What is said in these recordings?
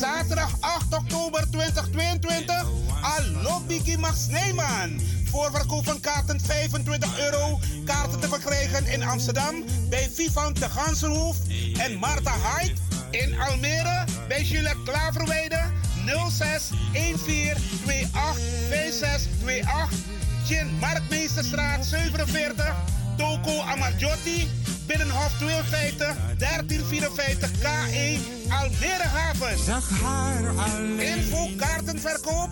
Zaterdag 8 oktober 2022. Allo Biggie Max Neyman. Voorverkoop van kaarten 25 euro. Kaarten te verkrijgen in Amsterdam bij Vivant de Gansenhoef en Marta Hyde. In Almere bij Juliette Klaverweide 06 14 28 5628. Chin Marktmeesterstraat 47. Toko Amarjotti. Binnenhof 52 1354 K1 Almere Haven. Info kaartenverkoop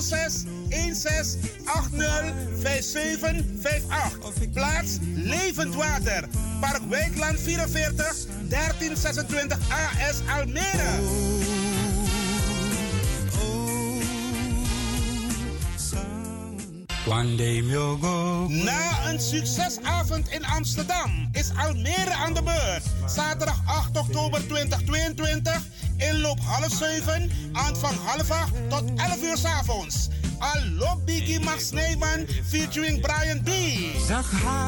06 16 80 5758. Plaats Levend Water. Park Wijkland 44 1326 AS Almere. Na een succesavond in Amsterdam is Almere aan de beurt. Zaterdag 8 oktober 2022. Inloop half 7. Aanvang half 8 tot 11 uur s avonds. Allo Biggie Max Neyman featuring Brian B.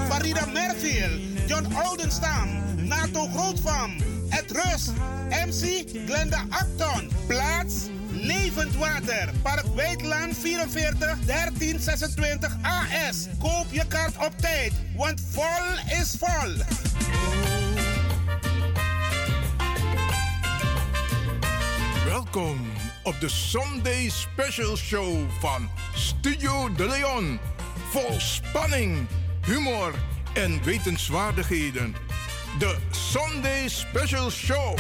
Farida Merfield. John Oldenstam. Nato Grootvam. Ed Rust. MC Glenda Acton. Plaats Levend Water. Park Weidland 44 1326 AS. Koop je kaart op tijd, want vol is vol. Welkom op de Sunday Special Show van Studio De Leon. Vol spanning, humor en wetenswaardigheden. De Sunday Special Show.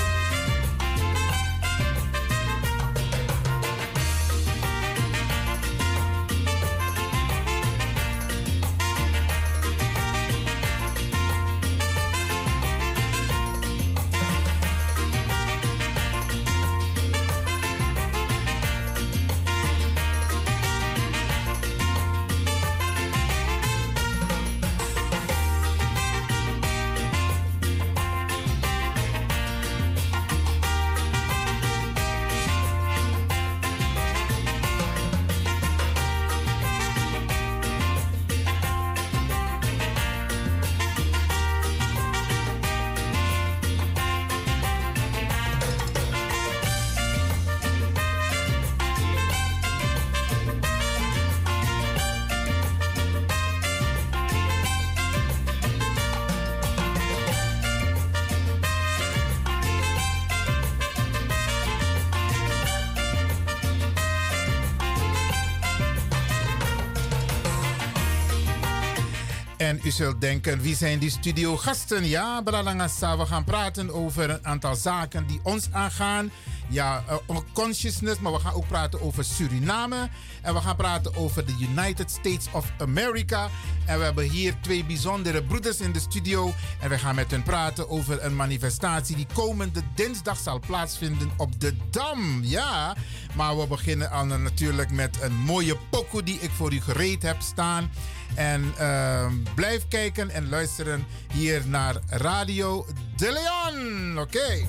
Zult denken, wie zijn die studiogasten? Ja, Bralangasa, we gaan praten over een aantal zaken die ons aangaan. Ja, uh, consciousness, maar we gaan ook praten over Suriname. En we gaan praten over de United States of America. En we hebben hier twee bijzondere broeders in de studio. En we gaan met hen praten over een manifestatie die komende dinsdag zal plaatsvinden op de Dam. Ja, maar we beginnen al natuurlijk met een mooie pokoe die ik voor u gereed heb staan. En uh, blijf kijken en luisteren hier naar Radio De Leon. Oké.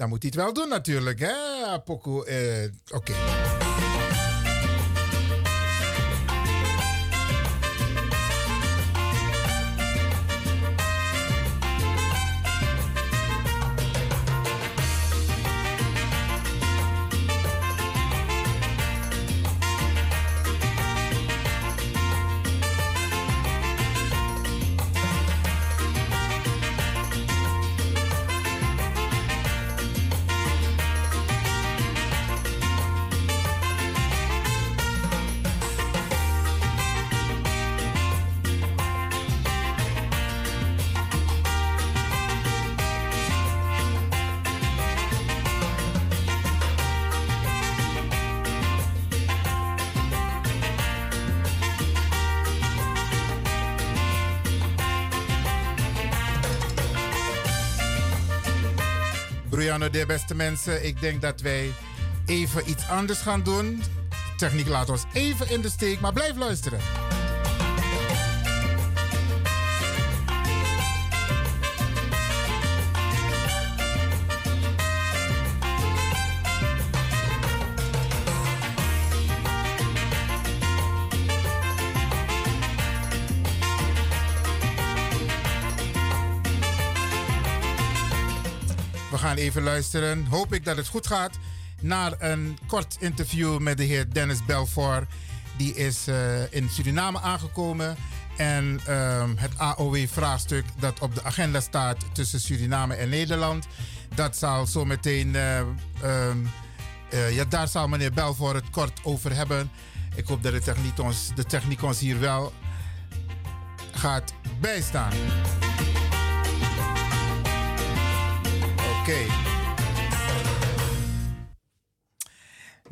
Dan moet hij het wel doen natuurlijk, hè? Poco, uh, oké. De beste mensen. Ik denk dat wij even iets anders gaan doen. Techniek laat ons even in de steek, maar blijf luisteren. Even luisteren. Hoop ik dat het goed gaat. Naar een kort interview met de heer Dennis Belfort. Die is uh, in Suriname aangekomen. En um, het AOW-vraagstuk dat op de agenda staat tussen Suriname en Nederland. Dat zal. Uh, um, uh, ja, daar zal meneer Belfort het kort over hebben. Ik hoop dat de techniek ons, de techniek ons hier wel gaat bijstaan.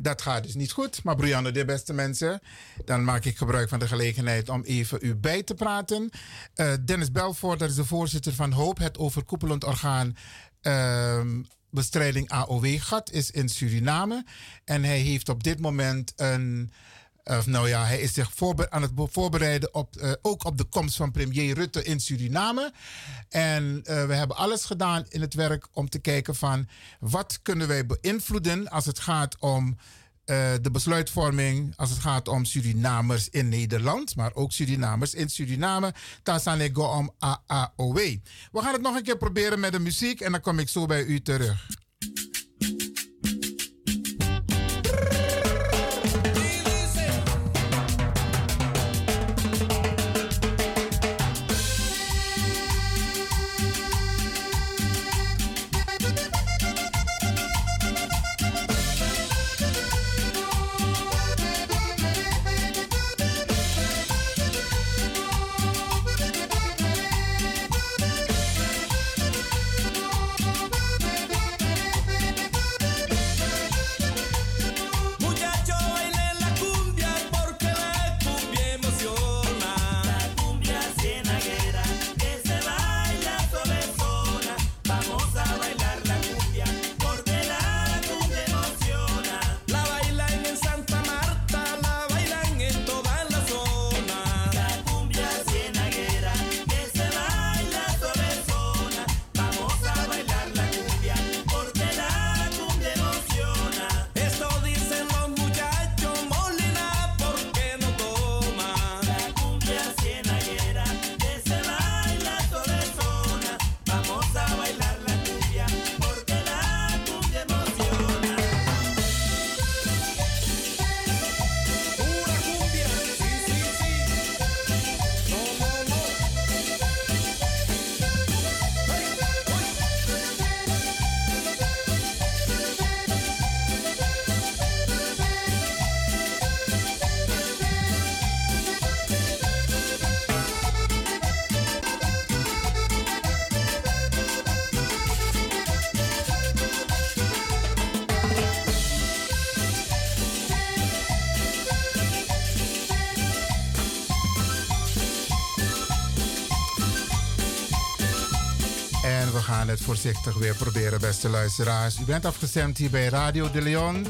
Dat gaat dus niet goed. Maar Brianne, de beste mensen, dan maak ik gebruik van de gelegenheid om even u bij te praten. Uh, Dennis Belfort, dat is de voorzitter van HOOP, het overkoepelend orgaan uh, bestrijding AOW-gat, is in Suriname. En hij heeft op dit moment een of nou ja, hij is zich aan het voorbereiden op, uh, ook op de komst van premier Rutte in Suriname. En uh, we hebben alles gedaan in het werk om te kijken van wat kunnen wij beïnvloeden als het gaat om uh, de besluitvorming, als het gaat om Surinamers in Nederland, maar ook Surinamers in Suriname. Tasanego om AAOW. We gaan het nog een keer proberen met de muziek en dan kom ik zo bij u terug. Voorzichtig weer proberen, beste luisteraars. U bent afgestemd hier bij Radio de Leon.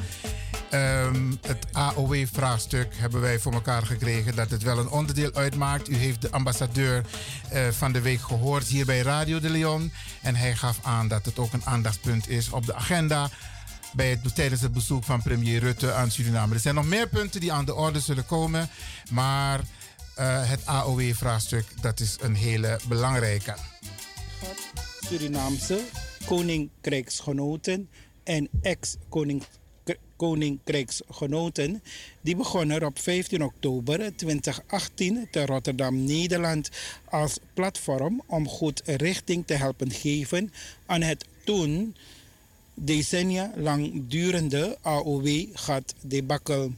Um, het AOW-vraagstuk hebben wij voor elkaar gekregen dat het wel een onderdeel uitmaakt. U heeft de ambassadeur uh, van de week gehoord hier bij Radio de Leon. En hij gaf aan dat het ook een aandachtspunt is op de agenda bij het, tijdens het bezoek van premier Rutte aan Suriname. Er zijn nog meer punten die aan de orde zullen komen. Maar uh, het AOW-vraagstuk, dat is een hele belangrijke. Surinaamse koninkrijksgenoten en ex-koninkrijksgenoten. Die begonnen op 15 oktober 2018 te Rotterdam, Nederland als platform om goed richting te helpen geven aan het toen decennia lang durende AOW-gat-debakkel.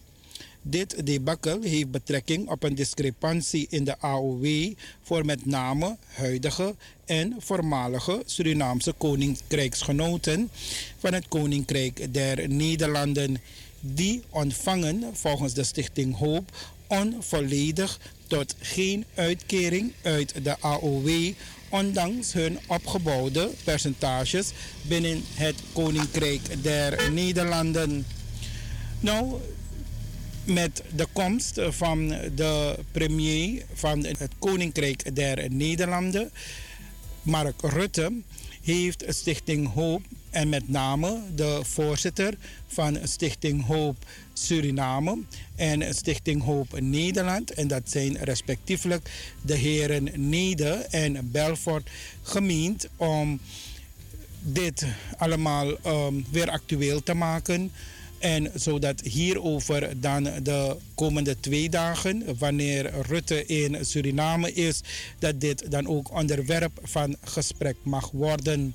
Dit debacle heeft betrekking op een discrepantie in de AOW voor met name huidige en voormalige Surinaamse koninkrijksgenoten van het Koninkrijk der Nederlanden. Die ontvangen volgens de Stichting Hoop onvolledig tot geen uitkering uit de AOW ondanks hun opgebouwde percentages binnen het Koninkrijk der Nederlanden. Nou, met de komst van de premier van het Koninkrijk der Nederlanden, Mark Rutte, heeft Stichting Hoop en met name de voorzitter van Stichting Hoop Suriname en Stichting Hoop Nederland, en dat zijn respectievelijk de heren Nede en Belfort, gemeend om dit allemaal ehm, weer actueel te maken. En zodat hierover dan de komende twee dagen, wanneer Rutte in Suriname is, dat dit dan ook onderwerp van gesprek mag worden.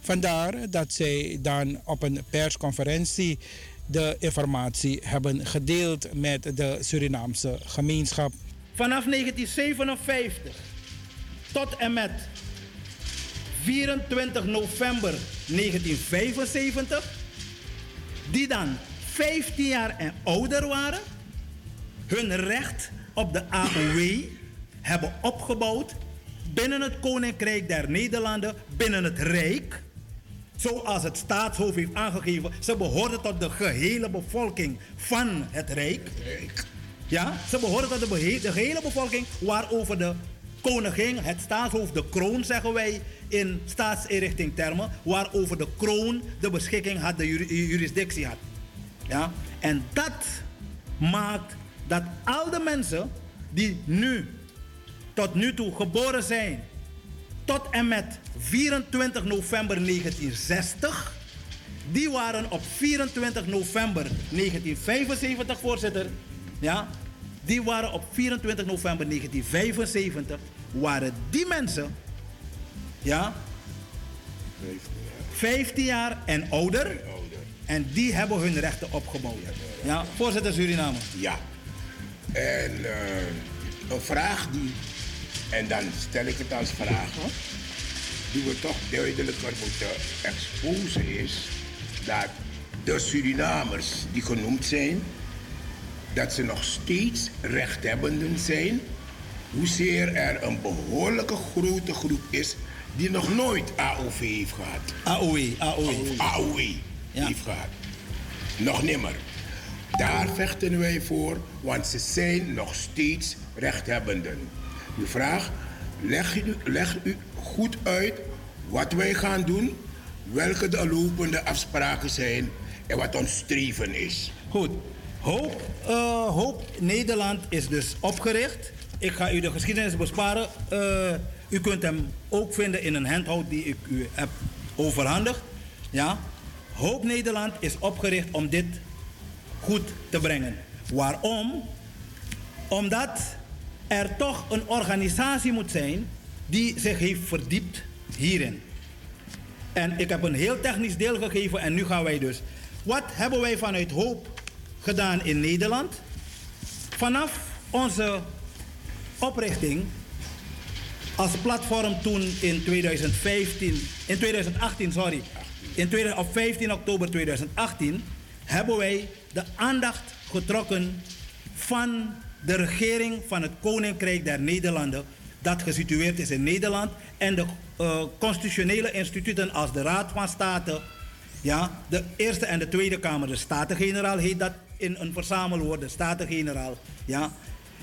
Vandaar dat zij dan op een persconferentie de informatie hebben gedeeld met de Surinaamse gemeenschap. Vanaf 1957 tot en met 24 november 1975, die dan 15 jaar en ouder waren, hun recht op de AOW hebben opgebouwd binnen het Koninkrijk der Nederlanden, binnen het Rijk. Zoals het staatshoofd heeft aangegeven, ze behoorden tot de gehele bevolking van het Rijk. Ja, ze behoren tot de, de gehele bevolking waarover de koningin, het staatshoofd, de kroon zeggen wij in staatsinrichting termen, waarover de kroon de beschikking had, de juri- jurisdictie had. Ja, en dat maakt dat al de mensen die nu, tot nu toe geboren zijn, tot en met 24 november 1960, die waren op 24 november 1975, voorzitter. Ja, die waren op 24 november 1975, waren die mensen, ja, 15 jaar en ouder. En die hebben hun rechten opgebouwd. Ja, voorzitter Suriname. Ja. En eh, een vraag die, en dan stel ik het als vraag, hoor, die we toch duidelijker moeten exposen is dat de Surinamers die genoemd zijn, dat ze nog steeds rechthebbenden zijn, hoezeer er een behoorlijke grote groep is die nog nooit AOV heeft gehad. Of AOW Ja. heeft gehad. Nog nimmer. Daar vechten wij voor, want ze zijn nog steeds rechthebbenden. De vraag, leg u, leg u goed uit wat wij gaan doen, welke de lopende afspraken zijn en wat ons streven is. Goed. Hoop, eh, Hoop Nederland is dus opgericht. Ik ga u de geschiedenis besparen. Eh, u kunt hem ook vinden in een handhoud die ik u heb overhandigd. Ja? Hoop Nederland is opgericht om dit goed te brengen. Waarom? Omdat er toch een organisatie moet zijn die zich heeft verdiept hierin. En ik heb een heel technisch deel gegeven en nu gaan wij dus. Wat hebben wij vanuit Hoop gedaan in Nederland? Vanaf onze oprichting als platform toen in 2015, in 2018, sorry, in 2000 op 15 oktober 2018 hebben wij de aandacht getrokken van de regering van het Koninkrijk der Nederlanden, dat gesitueerd is in Nederland, en de eh, constitutionele instituten als de Raad van State, ja, de Eerste en de Tweede Kamer, de Staten-Generaal heet dat in een verzamelwoord, de Staten-Generaal, ja,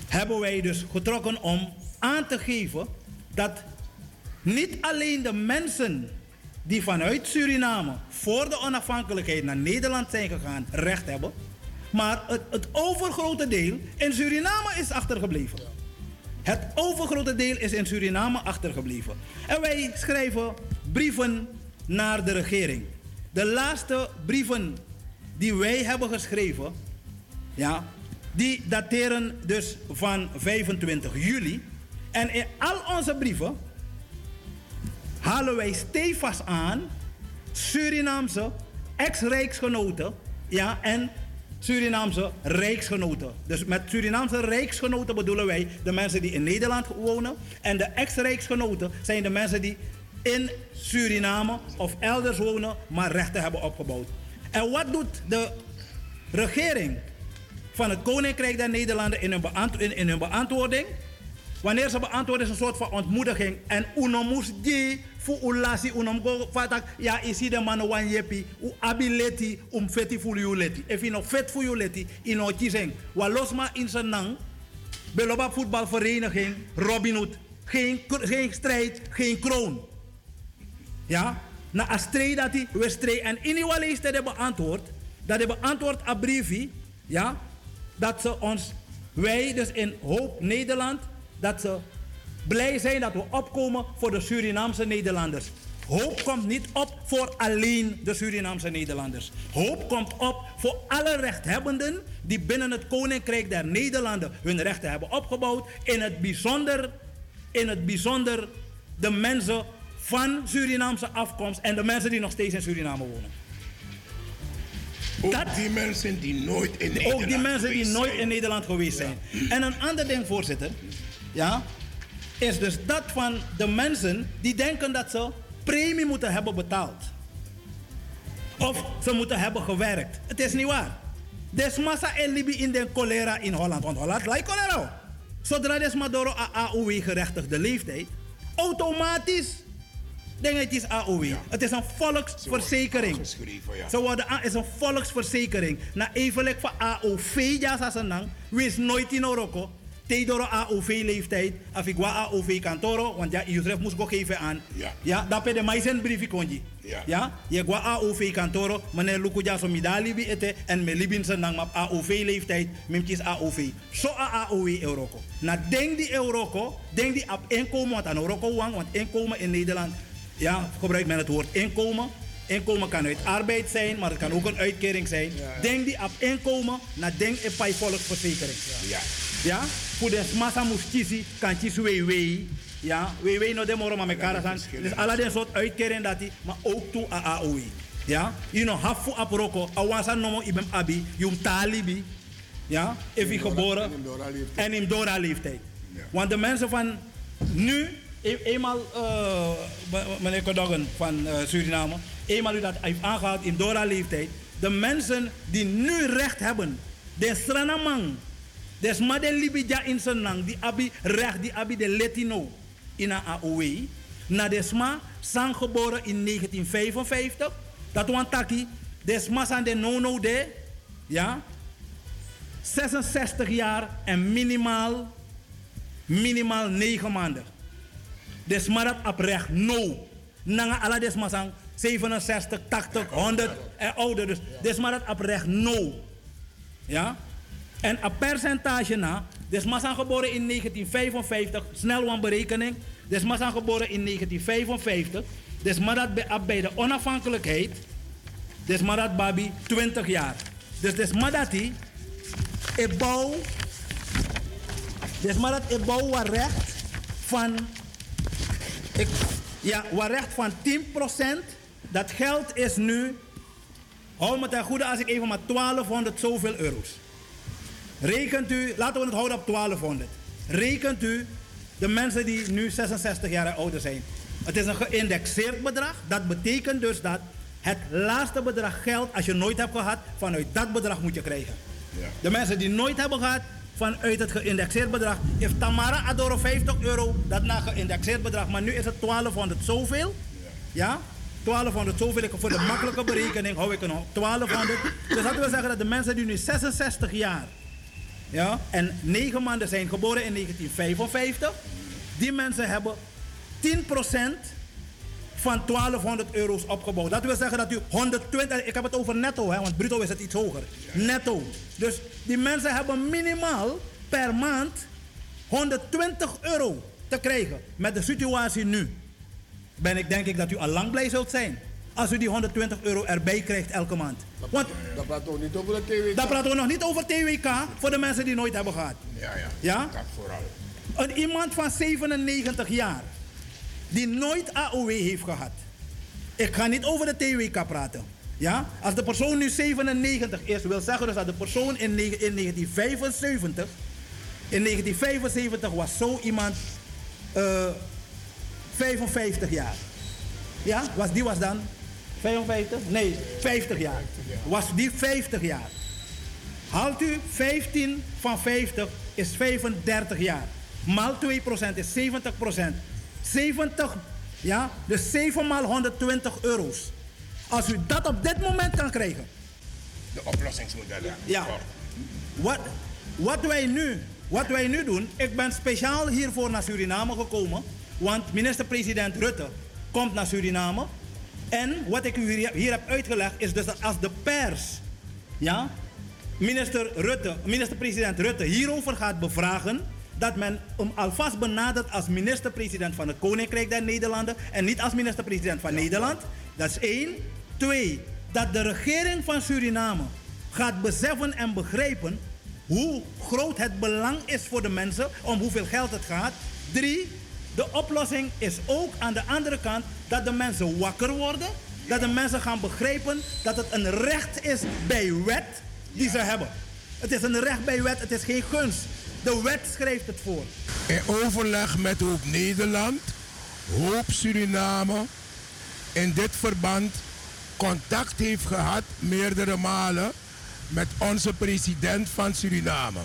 hebben wij dus getrokken om aan te geven dat niet alleen de mensen die vanuit Suriname voor de onafhankelijkheid naar Nederland zijn gegaan recht hebben, maar het, het overgrote deel in Suriname is achtergebleven. Het overgrote deel is in Suriname achtergebleven. En wij schrijven brieven naar de regering. De laatste brieven die wij hebben geschreven, ja, die dateren dus van 25 juli. En in al onze brieven halen wij stevast aan Surinaamse ex-rijksgenoten ja, en Surinaamse rijksgenoten. Dus met Surinaamse rijksgenoten bedoelen wij de mensen die in Nederland wonen. En de ex-rijksgenoten zijn de mensen die in Suriname of elders wonen, maar rechten hebben opgebouwd. En wat doet de regering van het Koninkrijk der Nederlanden in hun, beant- in, in hun beantwoording? Wanneer ze beantwoorden is een soort van ontmoediging. En unomus die voor ulasi unom go fatak ja isi de mano wan yepi u abileti um feti voor you leti. If you no vet voor you leti in no chiseng. Walosma in zijn nang. Beloba voetbalvereniging Robin Hood. Geen, geen strijd, geen kroon. Ja? Na een strijd dat hij we strijd. En in die wel dat hebben beantwoord. Dat hebben beantwoord briefje. Ja? Dat ze ons, wij dus in Hoop Nederland, dat ze blij zijn dat we opkomen voor de Surinaamse Nederlanders. Hoop komt niet op voor alleen de Surinaamse Nederlanders. Hoop komt op voor alle rechthebbenden die binnen het Koninkrijk der Nederlanden hun rechten hebben opgebouwd. In het bijzonder, in het bijzonder de mensen van Surinaamse afkomst en de mensen die nog steeds in Suriname wonen. Ook Dat- die mensen die nooit in Nederland Ook die mensen die geweest nooit zijn. in Nederland geweest zijn. En een ander ding, voorzitter, ja, is dus dat van de mensen die denken dat ze premie moeten hebben betaald. Of ze moeten hebben gewerkt. Het is niet waar. Des massa en libi in de cholera in Holland. Want Holland lijkt cholera. Zodra des maar door een AOW gerechtigde leeftijd, automatisch denk het is AOW. Het is een volksverzekering. Ja. Ze worden aan, is een volksverzekering. Na even van AOV, ja, sa senang, wees nooit in Oroko. Tegen AOV-leeftijd, als ik AOV kantoro, want ja, Israël moest ook geven aan. Ja. Ja, dat ben de mij briefje konji. Ja. Ja, je gwa AOV kantoro, meneer Lukuja so midali bi ete en me libin senang map AOV-leeftijd, mimkis AOV. Zo a AOV Euroko. Na denk die Euroko, denk die op inkomen, want aan Euroko wang, want inkomen in Nederland, ja, gebruikt men het woord inkomen. Inkomen kan uit arbeid zijn, maar het kan ook een uitkering zijn. Denk die op inkomen, na denk in bij volksverzekering. Ja. Ja, voor de massa moest kiezen, kan kiezen WW. Ja, WW no de moro maar mekaar zijn. Dus alle die soort uitkering dat die, maar ook toe a AOE. Ja, you know, hafu aproko, awansa nomo ibem abi, yum talibi. Ja, je geboren en in Dora leeftijd. Want de mensen van nu, eenmaal, eh, m- meneer Kodoggen van eh, Suriname, eenmaal u dat heeft aangehaald in Dora leeftijd, de mensen die nu recht hebben, de Sranamang, des Made Libija in Senang, die abi recht, die abi de Latino in een AOW, na desma zijn geboren in 1955, dat want taki, desma zijn de no-no de, ja, 66 jaar en minimaal, minimaal 9 maanden. Maar dat oprecht, no. Nanga alla des maar sang 67, 80, 100 en ouder. Dus des maar dat oprecht, no. Ja? En een percentage na, maar zijn geboren in 1955, snel een berekening. Maar zijn geboren in 1955. Dus maar dat bij, de onafhankelijkheid, maar dat baby 20 jaar. Dus dat die, ik bouw, dus maar dat ik bouw wat recht van, ik, ja, wat recht van 10%. Dat geld is nu, hou me ten goede als ik even maar 1200 zoveel euro's. Rekent u, laten we het houden op 1200. Rekent u de mensen die nu 66 jaar ouder zijn. Het is een geïndexeerd bedrag. Dat betekent dus dat het laatste bedrag geld, als je nooit hebt gehad, vanuit dat bedrag moet je krijgen. Ja. De mensen die nooit hebben gehad, vanuit het geïndexeerd bedrag, heeft Tamara Adoro 50 euro, dat na geïndexeerd bedrag. Maar nu is het 1200 zoveel. Ja? 1200 zoveel. Voor de makkelijke berekening hou ik er nog 1200. Dus dat wil zeggen dat de mensen die nu 66 jaar ja, en 9 maanden zijn geboren in 1955, die mensen hebben 10% van 1200 euro's opgebouwd. Dat wil zeggen dat u 120, ik heb het over netto, hè, want bruto is het iets hoger. Netto. Dus die mensen hebben minimaal per maand 120 euro te krijgen. Met de situatie nu ben ik denk ik dat u al lang blij zult zijn. Als u die 120 euro erbij krijgt elke maand. Want Dat praat ook niet over de TV. dan praten we nog niet over TWK voor de mensen die nooit hebben gehad. Ja, ja. Ja? Dat vooral. Een iemand van 97 jaar die nooit AOW heeft gehad. Ik ga niet over de TWK praten. Ja? Als de persoon nu 97 is, wil zeggen dus dat de persoon in, negen- in 1975, in 1975 was zo iemand eh 55 jaar. Ja, was, die was dan 55? Nee, 50 jaar. Was die 50 jaar. Haalt u 15 van 50 is 35 jaar. Maal 2% is 70%. 70, ja, dus 7 maal 120 euro's. Als u dat op dit moment kan krijgen. De oplossingsmodellen. Ja. Wat, wat, wij nu, wat wij nu doen, ik ben speciaal hiervoor naar Suriname gekomen. Want minister-president Rutte komt naar Suriname. En wat ik u hier, hier heb uitgelegd is dus dat als de pers, ja, minister Rutte, minister-president Rutte hierover gaat bevragen, dat men hem alvast benadert als minister-president van het Koninkrijk der Nederlanden en niet als minister-president van Nederland. Dat is één. Twee, dat de regering van Suriname gaat beseffen en begrijpen hoe groot het belang is voor de mensen, om hoeveel geld het gaat. Drie, de oplossing is ook aan de andere kant dat de mensen wakker worden. Dat de mensen gaan begrijpen dat het een recht is bij wet die ze hebben. Het is een recht bij wet, het is geen gunst. De wet schrijft het voor. In overleg met Hoop Nederland, Hoop Suriname, in dit verband contact heeft gehad meerdere malen met onze president van Suriname.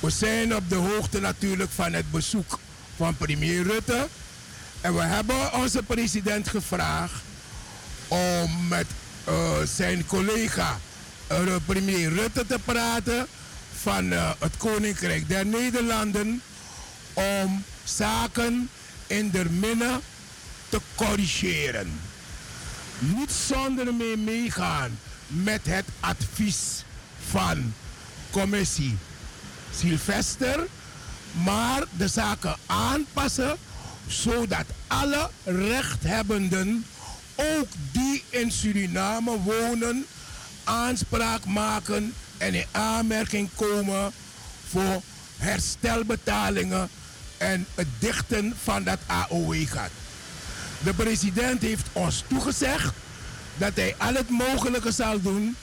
We zijn op de hoogte natuurlijk van het bezoek van premier Rutte. En we hebben onze president gevraagd om met uh, zijn collega uh, premier Rutte te praten van uh, het Koninkrijk der Nederlanden om zaken in der minne te corrigeren. Niet zonder mee meegaan met het advies van commissie Sylvester, maar de zaken aanpassen zodat alle rechthebbenden, ook die in Suriname wonen, aanspraak maken en in aanmerking komen voor herstelbetalingen en het dichten van dat AOW-gat. De president heeft ons toegezegd dat hij al het mogelijke zal doen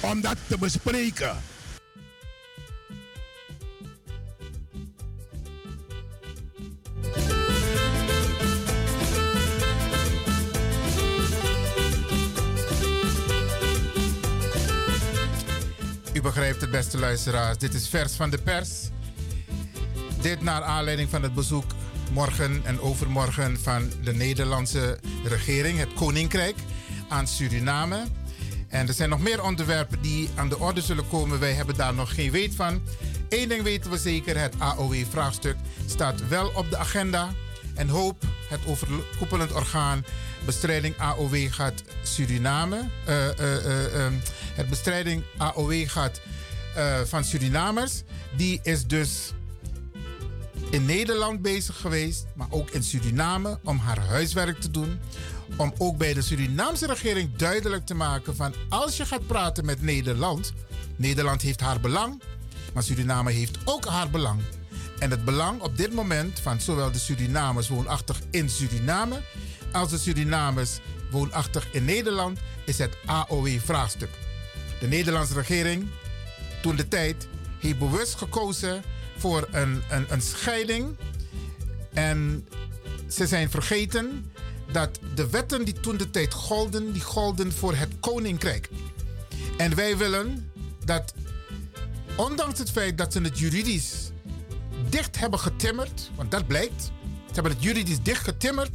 om dat te bespreken. U begrijpt het, beste luisteraars. Dit is vers van de pers. Dit naar aanleiding van het bezoek morgen en overmorgen van de Nederlandse regering, het Koninkrijk, aan Suriname. En er zijn nog meer onderwerpen die aan de orde zullen komen. Wij hebben daar nog geen weet van. Eén ding weten we zeker: het AOW-vraagstuk staat wel op de agenda. En hoop, het overkoepelend orgaan bestrijding AOW gaat Suriname. Uh, uh, uh, het bestrijding AOW gaat van Surinamers. Die is dus in Nederland bezig geweest, maar ook in Suriname, om haar huiswerk te doen. Om ook bij de Surinaamse regering duidelijk te maken van als je gaat praten met Nederland, Nederland heeft haar belang, maar Suriname heeft ook haar belang. En het belang op dit moment van zowel de Surinamers woonachtig in Suriname als de Surinamers woonachtig in Nederland is het AOW-vraagstuk. De Nederlandse regering, toen de tijd, heeft bewust gekozen voor een, een, een scheiding. En ze zijn vergeten dat de wetten die toen de tijd golden, die golden voor het koninkrijk. En wij willen dat, ondanks het feit dat ze het juridisch dicht hebben getimmerd, want dat blijkt, ze hebben het juridisch dicht getimmerd,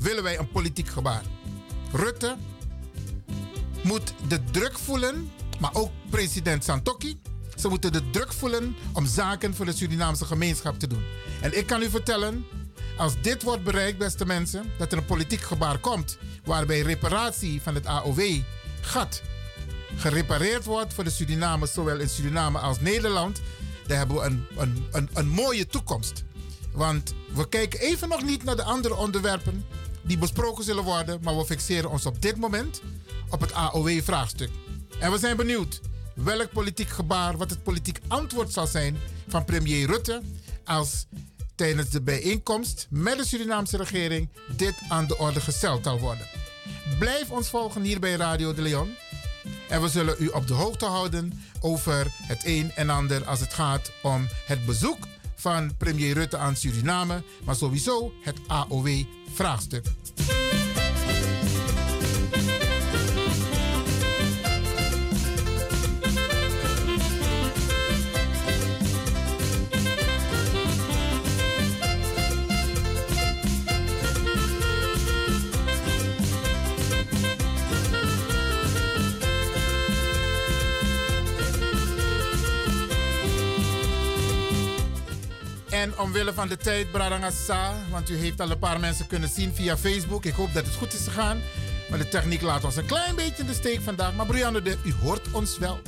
willen wij een politiek gebaar. Rutte moet de druk voelen, maar ook president Santokki. Ze moeten de druk voelen om zaken voor de Surinaamse gemeenschap te doen. En ik kan u vertellen, als dit wordt bereikt, beste mensen, dat er een politiek gebaar komt waarbij reparatie van het AOW-gat gerepareerd wordt voor de Surinamers, zowel in Suriname als Nederland, dan hebben we een, een, een, een mooie toekomst. Want we kijken even nog niet naar de andere onderwerpen die besproken zullen worden, maar we fixeren ons op dit moment op het AOW-vraagstuk. En we zijn benieuwd welk politiek gebaar, wat het politiek antwoord zal zijn van premier Rutte als tijdens de bijeenkomst met de Surinaamse regering dit aan de orde gesteld zal worden. Blijf ons volgen hier bij Radio de Leon. En we zullen u op de hoogte houden over het een en ander als het gaat om het bezoek van premier Rutte aan Suriname, maar sowieso het AOW-vraagstuk. En omwille van de tijd, Bradangasa, want u heeft al een paar mensen kunnen zien via Facebook. Ik hoop dat het goed is gegaan. Maar de techniek laat ons een klein beetje in de steek vandaag. Maar Brianne, u hoort ons wel.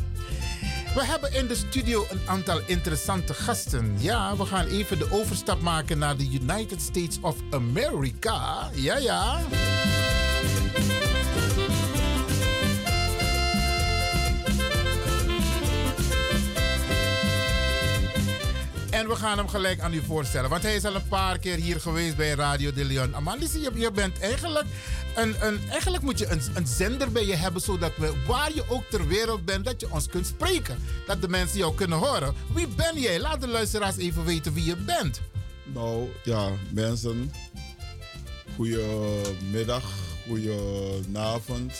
We hebben in de studio een aantal interessante gasten. Ja, we gaan even de overstap maken naar de United States of America. Ja, ja. En we gaan hem gelijk aan u voorstellen. Want hij is al een paar keer hier geweest bij Radio de Leon. Je, je bent eigenlijk... Een, een, eigenlijk moet je een, een zender bij je hebben... zodat we, waar je ook ter wereld bent, dat je ons kunt spreken. Dat de mensen jou kunnen horen. Wie ben jij? Laat de luisteraars even weten wie je bent. Nou ja, mensen. Goedemiddag, goedenavond.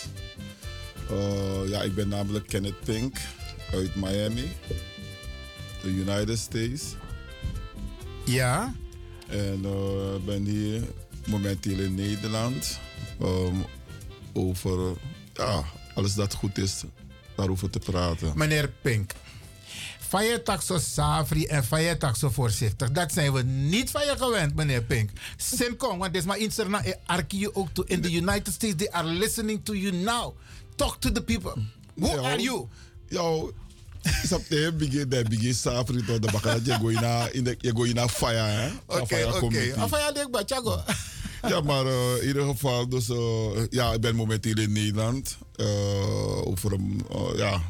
Uh, ja, ik ben namelijk Kenneth Pink uit Miami, de United States. Ja. En uh, ben hier momenteel in Nederland um, over ja, alles dat goed is daarover te praten. Meneer Pink, van je taxo en van je taxo voorzichtig. Dat zijn we niet van je gewend, meneer Pink. Simkom, want dit is maar interna arkie ook to in the United States. They are listening to you now. Talk to the people. Who are you? Yo, Sapte begin de begin safri to de je go ina in de je go ina fire hè. Oké oké. Afaya dek ba chago. Ja, maar uh, in ieder geval, dus uh, ja, ik ben momenteel in Nederland. Uh, over een, ja,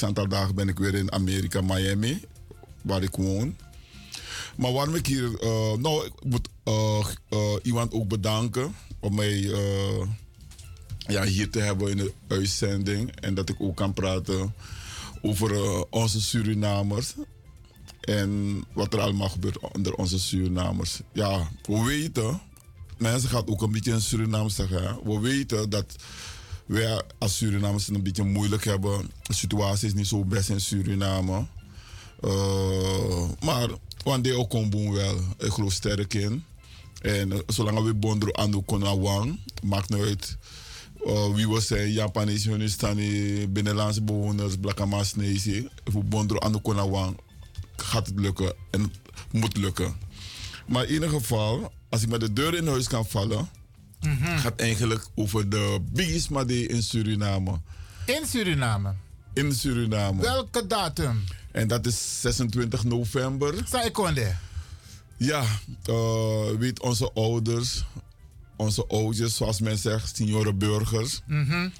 aantal dagen ben ik weer in Amerika, Miami, waar ik woon. Maar waarom ik hier, nou, ik moet iemand ook bedanken om mij ja, hier te hebben in de uitzending en dat ik ook kan praten over uh, onze Surinamers. En wat er allemaal gebeurt onder onze Surinamers. Ja, we weten, mensen gaan ook een beetje in Suriname zeggen. We weten dat wij als Surinamers een beetje moeilijk hebben. De situatie is niet zo best in Suriname. Uh, maar wanneer ook komen wel, ik geloof sterk in. En uh, zolang we bonderen aan de konawang, maakt niet uit uh, wie we zijn, Japanese, Hunistani, binnenlandse bewoners, Blakamas, Nezi, voor Bondro gaat het lukken en het moet lukken. Maar in ieder geval, als ik met de deur in huis kan vallen, mm -hmm. gaat eigenlijk over de biggest Made in Suriname. In Suriname? In Suriname. Welke datum? En dat is 26 november. Ik Ja, uh, weet onze ouders, onze oudjes, zoals men zegt, senioren burgers. Mm -hmm.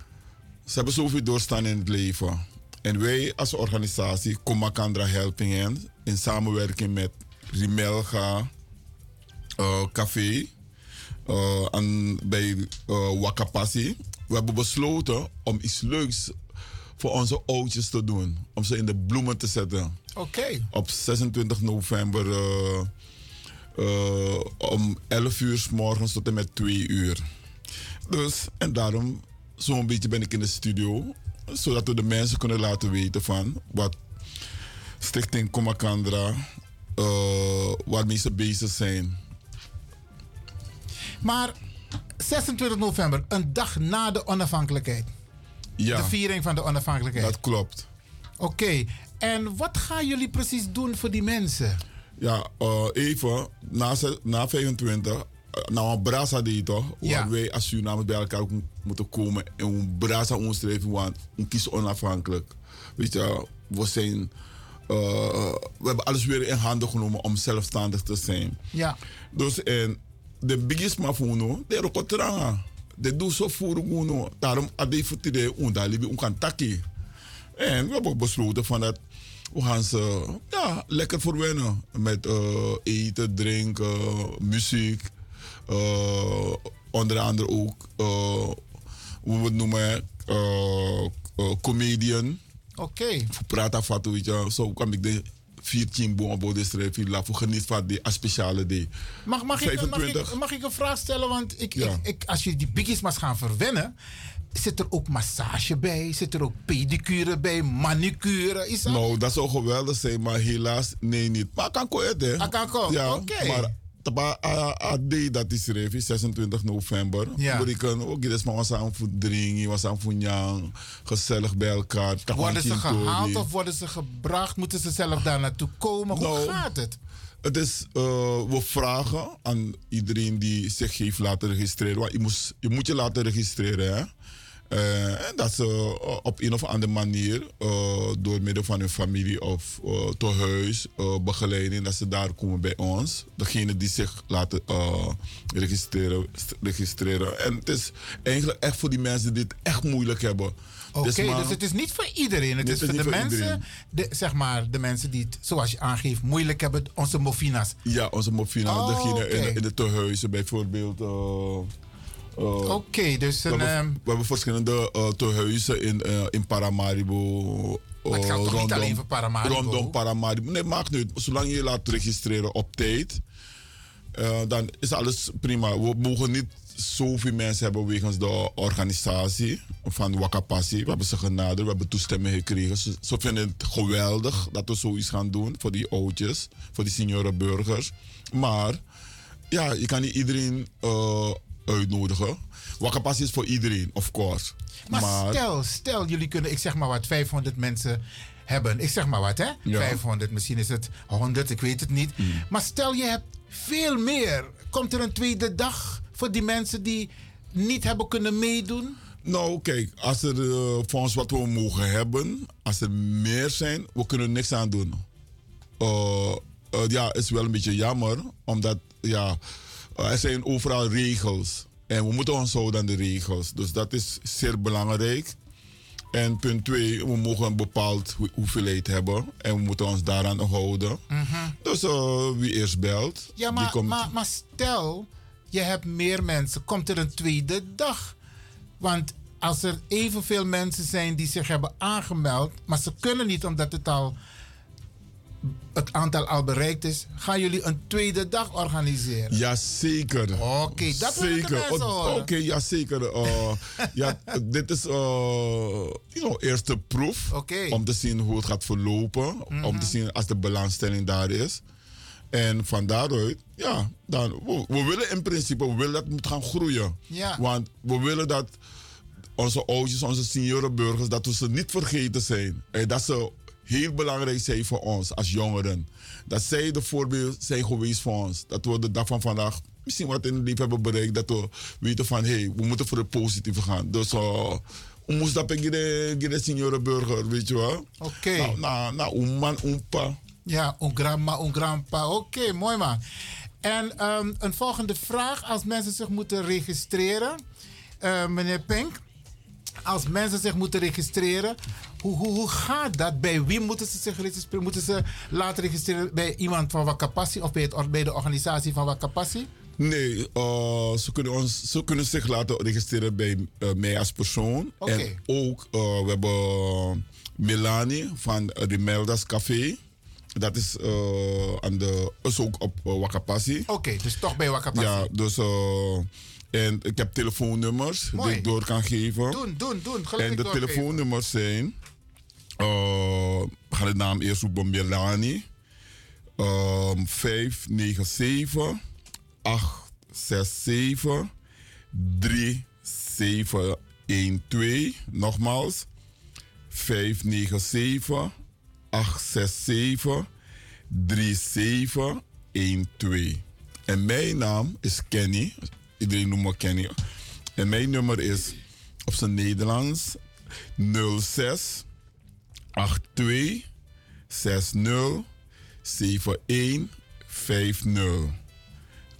Ze hebben zoveel doorstaan in het leven. En wij als organisatie, Komakandra Helping Hand, in samenwerking met Rimelga uh, Café uh, en bij uh, Wakapassi, we hebben besloten om iets leuks voor onze oudjes te doen. Om ze in de bloemen te zetten. Oké. Okay. Op 26 november uh, om 11 uur s morgens tot en met 2 uur. Dus, en daarom, zo'n beetje ben ik in de studio, zodat we de mensen kunnen laten weten van wat Stichting Komakandra, uh, waarmee ze bezig zijn. Maar 26 november, een dag na de onafhankelijkheid. Ja. De viering van de onafhankelijkheid. Dat klopt. Oké, okay. en wat gaan jullie precies doen voor die mensen? Ja, uh, even na, na 25, uh, nou een brasa die toch, ja. waar wij als Surinamers bij elkaar moeten komen en een brasa omschrijven, want een kies onafhankelijk. Weet je, we zijn, uh, we hebben alles weer in handen genomen om zelfstandig te zijn. Ja. Dus en de biggest mafuno, de rokotranga. De doe zo voor uno. Daarom ade voor de undalibi unkantaki. En we hebben besloten van dat we gaan ze ja, lekker verwennen. Met uh, eten, drinken, muziek. Uh, onder andere ook, uh, hoe we het noemen, comedian. Oké. Okay. Praten van, weet je. Zo kwam ik de 14 boom op de voor geniet van die speciale day. Mag, mag, ik, mag, ik, mag ik een vraag stellen? Want ik, ja. ik, ik, als je die biggies maar gaan verwennen, Zit er ook massage bij? Zit er ook pedicure bij? Manicure? Is dat? Nou, dat zou geweldig zijn, maar helaas, nee, niet. Maar kan komen, hè? kan komen, ja, oké. Okay. Maar taba AD dat is er 26 november. Ja. We kunnen ook dit maar was aan voor drinken, was aan voor nyang, gezellig bij elkaar. Worden ze gehaald of worden ze gebracht? Moeten ze zelf daar naartoe komen? Hoe nou, gaat het? Het is, uh, we vragen aan iedereen die zich heeft laten registreren. Want je, moest, je moet je laten registreren, hè? Eh, en dat ze eh, op een of andere manier, eh, door middel van hun familie of tehuis, uh, begeleiding, dat ze daar komen bij ons. Degene die zich laten registreren, registreren. En het is eigenlijk echt voor die mensen die het echt moeilijk hebben. Oké, okay, dus, dus, het is niet voor iedereen. Het is voor de voor mensen, de, zeg maar, de mensen die het, zoals je aangeeft, moeilijk hebben. Onze mofina's. Ja, onze mofina's. Oh, degene okay. in, in, de tehuizen bijvoorbeeld. Uh, Oké, okay, dus een, we, hebben, we hebben verschillende uh, tehuizen in, uh, in Paramaribo. Het gaat toch niet alleen voor Paramaribo? Rondom Paramaribo. Nee, maakt niet. Zolang je je laat registreren op tijd, dan is alles prima. We mogen niet zoveel mensen hebben wegens de organisatie van Wakapassi. We hebben ze genaderd, we hebben toestemming gekregen. Ze, ze, vinden het geweldig dat we zoiets gaan doen voor die oudjes, voor die seniorenburgers. Maar ja, je kan niet iedereen uh, uitnodigen. Wakapassi is voor iedereen, of course. Maar, maar, stel, stel, jullie kunnen, ik zeg maar wat, 500 mensen hebben. Ik zeg maar wat, hè? Ja. 500, misschien is het 100, ik weet het niet. Mm. Maar stel je hebt veel meer. Komt er een tweede dag voor die mensen die niet hebben kunnen meedoen? Nou, kijk, als er uh, fonds wat we mogen hebben, als er meer zijn, we kunnen niks aan doen. Uh, uh, ja, is wel een beetje jammer, omdat ja, er zijn overal regels. En we moeten ons houden aan de regels. Dus dat is zeer belangrijk. En punt twee, we mogen een bepaald hoeveelheid hebben. En we moeten ons daaraan houden. Mm -hmm. Dus uh, wie eerst belt. Ja, maar, die komt... maar, maar stel, je hebt meer mensen. Komt er een tweede dag? Want als er evenveel mensen zijn die zich hebben aangemeld, maar ze kunnen niet omdat het al het aantal al bereikt is, gaan jullie een tweede dag organiseren? Jazeker. Oké, okay, dat zeker. Oké, okay, ja, zeker. Uh, ja, dit is uh, you know, eerste proef okay. om te zien hoe het gaat verlopen. Mm -hmm. Om te zien als de belangstelling daar is. En van daaruit, ja, dan, we, we, willen in principe we willen dat het moet gaan groeien. Ja. Want we willen dat onze oudjes, onze seniorenburgers, dat we ze niet vergeten zijn. En dat ze heel belangrijk zijn voor ons als jongeren. Dat zij de voorbeeld zijn geweest voor ons. Dat we de dag van vandaag misschien wat in het leven hebben bereikt. Dat we weten van, hé, hey, we moeten voor het positieve gaan. Dus uh, we moesten dat bij de seniorenburger, weet je wel. Oké. Okay. Nou, nou, nou, een man, een pa. Ja, een grandma, een grandpa. Oké, okay, mooi man. En um, een volgende vraag. Als mensen zich moeten registreren, uh, meneer Pink. Als mensen zich moeten registreren, hoe, hoe, hoe gaat dat? Bij wie moeten ze zich registreren? Moeten ze laten registreren bij iemand van Wakapassi of bij, het, bij de organisatie van Wakapassi? Nee, uh, ze, kunnen ons, ze kunnen zich laten registreren bij uh, mij als persoon. Okay. En ook, uh, we hebben Melanie van de Meldas Café. Dat is, aan de, is ook op Wakapassi. Oké, okay, dus toch bij Wakapassi. Ja, dus... En ik heb telefoonnummers Mooi. die ik door kan geven. Doen, doen, doen. en de telefoonnummers zijn. Uh, we gaan de naam eerst roepen: Melanie. Um, 597 867 3712. Nogmaals: 597 867 3712. En mijn naam is Kenny. Iedereen noemt me Kenny. En mijn nummer is op zijn Nederlands 06 82 60 7150.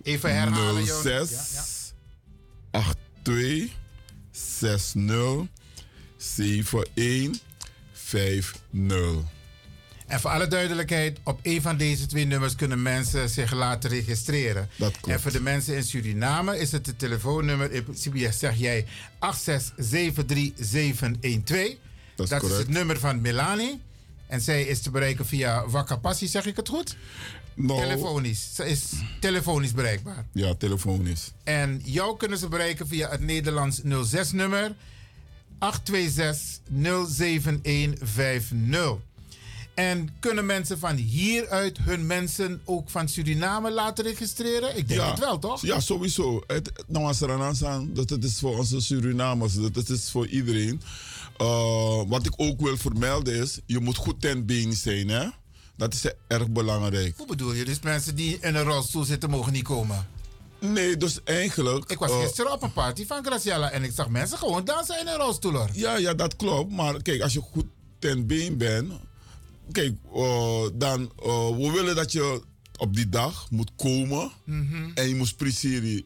Even herhalen. 06 82 60 7150. En voor alle duidelijkheid, op een van deze twee nummers kunnen mensen zich laten registreren. Dat klopt. En voor de mensen in Suriname is het het telefoonnummer, in principe zeg jij 8673712. Dat is, Dat is het nummer van Melanie. En zij is te bereiken via Wakapassi, zeg ik het goed? Nou, Telefonisch. Ze is telefonisch bereikbaar. Ja, telefonisch. En jou kunnen ze bereiken via het Nederlands 06-nummer 826-07150. En kunnen mensen van hieruit hun mensen ook van Suriname laten registreren? Ik denk Ja. het wel, toch? Ja, sowieso. Het, nou, als er aan staan, dat het is voor onze Surinamers, dat het is voor iedereen. Uh, wat ik ook wil vermelden is, je moet goed ten been zijn, hè? Dat is erg belangrijk. Hoe bedoel je? Dus mensen die in een rolstoel zitten mogen niet komen? Nee, dus eigenlijk... Ik was eh, gisteren op een party van Graciela en ik zag mensen gewoon dansen in een rolstoel. hoor. Ja, ja, dat klopt. Maar kijk, als je goed ten been bent. Kijk, eh, dan. eh, we willen dat je op die dag moet komen. Mhm. En je moet precies.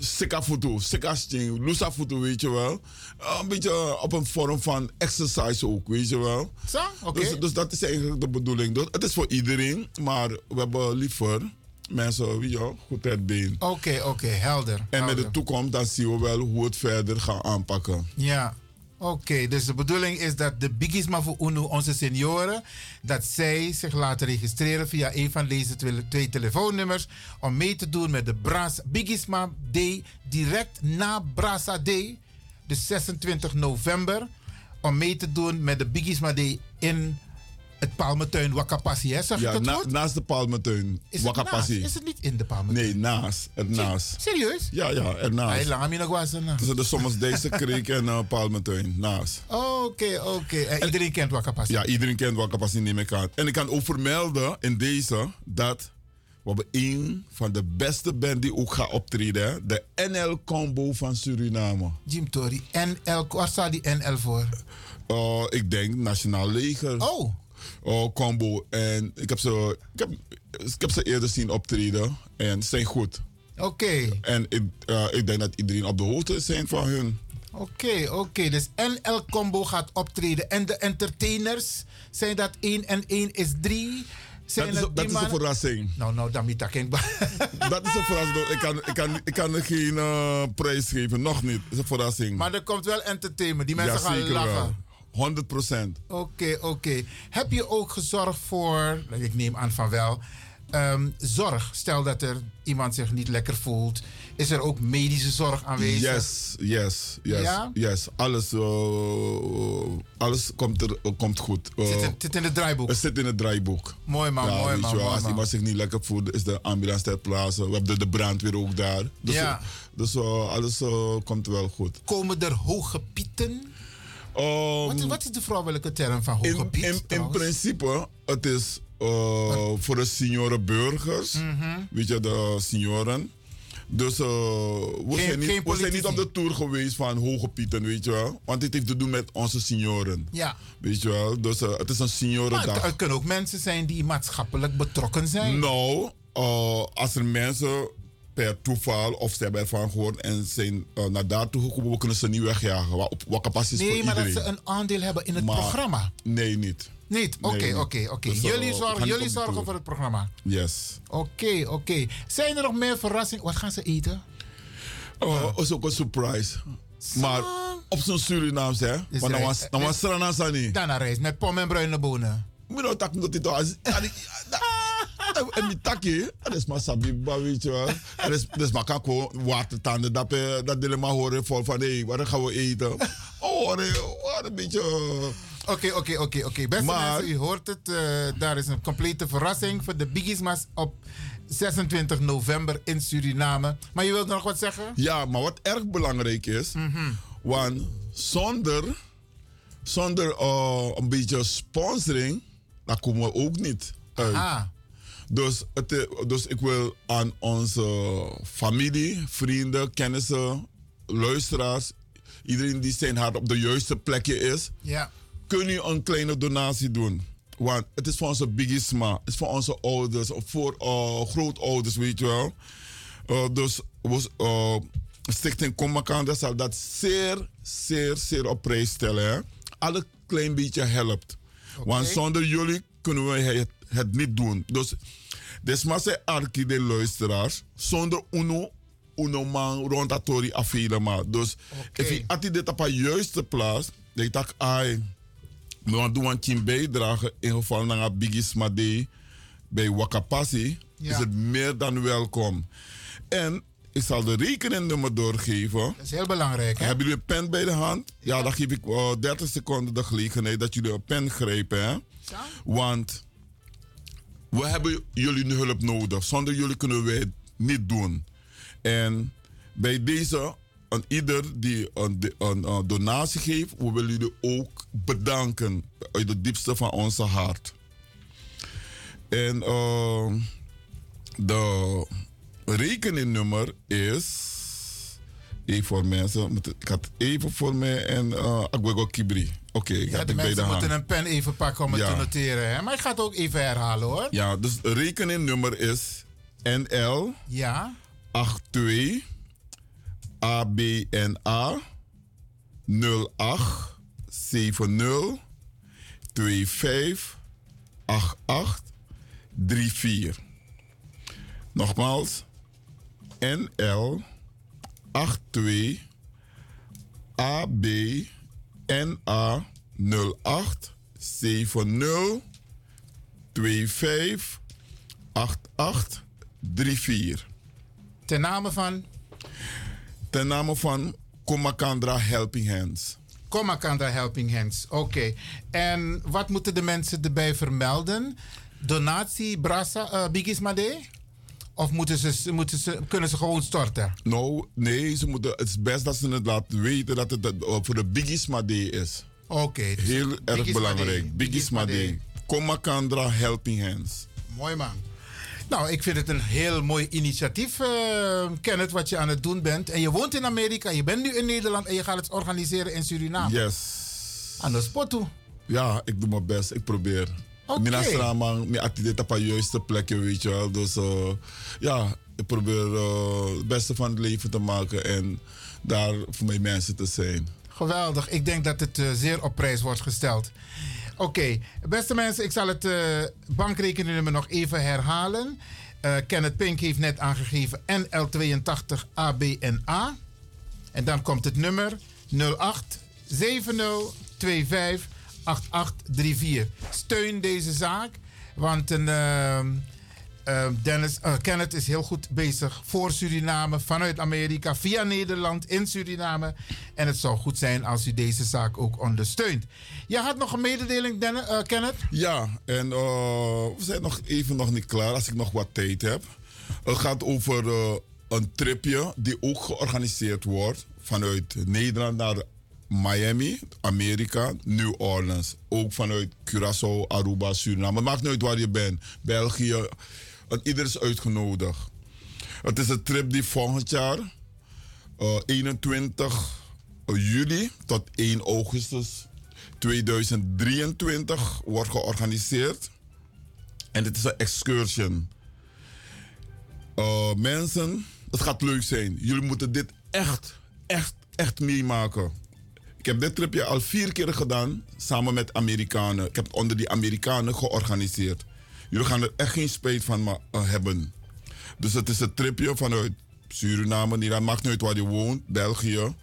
Sika foto, sika sting, lusa foto, weet je wel. Eh, een beetje op een vorm van exercise ook, weet je wel. Zo, oké. Dus, dus dat is eigenlijk de bedoeling. Dus het is voor iedereen, maar we hebben liever mensen, weet je goed ten been. Oké, oké, helder. En met de toekomst, dan zien we wel hoe we het verder gaan aanpakken. Ja, oké. Dus de bedoeling is dat de Bigisma voor UNO, onze senioren, dat zij zich laten registreren via een van deze twee, telefoonnummers om mee te doen met de Bras Bigisma Day direct na Brasa Day, de 26 november, om mee te doen met de Bigisma Day in het Palmentuin Wakapassi. Hè? Zeg ik Ja, het na- goed? naast de Palmentuin. Is het, naast? Wakapassi. is het niet in de Palmentuin? Nee, naast. Ernaast. Serieus? Ja, ja, Hij ernaast. lang aan mij nog was er, nou. Tussen de soms deze kreek en uh, Palmentuin. Naast. Oké, oké. En iedereen kent Wakapassi? Ja, iedereen kent Wakapassi niet meer kan. En ik kan ook vermelden in deze dat we hebben een van de beste band die ook gaat optreden. hè. De NL Combo van Suriname. Jim Tori. NL, waar staat die NL voor? Uh, ik denk Nationaal Leger. Oh, Oh, combo. En ik heb, ze, ik, heb, ik heb ze eerder zien optreden. En ze zijn goed. oké. En ik, uh, ik denk dat iedereen op de hoogte is zijn van hun. Oké, oké. Dus NL Combo gaat optreden. En de entertainers, zijn dat 1 en 1 is 3? Zijn Dat is, dat een verrassing. Nou, nou, dan geen... Dat is een verrassing. Ik kan, ik kan, ik kan er geen uh, prijs geven. Nog niet. Het is een verrassing. Maar er komt wel entertainment. Die mensen ja, gaan lachen. wel. 100 procent. Oké, oké. Heb je ook gezorgd voor, ik neem aan van wel, ehm, zorg? Stel dat er iemand zich niet lekker voelt. Is er ook medische zorg aanwezig? Yes, yes, yes. Ja? yes. Alles, uh, alles komt, er, uh, komt goed. Uh, Zit, in, zit in het draaiboek. het zit in het draaiboek. Mooi man, ja, mooi man. wel, mooi als man. iemand zich niet lekker voelt, is de ambulance ter plaatse. We hebben de brandweer ook daar. Dus, Ja. dus uh, alles komt wel goed. Komen er hoge pieten? Um, Wat is, wat is de vrouwelijke term van hoge in, in, principe, het is uh, voor de seniorenburgers. Mhm. Weet je, de senioren. Dus uh, we, Geen- zijn niet, geen we zijn niet op de tour geweest van hoge pieten, weet je wel. Want dit heeft te doen met onze senioren. Ja. Weet je wel. Dus uh, het is een Maar het, seniorendag. het kunnen ook mensen zijn die maatschappelijk betrokken zijn. Nou, uh, als er mensen per toeval of ze hebben ervan gehoord en zijn uh, naar daartoe gekomen, we kunnen ze niet wegjagen. Wa- Op wat capaciteit nee, voor maar dat ze een aandeel hebben in het Maar- programma. Nee, niet. Niet? Oké, oké, oké. Dus, uh, Jullie zorgen, jullie zorgen voor het programma. Yes. Oké, oké. Zijn er nog meer verrassingen? Wat gaan ze eten? Oh, is ook een surprise. Maar op zo'n Surinaams, hè? Maar dan was dan was Srana Sani. Daarna reis met pom en bruine bonen. Moet nou tak dat dit was. En die takje, dat is maar sabiba, weet je wel. Dat is, dat is maar kako watertanden, dat, dat delen maar horen vol van, hé, wat gaan we eten? Oh, wat een- beetje... Oké, oké, oké, oké. Beste Maar- mensen, u hoort het. eh, daar is een complete verrassing voor de Biggiesmas op 26 november in Suriname. Maar je wilt nog wat zeggen? Ja, maar wat erg belangrijk is, want zonder, zonder eh, een beetje sponsoring, dan komen we ook niet uit. Ah, Dus, het, eh, dus ik wil aan onze familie, vrienden, kennissen, luisteraars, iedereen die zijn hart op de juiste plekje is, ja. kun je een kleine donatie doen. Want het is voor onze bigisma, het is voor onze ouders, of voor uh, grootouders, weet je wel. Uh, dus was, uh, Stichting Komakanda zal dat zeer, zeer, zeer op prijs stellen. Hè? Alle klein beetje helpt. Want zonder jullie kunnen we het, het niet doen. Dus desma se arki de luisteraars. Zonder uno, uno man rond dat tori afhelemaal. Dus Oké. if je dit op de juiste plaats, dan ik ai, we gaan doen een bijdrage in geval van een bigisma day bij Wakapasi, Ja. is het meer dan welkom. En ik zal de rekeningnummer doorgeven. Dat is heel belangrijk, hè? Hebben jullie een pen bij de hand? Ja, dan geef ik eh, 30 seconden de gelegenheid dat jullie een pen grijpen. Hè? Want we hebben jullie hulp nodig. Zonder jullie kunnen wij het niet doen. En bij deze, aan ieder die een, een donatie geeft, we willen jullie ook bedanken uit het diepste van onze hart. En eh, de rekeningnummer is. Even voor mensen. Ik had even voor mij en uh, Agwego Kibri. Oké, ik Ja, heb de het bij de mensen moeten een pen even pakken om het te noteren. Hè? Maar ik ga het ook even herhalen hoor. Ja, dus rekeningnummer is NL Ja, 82 ABNA 08 70 25 88 34. Nogmaals, NL 82 ABNA 08 70 25 88 34. ten name van Ten name van Komakandra Helping Hands. Commacanda Helping Hands. Oké. En wat moeten de mensen erbij vermelden? Donatie, Brassa, eh Bigismade? Of moeten ze, moeten ze, kunnen ze gewoon storten? Nou, nee, ze moeten, het is best dat ze het laten weten dat het voor de Biggie Smade is. Oké. dus Heel erg belangrijk. Smade. Biggie Smade. Komakandra Helping Hands. Mooi man. Nou, ik vind het een heel mooi initiatief, eh Kenneth, wat je aan het doen bent. En je woont in Amerika, je bent nu in Nederland en je gaat het organiseren in Suriname. Yes. Aan de spot toe. Ja, ik doe mijn best. Ik probeer. Oké. Mina Stramang, mijn activiteit op de juiste plekken, weet je wel. Dus eh, ja, ik probeer eh, het beste van het leven te maken en daar voor mijn mensen te zijn. Geweldig. Ik denk dat het eh, zeer op prijs wordt gesteld. Oké, beste mensen, ik zal het bankrekeningnummer nog even herhalen. Kenneth Pink heeft net aangegeven NL82 ABNA. En dan komt het nummer 08 7025 8834. Steun deze zaak, want een, ehm, ehm, Dennis, eh, Kenneth is heel goed bezig voor Suriname, vanuit Amerika, via Nederland in Suriname. En het zou goed zijn als u deze zaak ook ondersteunt. Jij had nog een mededeling, Dennis, eh, Kenneth? Ja, en eh, we zijn nog even nog niet klaar als ik nog wat tijd heb. Het gaat over een tripje die ook georganiseerd wordt vanuit Nederland naar Miami, Amerika, New Orleans. Ook vanuit Curaçao, Aruba, Suriname. Het maakt niet uit waar je bent. België. Ieder is uitgenodigd. Het is een trip die volgend jaar, eh, 21 juli tot 1 augustus 2023, wordt georganiseerd. En het is een excursion. Eh, mensen, het gaat leuk zijn. Jullie moeten dit echt, echt, echt meemaken. Ik heb dit tripje al vier keer gedaan samen met Amerikanen. Ik heb het onder die Amerikanen georganiseerd. Jullie gaan er echt geen spijt van eh, hebben. Dus het is een tripje vanuit Suriname, Nederland, maakt niet uit waar je woont, België,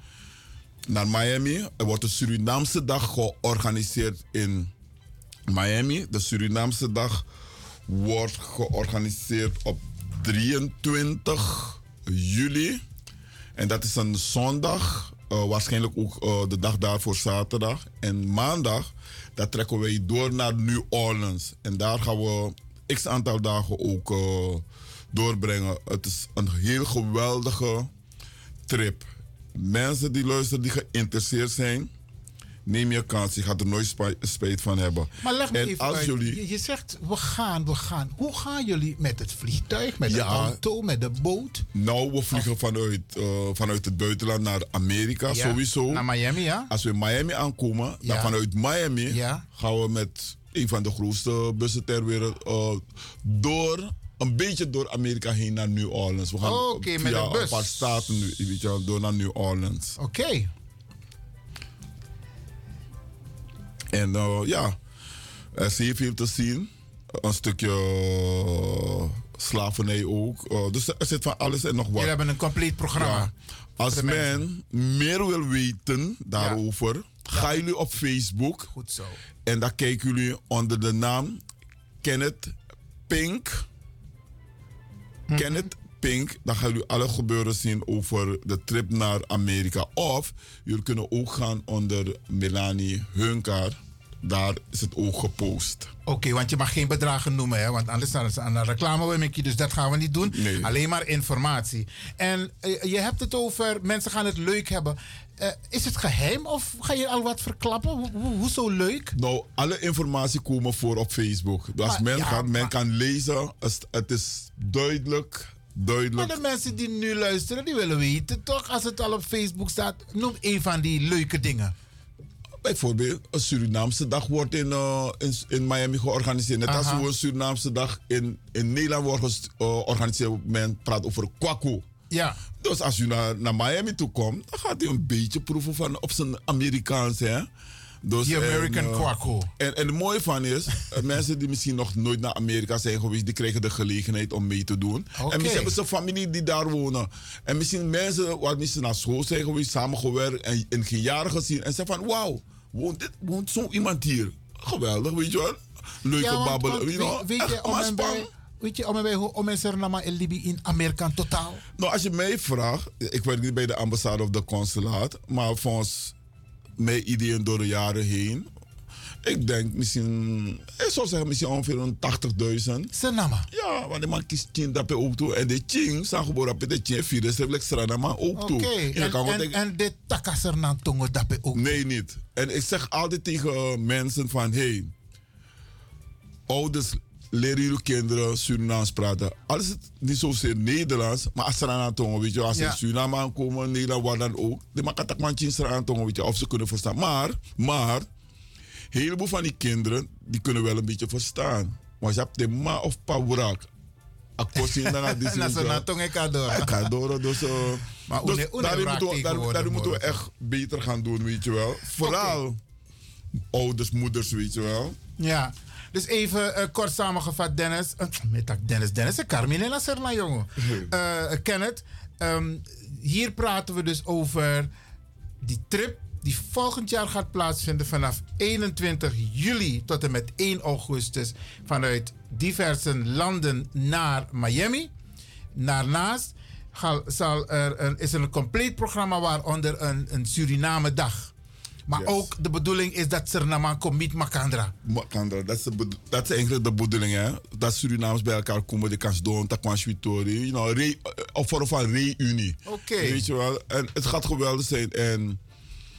naar Miami. Er wordt een Surinaamse dag georganiseerd in Miami. De Surinaamse dag wordt georganiseerd op 23 juli. En dat is een zondag. Eh, waarschijnlijk ook eh, de dag daarvoor zaterdag. En maandag, daar trekken wij door naar New Orleans. En daar gaan we x aantal dagen ook eh, doorbrengen. Het is een heel geweldige trip. Mensen die luisteren, die geïnteresseerd zijn, neem je kans. Je gaat er nooit spi- spijt van hebben. Maar leg me en even als uit. jullie. Je, je zegt, we gaan, we gaan. Hoe gaan jullie met het vliegtuig, met de Ja. auto, met de boot? Nou, we vliegen vanuit, eh, vanuit het buitenland naar Amerika Ja, sowieso. Naar Miami, ja? Als we in Miami aankomen, Ja. dan vanuit Miami gaan we met een van de grootste bussen ter wereld eh, door, een beetje door Amerika heen naar New Orleans. We gaan met via de bus. een paar staten nu, weet je, door naar New Orleans. Oké. En eh, ja, er is heel veel te zien. Een stukje eh, slavernij ook. Eh, dus er zit van alles en nog wat. Jullie hebben een compleet programma. Ja. Als men meer wil weten daarover, ga jullie op Facebook. Goed zo. En dan kijken jullie onder de naam Kenneth Pink. Mhm. Kenneth Pink. Dan gaan jullie alle gebeuren zien over de trip naar Amerika. Of jullie kunnen ook gaan onder Melanie Hunker. Daar is het ook gepost. Oké, want je mag geen bedragen noemen, hè? want anders staan ze aan de reclame, Mickey. Dus dat gaan we niet doen. Nee. Alleen maar informatie. En eh, je hebt het over mensen gaan het leuk hebben. Eh, is het geheim of ga je al wat verklappen? Hoe, hoe, hoezo leuk? Nou, alle informatie komen voor op Facebook. Dus als Maar- men ja, gaat, men maar- kan lezen. Het is duidelijk Maar de mensen die nu luisteren, die willen weten toch, als het al op Facebook staat, noem een van die leuke dingen. Bijvoorbeeld, een Surinaamse dag wordt in, eh, in, in Miami georganiseerd. Net als hoe een Surinaamse dag in, in Nederland wordt eh, georganiseerd. Men praat over kwaku. Ja, Dus als u naar, naar Miami toe komt, dan gaat u een beetje proeven van op zijn Amerikaans. Hè? Dus, die American en, eh, Kwaku. En, en het mooie van is, eh, mensen die misschien nog nooit naar Amerika zijn geweest, die krijgen de gelegenheid om mee te doen. En misschien hebben ze familie die daar wonen. En misschien mensen waar misschien naar school zijn geweest, samengewerkt en, en geen jaren gezien. En zeggen van, wauw, woont, dit- woont zo iemand hier. Geweldig, weet je wel. Leuke Ja, want- babbelen. want you know. weet, weet je, om en bij, weet je, om en bij, hoe om en Suriname en Libië in Amerika totaal? Nou, als je mij vraagt, ik werk niet bij de ambassade of de consulaat, maar volgens mijn ideeën door de jaren heen, ik denk misschien, ik zou zeggen misschien ongeveer een 80.000. Suriname. Ja, want de man kiest tien dat ook toe. En de tien, zijn geboren op de strana maar ook Oké, toe. En dan en, kan we en, denken, en dit takasser na tongo dape ook. Nee, niet. En ik zeg altijd tegen mensen van, hey, ouders, leren jullie kinderen Surinaams praten. Al is het niet zozeer Nederlands, maar als ze aan tongen, weet je, als ze Ja. in Suriname aankomen, Nederland, waar dan ook, dan mag het man aan tongen, weet je, of ze kunnen verstaan. Maar, maar, een heleboel van die kinderen, die kunnen wel een beetje verstaan. Maar je hebt de ma of pa als ze na door. ik ga door, dus, uh, Maar dus une- une daarin raakt moeten we, daar, daarin moeten we echt beter gaan doen, weet je wel. Vooral ouders, moeders, weet je wel. Ja. Dus even eh, kort samengevat, Dennis. Uh, met dat Dennis, Dennis, en Carmine en Serna, jongen. Eh, Kenneth, ehm, hier praten we dus over die trip die volgend jaar gaat plaatsvinden vanaf 21 juli tot en met 1 augustus vanuit diverse landen naar Miami. Daarnaast zal er een, is er een compleet programma waaronder een, een Suriname-dag. Maar Yes. ook de bedoeling is dat Suriname komt Makandra. Makandra, dat is, de dat is eigenlijk de bedoeling, hè. Dat Surinamers bij elkaar komen, de kans doen. You know, re, of vorm van reunie. Oké. Weet je wel. En het gaat geweldig zijn. En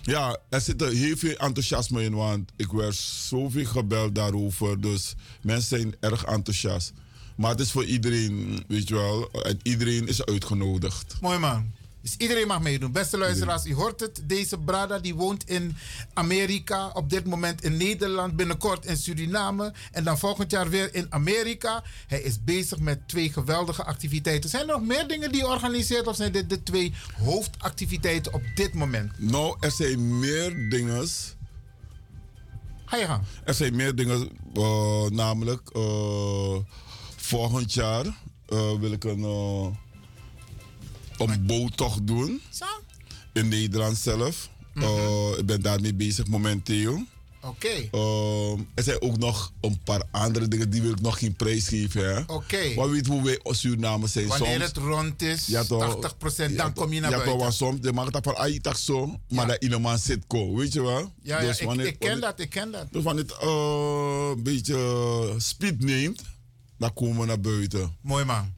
ja, er zit er heel veel enthousiasme in, want ik werd zoveel gebeld daarover. Dus mensen zijn erg enthousiast. Maar het is voor iedereen, weet je wel. En iedereen is uitgenodigd. Mooi man. Dus iedereen mag meedoen. Beste luisteraars, u hoort het. Deze Brada die woont in Amerika. Op dit moment in Nederland. Binnenkort in Suriname. En dan volgend jaar weer in Amerika. Hij is bezig met twee geweldige activiteiten. Zijn er nog meer dingen die je organiseert? Of zijn dit de twee hoofdactiviteiten op dit moment? Nou, er zijn meer dingen. Ga je gang. Er zijn meer dingen, eh, namelijk eh, volgend jaar eh, wil ik een, uh, een boottocht doen Zo? in Nederland zelf. Eh, ik ben daarmee bezig momenteel. Oké. Eh, er zijn ook nog een paar andere dingen die wil ik nog geen prijs geven. Oké. Maar weet hoe wij als Surinamers zijn Wanneer soms. het rond is, Ja, toch. 80%, Ja, dan toch. kom je naar ja, buiten. toch, want soms je mag het van ai tak zo, maar Ja. dat in een man zit ko, weet je wel? Ja, ja Dus ik, wanneer- ik ken wanneer- dat, ik ken dat. dus wanneer het eh, een beetje speed neemt, dan komen we naar buiten. Mooi man.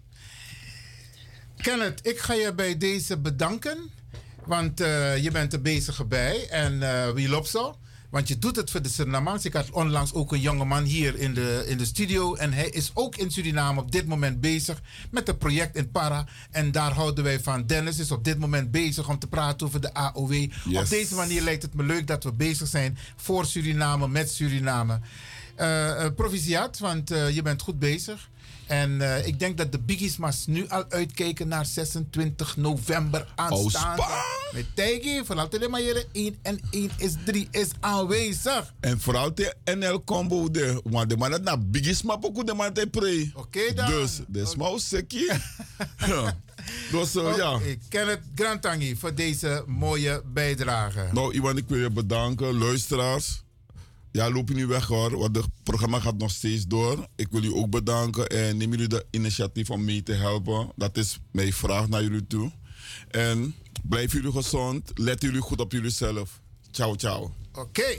Kenneth, ik ga je bij deze bedanken. Want eh, je bent er bezig bij. En eh wie loopt zo? Want je doet het voor de Surinamers. Ik had onlangs ook een jongeman hier in de, in de studio. En hij is ook in Suriname op dit moment bezig met een project in Para. En daar houden wij van. Dennis is op dit moment bezig om te praten over de AOW. Op deze manier lijkt het me leuk dat we bezig zijn voor Suriname, met Suriname. Eh, proficiat, want je bent goed bezig. En eh, ik denk dat de Biggies mas nu al uitkijken naar 26 november aanstaande. spang! Met Tijgi, vooral te maar jullie 1 en 1 is 3 is aanwezig. En vooral de NL combo de, want de man het na biggest map ook de man te pre. Oké dan. Dus, de small sekkie. ja. Dus eh, ja. Ik ken het Grantangi voor deze mooie bijdrage. Nou, Iwan, ik wil je bedanken. Luisteraars. Ja, loop je niet weg hoor, want het programma gaat nog steeds door. Ik wil u ook bedanken en neem jullie de initiatief om mee te helpen. Dat is mijn vraag naar jullie toe. En blijf jullie gezond. Let jullie goed op jullie zelf. Ciao, ciao. Oké.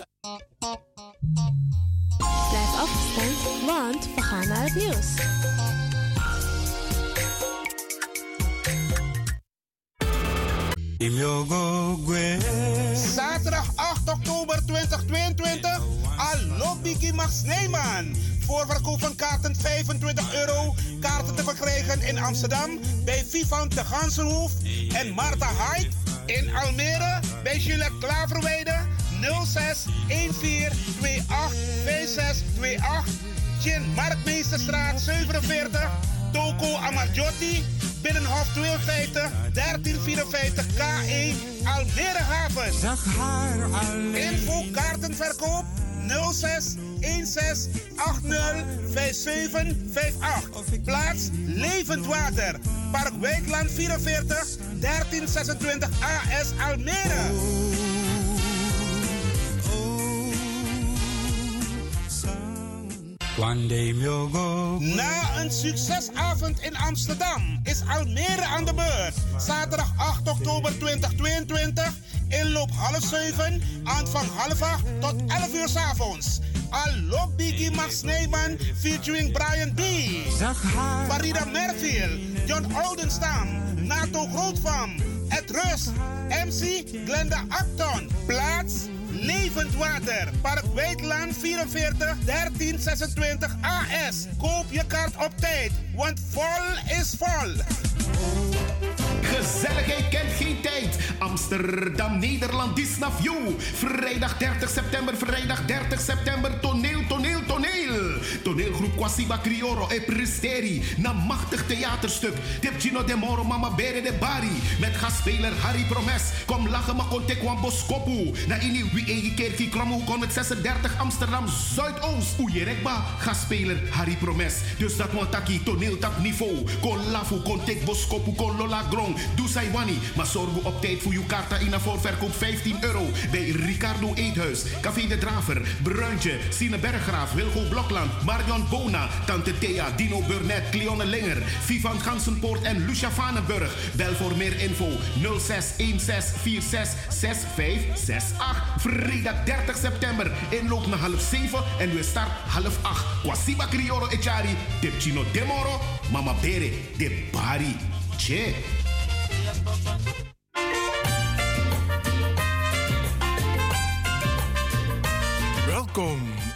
06 16 80 5758. Plaats Levend Water. Park Wijkland 44 1326 AS Almere. Na een succesavond in Amsterdam is Almere aan de beurt. Zaterdag 8 oktober 2022. Inloop half 7. Aanvang half 8 tot 11 uur s avonds. Allo Biggie Max Neyman featuring Brian B. Farida Merville. John Oudenstam. Nato Grootvam. Ed Rust. MC Glenda Acton. Plaats Levend Water. Park Weidland 44 1326 AS. Koop je kaart op tijd, want vol is vol. Gezelligheid kent geen tijd. Amsterdam, Nederland, Disney View. Vrijdag 30 september, vrijdag 30 september. Toneel, toneel. Toneelgroep Kwasiba Crioro e Presteri. Na machtig theaterstuk. Tip Gino de Moro, Mama Bere de Bari. Met gastspeler Harry Promes. Kom lachen, maar kon tekwan boskopu. Na ini wie egi kerkie kromo kon met 36 Amsterdam Zuidoost. Oejerekba, gastspeler Harry Promes. Dus dat want taki toneeltap niveau. Kon lafu, kon tek boskopu, kon lola grong. Doe Saiwani, maar zorg op tijd voor uw kaarta in voor verkoop 15 euro. Bij Ricardo Eethuis, Café de Draver, Bruintje, Sine Berggraaf, Wilgo Blokland, Marion Bona, Tante Thea, Dino Burnett, Cleonne Linger, Vivan Gansenpoort en Lucia Vanenburg. Bel voor meer info 0616466568. Vrijdag 30 september, inloop naar half 7 en we start half 8. Kwasiba Crioro Echari, Depchino Demoro, Mama Bere, de Bari. Che. Welkom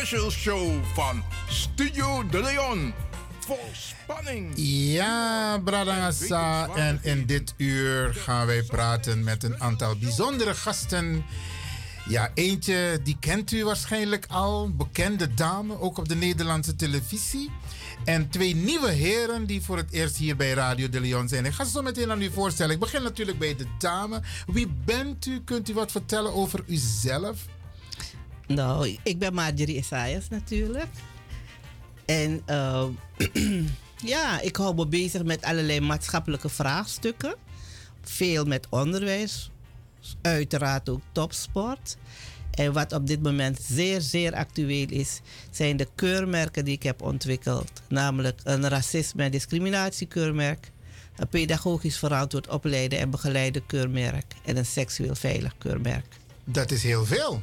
Special Show van Studio De Leon. Vol spanning. Ja, Bradangasa. En in dit uur gaan wij praten met een aantal bijzondere gasten. Ja, eentje die kent u waarschijnlijk al. Bekende dame, ook op de Nederlandse televisie. En twee nieuwe heren die voor het eerst hier bij Radio de Leon zijn. Ik ga ze zo meteen aan u voorstellen. Ik begin natuurlijk bij de dame. Wie bent u? Kunt u wat vertellen over uzelf? Nou, ik ben Marjorie Isaias natuurlijk. En eh, ja, ik hou me bezig met allerlei maatschappelijke vraagstukken. Veel met onderwijs, uiteraard ook topsport. En wat op dit moment zeer, zeer actueel is, zijn de keurmerken die ik heb ontwikkeld. Namelijk een racisme- en discriminatiekeurmerk, een pedagogisch verantwoord opleiden en begeleiden keurmerk en een seksueel veilig keurmerk. Dat is heel veel.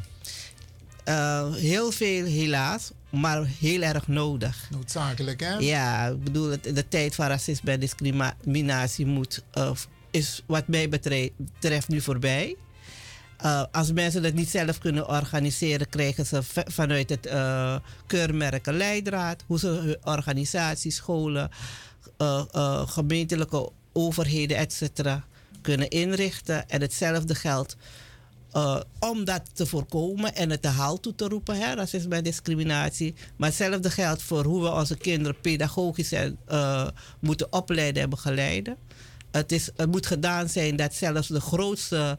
Uh, heel veel helaas, maar heel erg nodig. Noodzakelijk, hè? Ja, ik bedoel, de tijd van racisme en discriminatie moet, uh, is wat mij betreft, nu voorbij. Uh, als mensen het niet zelf kunnen organiseren, krijgen ze vanuit het uh, keurmerk een leidraad. Hoe ze hun organisaties, scholen, gemeentelijke overheden, etc. kunnen inrichten. En hetzelfde geldt uh, om dat te voorkomen en het te haal toe te roepen, hè, racisme en discriminatie. Maar hetzelfde geldt voor hoe we onze kinderen pedagogisch en, uh, moeten opleiden en begeleiden. Het, is, moet gedaan zijn dat zelfs de grootste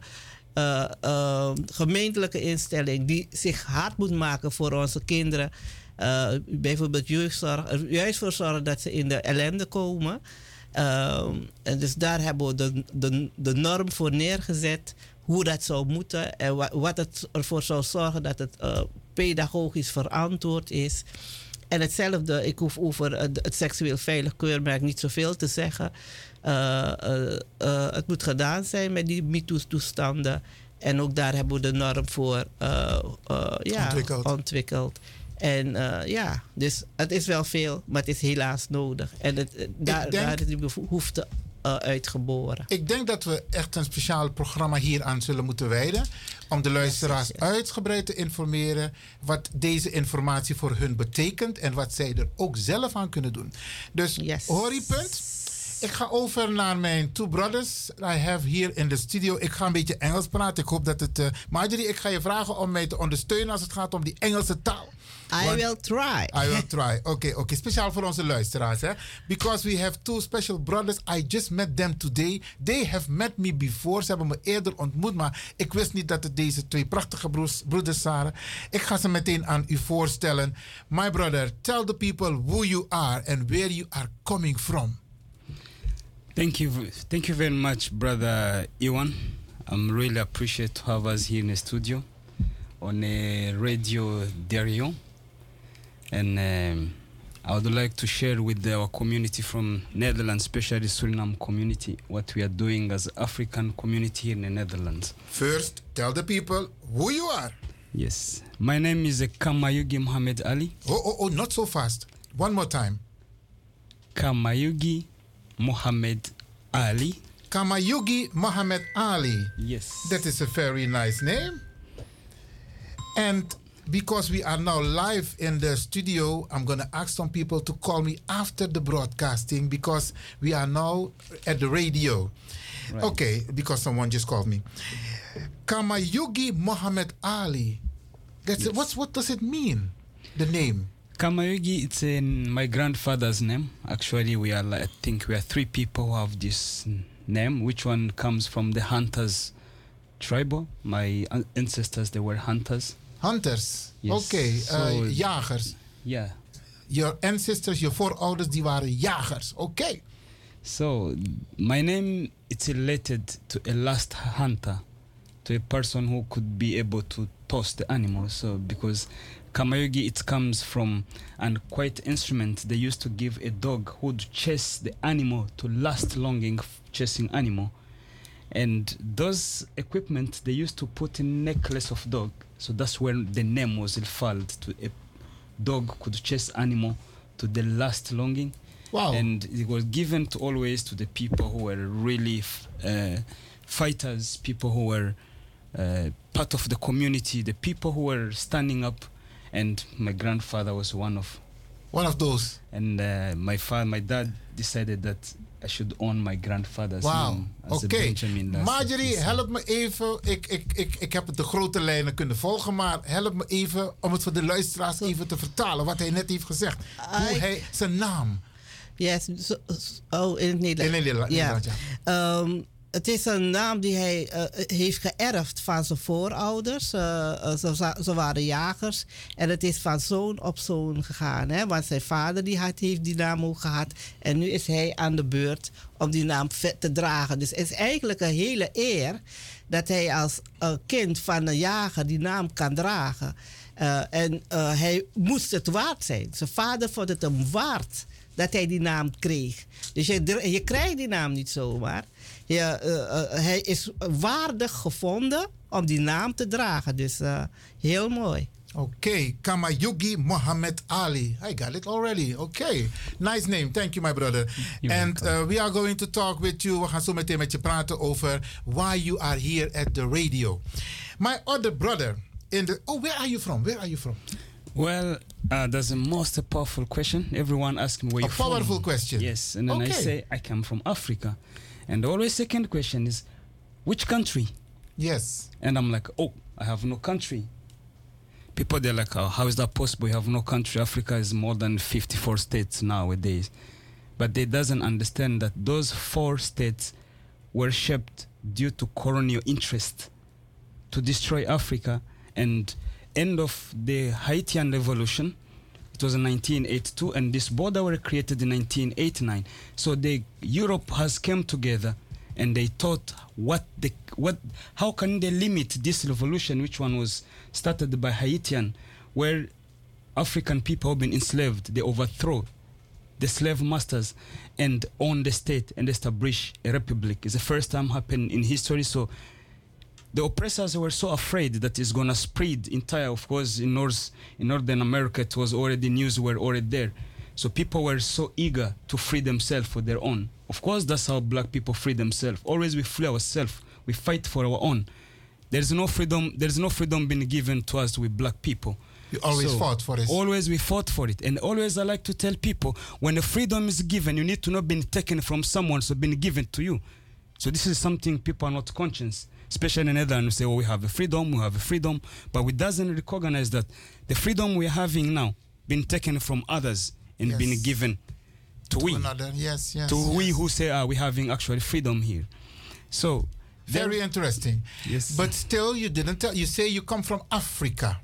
uh, gemeentelijke instelling die zich hard moet maken voor onze kinderen, bijvoorbeeld jeugdzorg, er juist voor zorgen dat ze in de ellende komen. En dus daar hebben we de, de, de norm voor neergezet hoe dat zou moeten en wat, wat het ervoor zou zorgen dat het uh, pedagogisch verantwoord is. En hetzelfde, ik hoef over het, het seksueel veilig keurmerk niet zoveel te zeggen. Uh, uh, het moet gedaan zijn met die MeToo-toestanden. En ook daar hebben we de norm voor ja, ontwikkeld. ontwikkeld. En ja, dus het is wel veel, maar het is helaas nodig. En het, daar, denk, daar is die behoefte uh, uitgeboren. Ik denk dat we echt een speciaal programma hier aan zullen moeten wijden. Om de luisteraars yes, yes, yes. uitgebreid te informeren wat deze informatie voor hun betekent en wat zij er ook zelf aan kunnen doen. Dus punt? Ik ga over naar mijn two brothers. I have hier in de studio. Ik ga een beetje Engels praten. Ik hoop dat het. Uh, Marjorie, ik ga je vragen om mij te ondersteunen als het gaat om die Engelse taal. I will try. I will try. Oké, okay, oké. Okay. Speciaal voor onze luisteraars. Hè? Because we have two special brothers. I just met them today. They have met me before. Ze hebben me eerder ontmoet. Maar ik wist niet dat het deze twee prachtige broers, broeders waren. Ik ga ze meteen aan u voorstellen. My brother, tell the people who you are and where you are coming from. Thank you, thank you very much, brother Iwan. I'm really appreciate to have us here in the studio on a radio Darion. And um, I would like to share with our community from Netherlands, especially Suriname community, what we are doing as African community here in the Netherlands. First, tell the people who you are. Yes, my name is Kamayugi Mohammed Ali. Oh, oh, oh, not so fast. One more time. Kamayugi Mohammed Ali. Kamayugi Mohammed Ali. Yes. That is a very nice name. And because we are now live in the studio, I'm going to ask some people to call me after the broadcasting because we are now at the radio. Right. Okay, because someone just called me. Kamayugi Muhammad Ali. That's yes. what's what does it mean? The name. Kamayugi, it's in my grandfather's name. Actually, we are, I think, we are three people who have this name. Which one comes from the hunters tribe? My ancestors, they were hunters. Hunters. Yes. Okay, So- uh, jagers. Yeah. Your ancestors, your voorouders, die waren jagers. Oké. Okay. So my name it's related to a last hunter, to a person who could be able to toss the animal. So because Kamayogi it comes from and quite instrument they used to give a dog who would chase the animal to last longing chasing animal. And those equipment they used to put in necklace of dog. So that's where the name was referred to a dog could chase animal to the last longing. Wow. And it was given to always to the people who were really f- uh, fighters, people who were uh, part of the community, the people who were standing up, and my grandfather was one of one of those. And uh, my father, my dad decided that I should own my grandfather's Wauw, name oké. as a Benjamin. Last Marjorie, help me even. Ik, ik, ik, ik heb het de grote lijnen kunnen volgen, maar help me even om het voor de luisteraars even te vertalen wat hij net heeft gezegd. Hoe hij zijn naam. Yes, oh, in het Nederlands. In het Nederla- ja. Nederlands, Ehm, het is een naam die hij eh, heeft geërfd van zijn voorouders. Eh, eh, ze, ze waren jagers. En het is van zoon op zoon gegaan. Hè? Want zijn vader die had, heeft die naam ook gehad. En nu is hij aan de beurt om die naam te dragen. Dus het is eigenlijk een hele eer dat hij als kind van een jager die naam kan dragen. En hij moest het waard zijn. Zijn vader vond het hem waard dat hij die naam kreeg. Dus je, je krijgt die naam niet zomaar. Eh, eh, hij is waardig gevonden om die naam te dragen. Dus eh, heel mooi. Oké, Kamayugi Mohammed Ali. I got it already. Oké, nice name. Thank you, my brother. And uh, we are going to talk with you. We gaan zo meteen met je praten over why you are here at the radio. My other brother in the. Oh, where are you from? Where are you from? Well, uh, that's the most powerful question. Everyone asks me where A you're from. powerful question. Yes, and then I Okay. say I come from Africa, and always second question is, which country? Yes. And I'm like, oh, I have no country. People they're like, oh, how is that possible? You have no country. Africa is more than 54 states nowadays, but they doesn't understand that those four states were shaped due to colonial interest to destroy Africa and end of the Haitian revolution it was in 1982 and this border were created in 1989 so the Europe has come together and they thought what the what how can they limit this revolution which one was started by Haitian where African people have been enslaved they overthrow the slave masters and own the state and establish a republic. It's the first time happened in history. So the oppressors were so afraid that it's gonna spread entire. Of course, in North in Northern America, it was already news were already there. So people were so eager to free themselves for their own. Of course, that's how black people free themselves. Always we free ourselves. We fight for our own. There's no freedom. There's no freedom being given to us with black people. You always fought for it. Always we fought for it. And always I like to tell people when the freedom is given, you need to not be taken from someone, so been given to you. So this is something people are not conscious. Especially in Netherlands, we say, oh, we have a freedom, we have a freedom, but we doesn't recognize that the freedom we're having now been taken from others and been given to, we. Another, yes, yes. to yes. we who say, ah, we're having actually freedom here. So Very interesting. Yes. But still, you didn't tell. You say you come from Africa.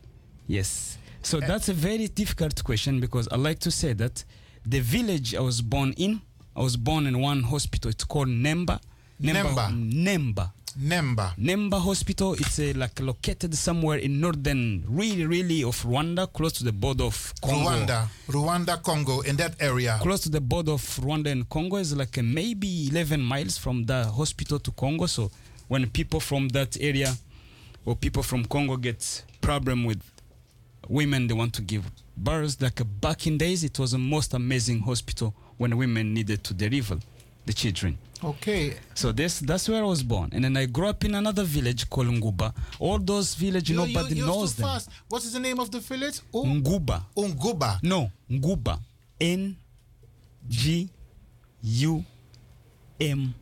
Yes. So that's a very difficult question because I like to say that the village I was born in, I was born in one hospital. It's called Nemba. Nemba. Nemba. Nemba. Nemba Nemba Hospital. It's uh, like located somewhere in northern, really, really of Rwanda, close to the border of Congo. Rwanda, Rwanda, Congo, in that area. Close to the border of Rwanda and Congo is like uh, maybe 11 miles from the hospital to Congo. So when people from that area or people from Congo get problem with women, they want to give birth. Like uh, back in days, it was the most amazing hospital when women needed to deliver the children. Okay. So this that's where I was born, and then I grew up in another village called Nguba. All those villages You- nobody you, knows them. fast. What is the name of the village? Oh, Nguba. Nguba. No, Nguba. N G U M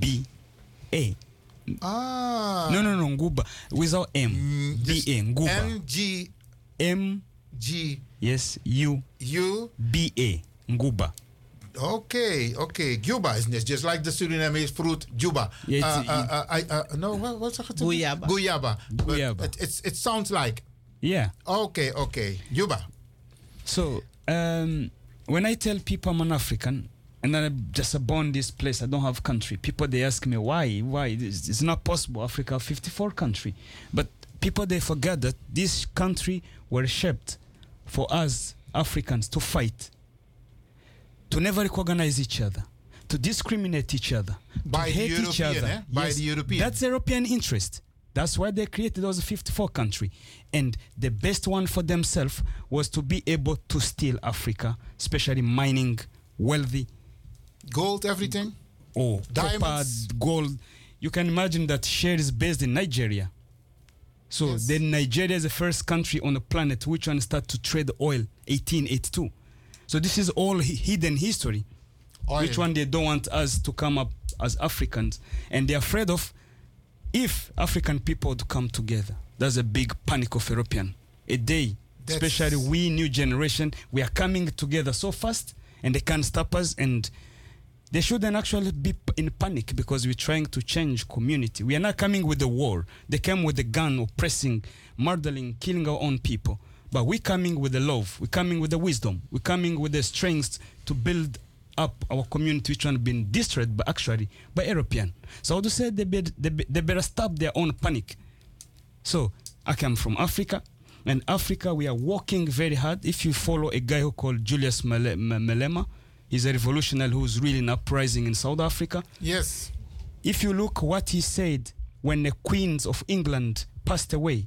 B A. Ah. No, no, no, Nguba. Without M. B A. Nguba. N G M G Yes, U U B A. Nguba. Okay, okay. Cuba is net just like the Surinamese fruit Juba. Yeah, uh, uh, uh, I, uh, no, what, what's it? Guyaba. Guyaba. But Guyaba. It, it's, it sounds like. Yeah. Okay, okay. Juba. So um, when I tell people I'm an African and I'm just born this place, I don't have country. People they ask me why, why it's, it's not possible. Africa 54 country, but people they forget that this country were shaped for us Africans to fight, to never recognize each other, to discriminate each other, By to hate each other. eh? By the European. That's European interest. That's why they created those 54 country. And the best one for themselves was to be able to steal Africa, especially mining wealthy Gold, everything? oh, Diamonds? copper, gold. you can imagine that Shell is based in Nigeria. So then Nigeria is the first country on the planet which one start to trade oil 1882. So this is all hidden history. Which one they don't want us to come up as Africans, and they're afraid of if African people to come together. That's a big panic of European. A day, especially we new generation, we are coming together so fast, and they can't stop us. And they shouldn't actually be in panic because we're trying to change community. We are not coming with the war. They came with the gun, oppressing, murdering, killing our own people. But we're coming with the love. We're coming with the wisdom. We're coming with the strength to build up our community, which one been destroyed, but actually by European. So to say they, be, they, be, they better stop their own panic. So I come from Africa, and Africa we are working very hard. If you follow a guy who called Julius Male- M- Malema, he's a revolutionary who's really an uprising in South Africa. Yes. If you look what he said when the queens of England passed away,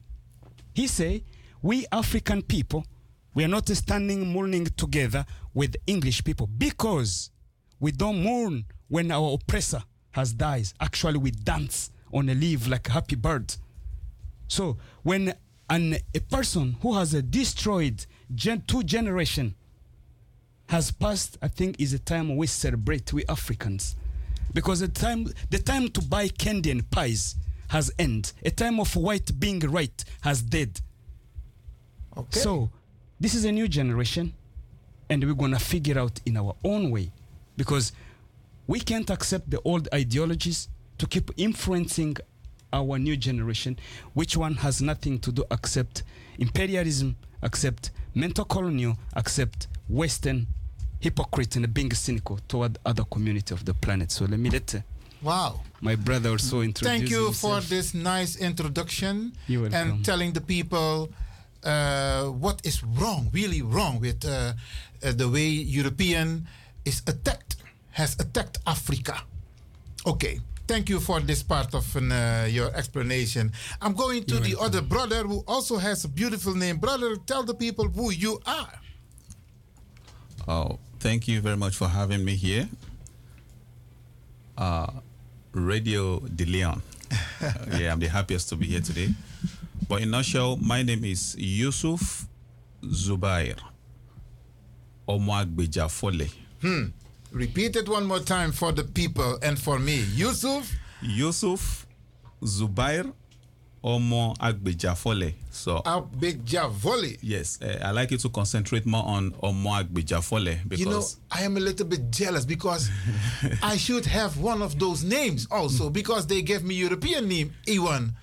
he say we African people we are not standing mourning together with English people because we don't mourn when our oppressor has died. Actually, we dance on a leaf like a happy bird. So when an, a person who has destroyed gen, two generation has passed, I think is a time we celebrate we Africans, because the time the time to buy candy and pies has end. A time of white being right has dead. Okay. So this is a new generation, and we're gonna figure out in our own way, because we can't accept the old ideologies to keep influencing our new generation, which one has nothing to do except imperialism, except mental colonial, except Western hypocrite and being cynical toward other community of the planet. So let me let uh, Wow. my brother also introduce Thank you for this nice introduction and telling the people uh, what is wrong, really wrong with uh, uh, the way European is attacked, has attacked Africa. Okay. Thank you for this part of uh, your explanation. I'm going to the other brother who also has a beautiful name. Brother, tell the people who you are. Oh, thank you very much for having me here. Uh, Radio De Leon. Yeah, I'm the happiest to be here today. But in a nutshell, my name is Yusuf Zubair Omwagbeja Fole. Hmm. Repeat it one more time for the people and for me. Yusuf Yusuf Zubair Omo Agbeja Fole. So Agbeja Fole. Yes, uh, I like you to concentrate more on Omo Agbeja Fole because You know, I am a little bit jealous because I should have one of those names also because they gave me European name, Iwan.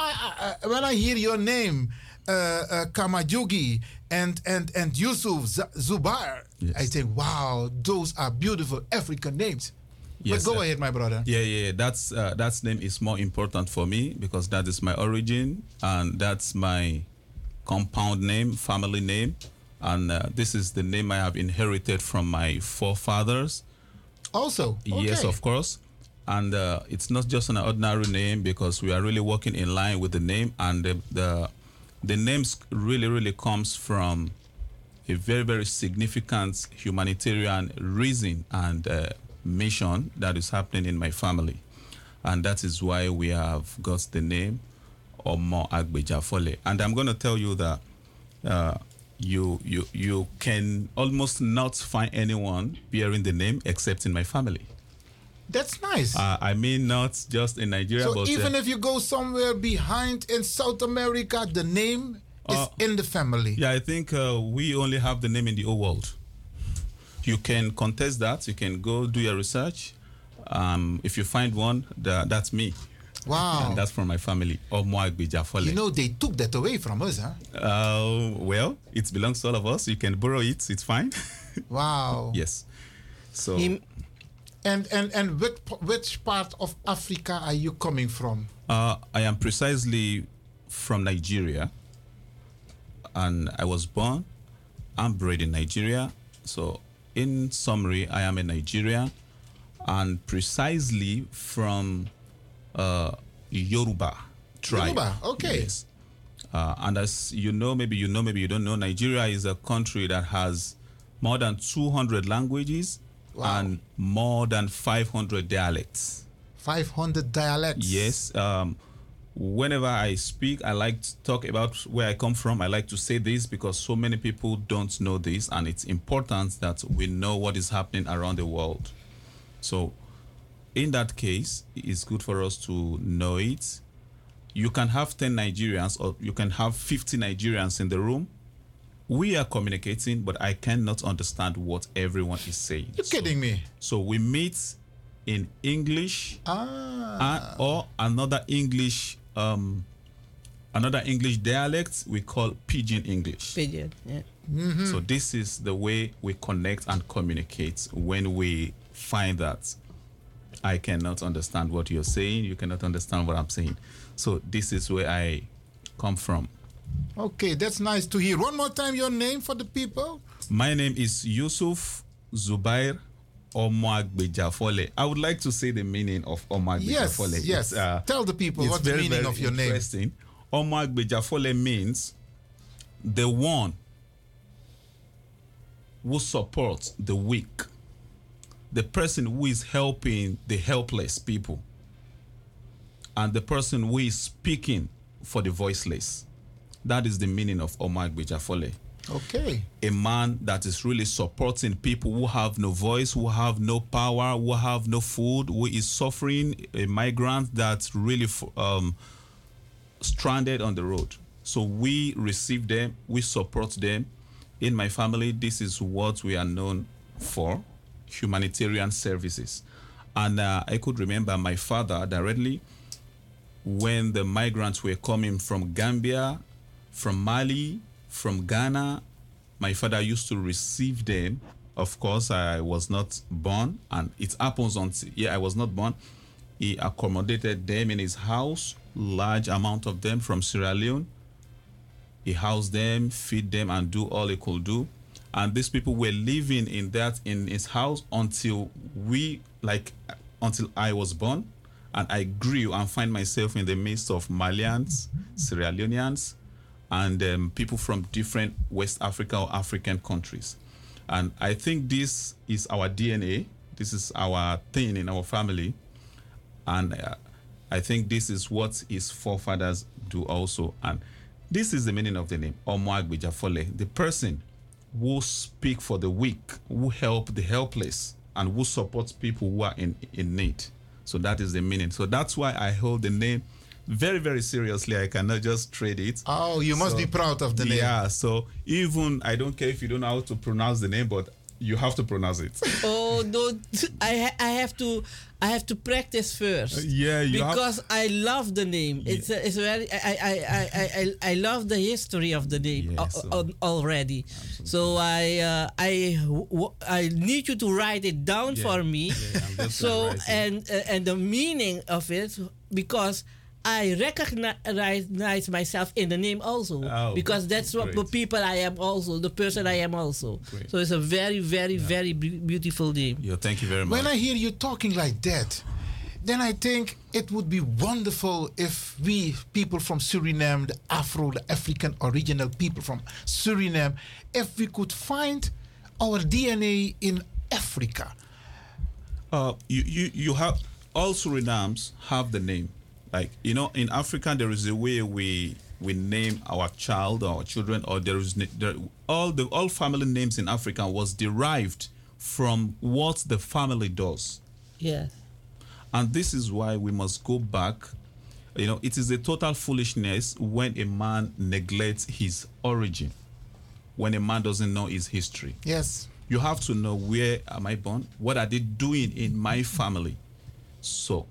I, I, when I hear your name, uh, uh, Kamajugi and and and Yusuf Z- Zubair, I think, wow, those are beautiful African names. Yes, but go uh, ahead, my brother. Yeah, yeah, that's uh, that name is more important for me because that is my origin and that's my compound name, family name, and uh, this is the name I have inherited from my forefathers. Also, yes, of course, and uh, it's not just an ordinary name because we are really working in line with the name, and the the, the names really really comes from a very very significant humanitarian reason and uh, mission that is happening in my family, and that is why we have got the name Omo Agbeja Fole. And I'm going to tell you that uh, you you you can almost not find anyone bearing the name except in my family. That's nice. Uh, I mean, not just in Nigeria, so but uh, even if you go somewhere behind in South America, the name is in the family. Yeah, I think uh, we only have the name in the old world. You can contest that. You can go do your research. Um, if you find one, tha- that's me. Wow. And that's from my family. Omoagbeja Fole. You know, they took that away from us, huh? Uh, well, it belongs to all of us. You can borrow it. It's fine. Wow. yes. So And and and which, which part of Africa are you coming from? uh, I am precisely from Nigeria, and I was born and bred in Nigeria. So, in summary, I am a Nigerian, and precisely from uh, Yoruba tribe. Yoruba, okay. Yes. Uh, and as you know, maybe you know, maybe you don't know, Nigeria is a country that has more than 200 languages and more than 500 dialects. 500 dialects. Yes. Um, whenever I speak, I like to talk about where I come from. I like to say this because so many people don't know this, and it's important that we know what is happening around the world. So, in that case, it's good for us to know it. You can have 10 Nigerians or you can have 50 Nigerians in the room. We are communicating, but I cannot understand what everyone is saying. You're kidding me. So we meet in English Ah. and, or another English um another English dialect we call pidgin English. Pidgin, yeah. So this is the way we connect and communicate when we find that I cannot understand what you're saying, you cannot understand what I'm saying. So this is where I come from. Okay, that's nice to hear. One more time, your name for the people. My name is Yusuf Zubair Omwagbejafole. I would like to say the meaning of Omwagbejafole. Yes, yes. Uh, Tell the people what's the meaning of your name. interesting. Omwagbejafole means the one who supports the weak, the person who is helping the helpless people, and the person who is speaking for the voiceless. That is the meaning of Omwagbejafole Okay. a man that is really supporting people who have no voice, who have no power, who have no food, who is suffering, a migrant that's really um, stranded on the road. So we receive them, we support them. In my family, this is what we are known for humanitarian services. And uh, I could remember my father directly when the migrants were coming from Gambia, from Mali, from Ghana. My father used to receive them. Of course, I was not born, and it happens until yeah, I was not born. He accommodated them in his house, large amount of them from Sierra Leone. He housed them, feed them, and do all he could do. And these people were living in that in his house until we like until I was born, and I grew and find myself in the midst of Malians, Sierra Leoneans, and um, people from different West Africa or African countries. And I think this is our DNA. This is our thing in our family. And uh, I think this is what his forefathers do also. And this is the meaning of the name, Omwagbejafole, the person who speak for the weak, who help the helpless, and who supports people who are in, in need. So that is the meaning. So that's why I hold the name very, very seriously. I cannot just trade it. Oh, you must So- be proud of the name. Yeah. So even I don't care if you don't know how to pronounce the name, but you have to pronounce it. Oh no, I I have to I have to practice first. Uh, yeah, you have- because I love the name. It's a, it's very I, I, I, I, I, I love the history of the name al- al- already. So I uh, I w- I need you to write it down Yeah, for me. yeah, I'm so gonna write it. and uh, and the meaning of it because. I recognize myself in the name also Oh, because that's what the people I am also, the person I am also. So it's a very, very, very beautiful name. Yeah, thank you very much. When I hear you talking like that, then I think it would be wonderful if we, people from Suriname, the Afro, the African original people from Suriname, if we could find our DNA in Africa. Uh, you, you, you have all Surinams have the name. Like you know, in Africa there is a way we we name our child, our children, or there is ne- there, all the all family names in Africa was derived from what the family does. Yes. And this is why we must go back. You know, it is a total foolishness when a man neglects his origin, when a man doesn't know his history. Yes. You have to know where am I born? What are they doing in my family? So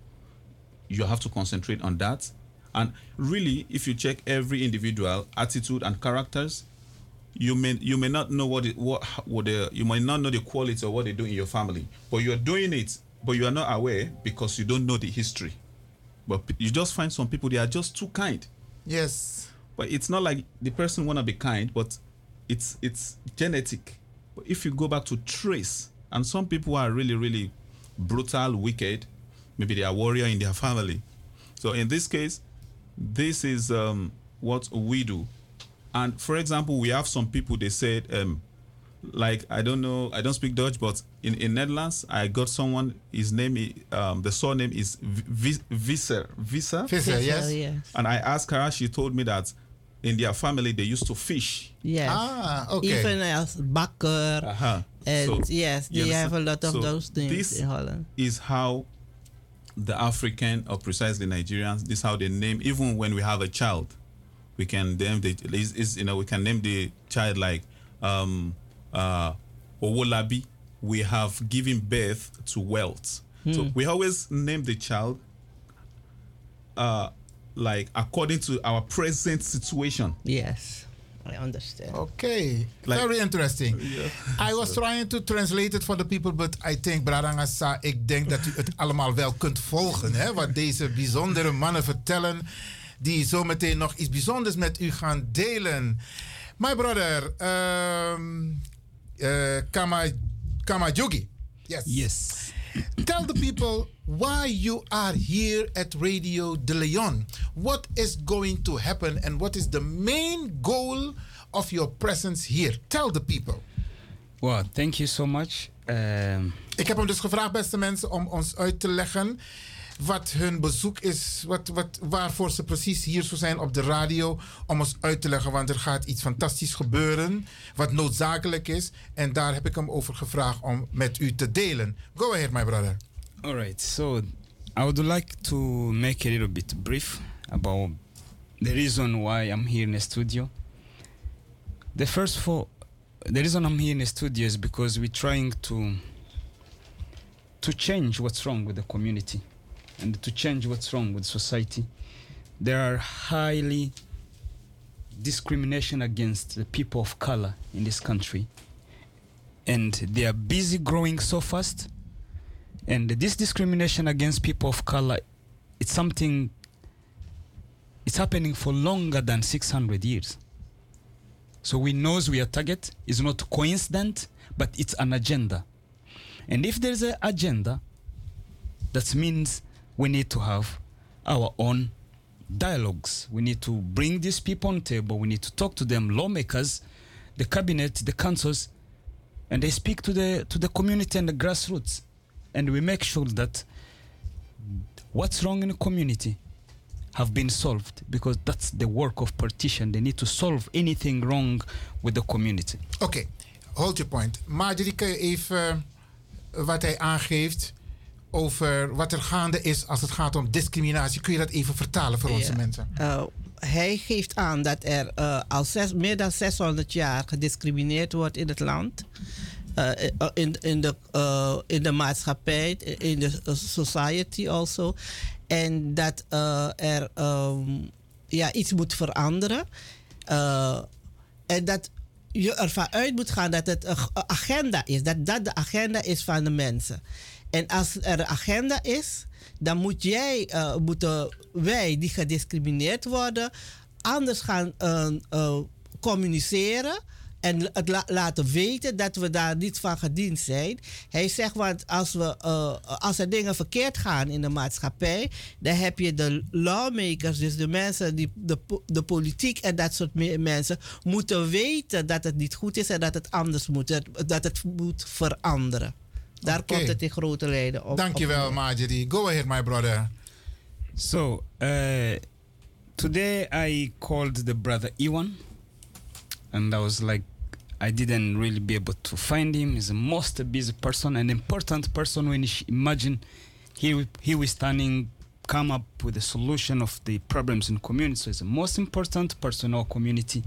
you have to concentrate on that. And really, if you check every individual attitude and characters, you may you may not know what it, what what the, you might not know the quality of what they do in your family, but you are doing it, but you are not aware because you don't know the history. But you just find some people they are just too kind. Yes. But it's not like the person wanna be kind, but it's it's genetic. But if you go back to trace, and some people are really really brutal, wicked, maybe they are warrior in their family. So in this case, this is um, what we do. And for example, we have some people they said um, like I don't know, I don't speak Dutch, but in in Netherlands, I got someone. His name, is, um, the surname is Vi- Visser. Visser. Visser, yes. yes. And I asked her. She told me that in their family they used to fish. Yes. Ah, okay. Even as bakker. Uh-huh. And So, yes, you they have a lot of So those things this in Holland. is how the African or precisely Nigerians. This is how they name. Even when we have a child, we can name the is, is you know we can name the child like um, uh, Owolabi. We have given birth to wealth. So Hmm. we always name the child uh, like according to our present situation. Yes, I understand. Okay, Like- very interesting. Yeah. I was trying to translate it for the people, but I think Bradangasa, ik denk dat u het allemaal wel kunt volgen. Hè, wat deze bijzondere mannen vertellen, die zometeen nog iets bijzonders met u gaan delen. My brother, um, uh, Kama, Kamajugi. Yes. Yes. Tell the people why you are here at Radio De Leon. What is going to happen and what is the main goal of your presence here? Tell the people. Well, thank you so much. Um, Ik heb hem dus gevraagd, beste mensen, om ons uit te leggen wat hun bezoek is, wat, wat, waarvoor ze precies hier zo zijn op de radio, om ons uit te leggen, want er gaat iets fantastisch gebeuren, wat noodzakelijk is. En daar heb ik hem over gevraagd om met u te delen. Go ahead, my brother. All right. So I would like to make a little bit brief about the reason why I'm here in the studio. The first for the reason I'm here in the studio is because we're trying to to change what's wrong with the community and to change what's wrong with society. There are highly discrimination against the people of color in this country. And they are busy growing so fast. And this discrimination against people of color it's something it's happening for longer than 600 years. So we knows we are target is not coincident but it's an agenda. And if there's an agenda that means we need to have our own dialogues. We need to bring these people on table. We need to talk to them lawmakers the cabinet the councils and they speak to the to the community and the grassroots. And we make sure that what's wrong in the community have been solved because that's the work of partition they need to solve anything wrong with the community. Okay, hold your point. Marjorie, even eh, wat hij aangeeft over wat er gaande is als het gaat om discriminatie. Kun je dat even vertalen voor onze Ja. mensen? Uh, hij geeft aan dat er uh, al zes, meer dan 600 jaar gediscrimineerd wordt in het land. Uh, in, in, de, uh, in de maatschappij, in de society also. En dat uh, er um, ja, iets moet veranderen. Uh, en dat je ervan uit moet gaan dat het een agenda is. Dat dat de agenda is van de mensen. En als er agenda is, dan moet jij, eh, moeten wij die gediscrimineerd worden, anders gaan eh, eh, communiceren. En het la- laten weten dat we daar niet van gediend zijn. Hij zegt, want als, we, als er dingen verkeerd gaan in de maatschappij, dan heb je de lawmakers, dus de mensen, die, de, de politiek en dat soort me- mensen, moeten weten dat het niet goed is en dat het anders moet, dat het moet veranderen. Daar Oké. komt het in grote lijnen op. Dankjewel, op- Marjorie. Go ahead, my brother. So uh, today I called the brother Iwan, and I was like, I didn't really be able to find him. He's a most busy person, an important person. When you imagine he he was standing, come up with a solution of the problems in the community. So he's the most important person in our community,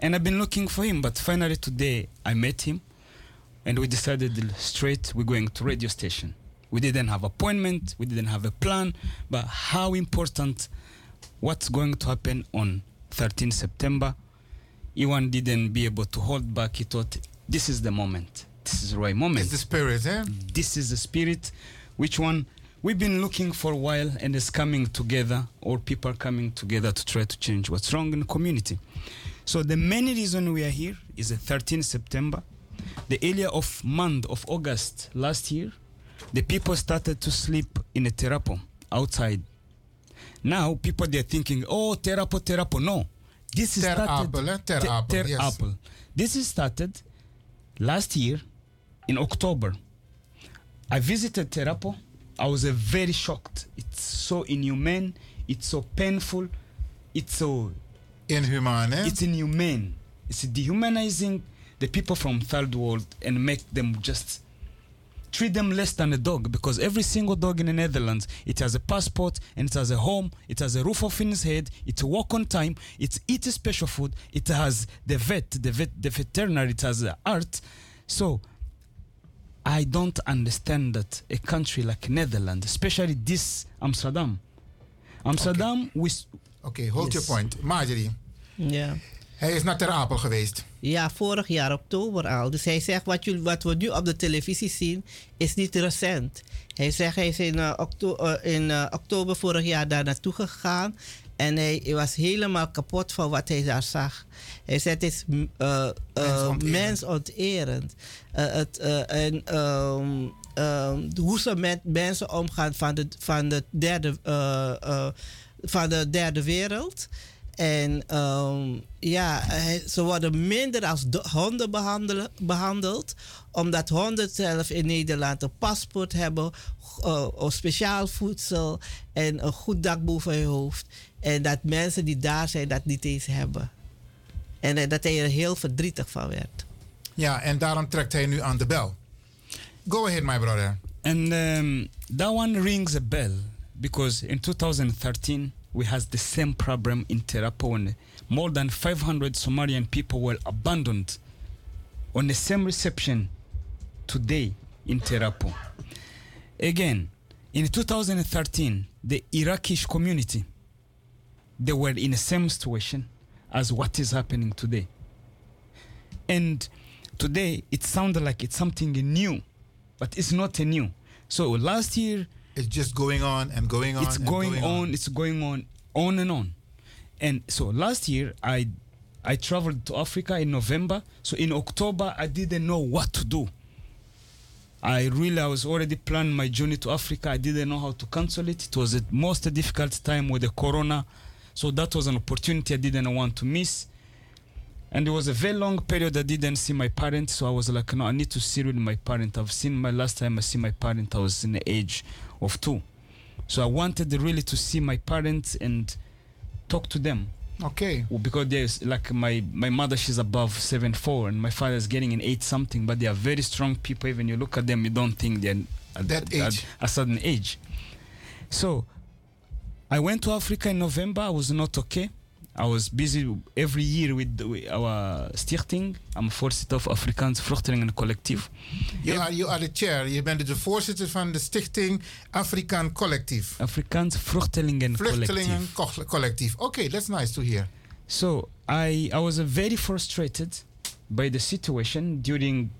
and I've been looking for him. But finally today I met him, and we decided straight we're going to radio station. We didn't have appointment, we didn't have a plan, but how important what's going to happen on 13 September. Iwan didn't be able to hold back. He thought this is the moment. This is the right moment. It's the spirit, eh? This is the spirit. Which one we've been looking for a while and it's coming together, or people are coming together to try to change what's wrong in the community. So the main reason we are here is the 13 September. The earlier of month of August last year, the people started to sleep in a terapo outside. Now people they're thinking, oh terapo, terapo. No. This is Ter started Apel, eh? Ter Te- Apel, Ter yes. Apel. This is started Last year, in October, I visited Terapo. I was uh, very shocked. It's so inhumane. It's so painful. It's so inhumane. It's inhumane. It's dehumanizing the people from third world and make them just treat them less than a dog because every single dog in the Netherlands it has a passport and it has a home, it has a roof over its head, it walk on time, it eats special food, it has the vet, the vet, the veterinary, it has the art. So I don't understand that a country like Netherlands, especially this Amsterdam, Amsterdam, we. Oké, hold your point. Marjorie. Ja. Hij is naar Ter Apel geweest. Ja, vorig jaar oktober al. Dus hij zegt, wat, jullie, wat we nu op de televisie zien, is niet recent. Hij zegt, hij is in, eh, okto- eh, in eh, oktober vorig jaar daar naartoe gegaan. En hij was helemaal kapot van wat hij daar zag. Hij zegt, het is mensonterend. Het, eh, en, ehm, ehm, hoe ze met mensen omgaan van de, van de, derde, van de derde wereld. En ehm, ja, ze worden minder als honden behandelen- behandeld. Omdat honden zelf in Nederland een paspoort hebben, een speciaal voedsel en een goed dak boven hun hoofd. En dat mensen die daar zijn dat niet eens hebben. En eh, dat hij er heel verdrietig van werd. Ja, en daarom trekt hij nu aan de bel. Go ahead, my brother. And um, that one rings a bell because in 2013 we had the same problem in Terapo when more than 500 Somalian people were abandoned on the same reception today in Terapo. Again, in 2013, the Iraqi community they were in the same situation as what is happening today. And today it sounded like it's something new, but it's not a new. So last year it's just going on and going on It's and going, going on, on. It's going on, on and on. And so last year I I traveled to Africa in November. So in October I didn't know what to do. I really I was already planning my journey to Africa. I didn't know how to cancel it. It was the most difficult time with the corona. So that was an opportunity I didn't want to miss. And it was a very long period I didn't see my parents. So I was like, no, I need to see with my parent. I've seen my last time I see my parent, I was in the age of two. So I wanted really to see my parents and talk to them. Okay. Well, because there's like my my mother, she's above seven four, and my father's getting an eight something. But they are very strong people. Even you look at them, you don't think they're at That at- age. a certain age. So I went to Africa in November. I was not okay. I was busy every year with, the- with our stichting. I'm voorzitter of Afrikaans Vluchtelingen Collectief. You are, you are the chair. Je bent de voorzitter van de stichting Afrikaan Collectief. Afrikaans Vluchtelingen Vluchtelingen Co- Collectief. Oké, that's nice to hear. So I I was uh, very frustrated by the situation during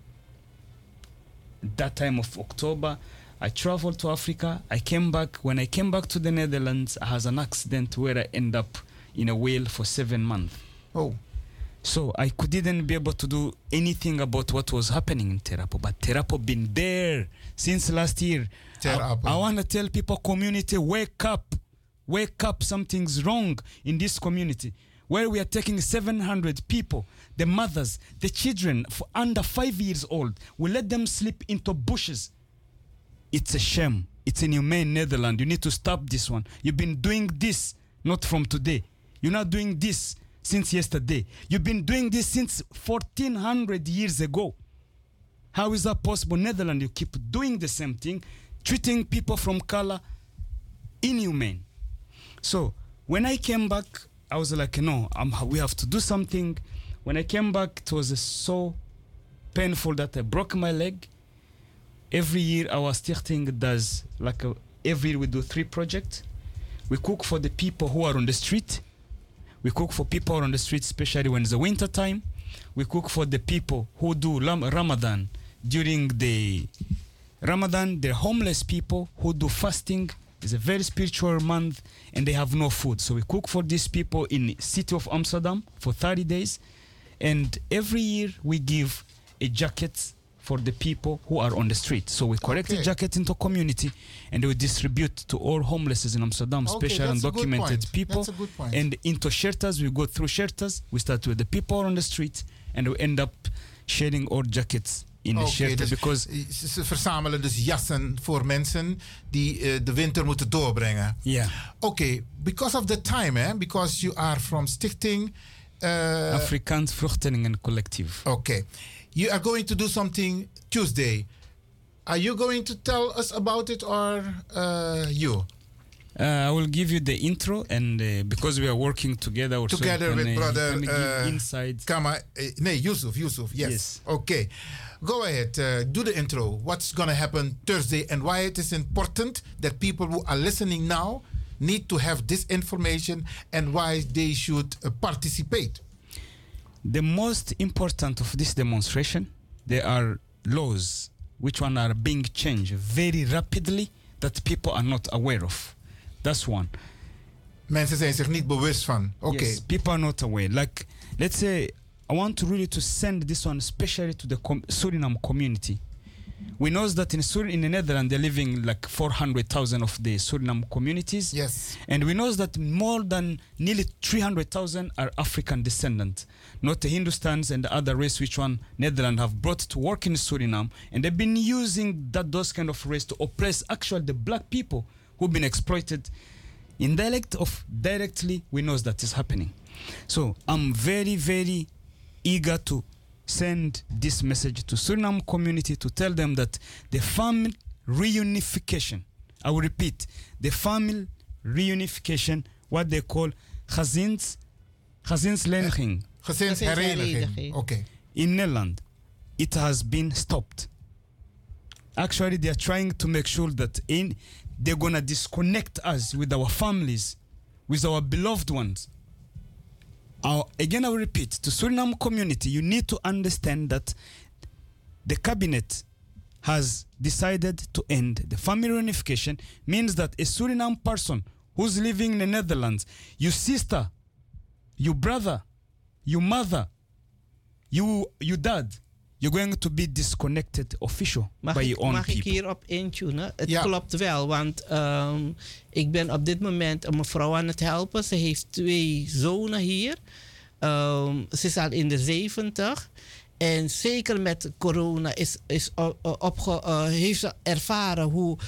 that time of October. I traveled to Africa. I came back. When I came back to the Netherlands, I had an accident where I end up in a whale for seven months. Oh. So I couldn't be able to do anything about what was happening in Terapo. But Terapo been there since last year. I, I want to tell people, community, wake up. Wake up. Something's wrong in this community. Where we are taking 700 people, the mothers, the children for under five years old, we let them sleep into bushes. It's a shame. It's inhumane Netherlands. You need to stop this one. You've been doing this not from today. You're not doing this since yesterday. You've been doing this since 1400 years ago. How is that possible? Netherlands, you keep doing the same thing, treating people from color inhumane. So when I came back, I was like, no, um, we have to do something. When I came back, it was so painful that I broke my leg. Every year, our stichting does like a, every year we do three projects. We cook for the people who are on the street. We cook for people on the street, especially when it's the winter time. We cook for the people who do Ram- Ramadan during the Ramadan. They're homeless people who do fasting. It's a very spiritual month, and they have no food. So we cook for these people in the city of Amsterdam for 30 days, and every year we give a jacket for the people who are on the street. So we collect the Okay. jacket into community, and we distribute to all homeless in Amsterdam, Okay, special that's a good undocumented people. That's a good point. And into shelters, we go through shelters. We start with the people on the street, and we end up sharing our jackets in Oké, shelter dus because ze, ze verzamelen dus jassen voor mensen die eh, de winter moeten doorbrengen. Ja. Oké, because of the time, hè? Because you are from Stichting uh, Afrikaans Vluchtelingencollectief. Oké. You are going to do something Tuesday. Are you going to tell us about it or uh, you? Uh, I will give you the intro, and uh, because we are working together, also Together can, with brother uh, insight. Kama, uh, nee, Yusuf, Yusuf, yes. Yes. Okay. Go ahead, uh, do the intro. What's going to happen Thursday and why it is important that people who are listening now need to have this information and why they should uh, participate. The most important of this demonstration, there are laws which one are being changed very rapidly that people are not aware of. That's one. Mensen zijn zich niet bewust van. Oké. Yes, people are not aware. Like, let's say, I want to really to send this one especially to the com- Suriname community. We know that in Sur- in the Netherlands they're living like 400,000 of the Suriname communities. Yes. And we know that more than nearly 300,000 are African descendants, not the Hindustans and the other race which one Netherlands have brought to work in Suriname. And they've been using that those kind of race to oppress actually the black people who've been exploited indirect of directly we know that is happening so i'm very very eager to send this message to suriname community to tell them that the family reunification i will repeat the family reunification what they call gezins gezinsleniging Gezinshereniging. Okay. in Nederland it has been stopped actually they are trying to make sure that in they're gonna disconnect us with our families with our beloved ones again i will repeat. To suriname community you need to understand that the cabinet has decided to end the family reunification. Means that a suriname person who's living in the netherlands your sister your brother your mother you your dad you're going to be disconnected official Mag, by ik, your own mag ik people hierop intunen? Het Ja. klopt wel, want ehm, ik ben op dit moment een mevrouw aan het helpen. Ze heeft twee zonen hier. Ehm, ze is al in de 70. En zeker met corona is, is opge, eh, heeft ze ervaren hoe,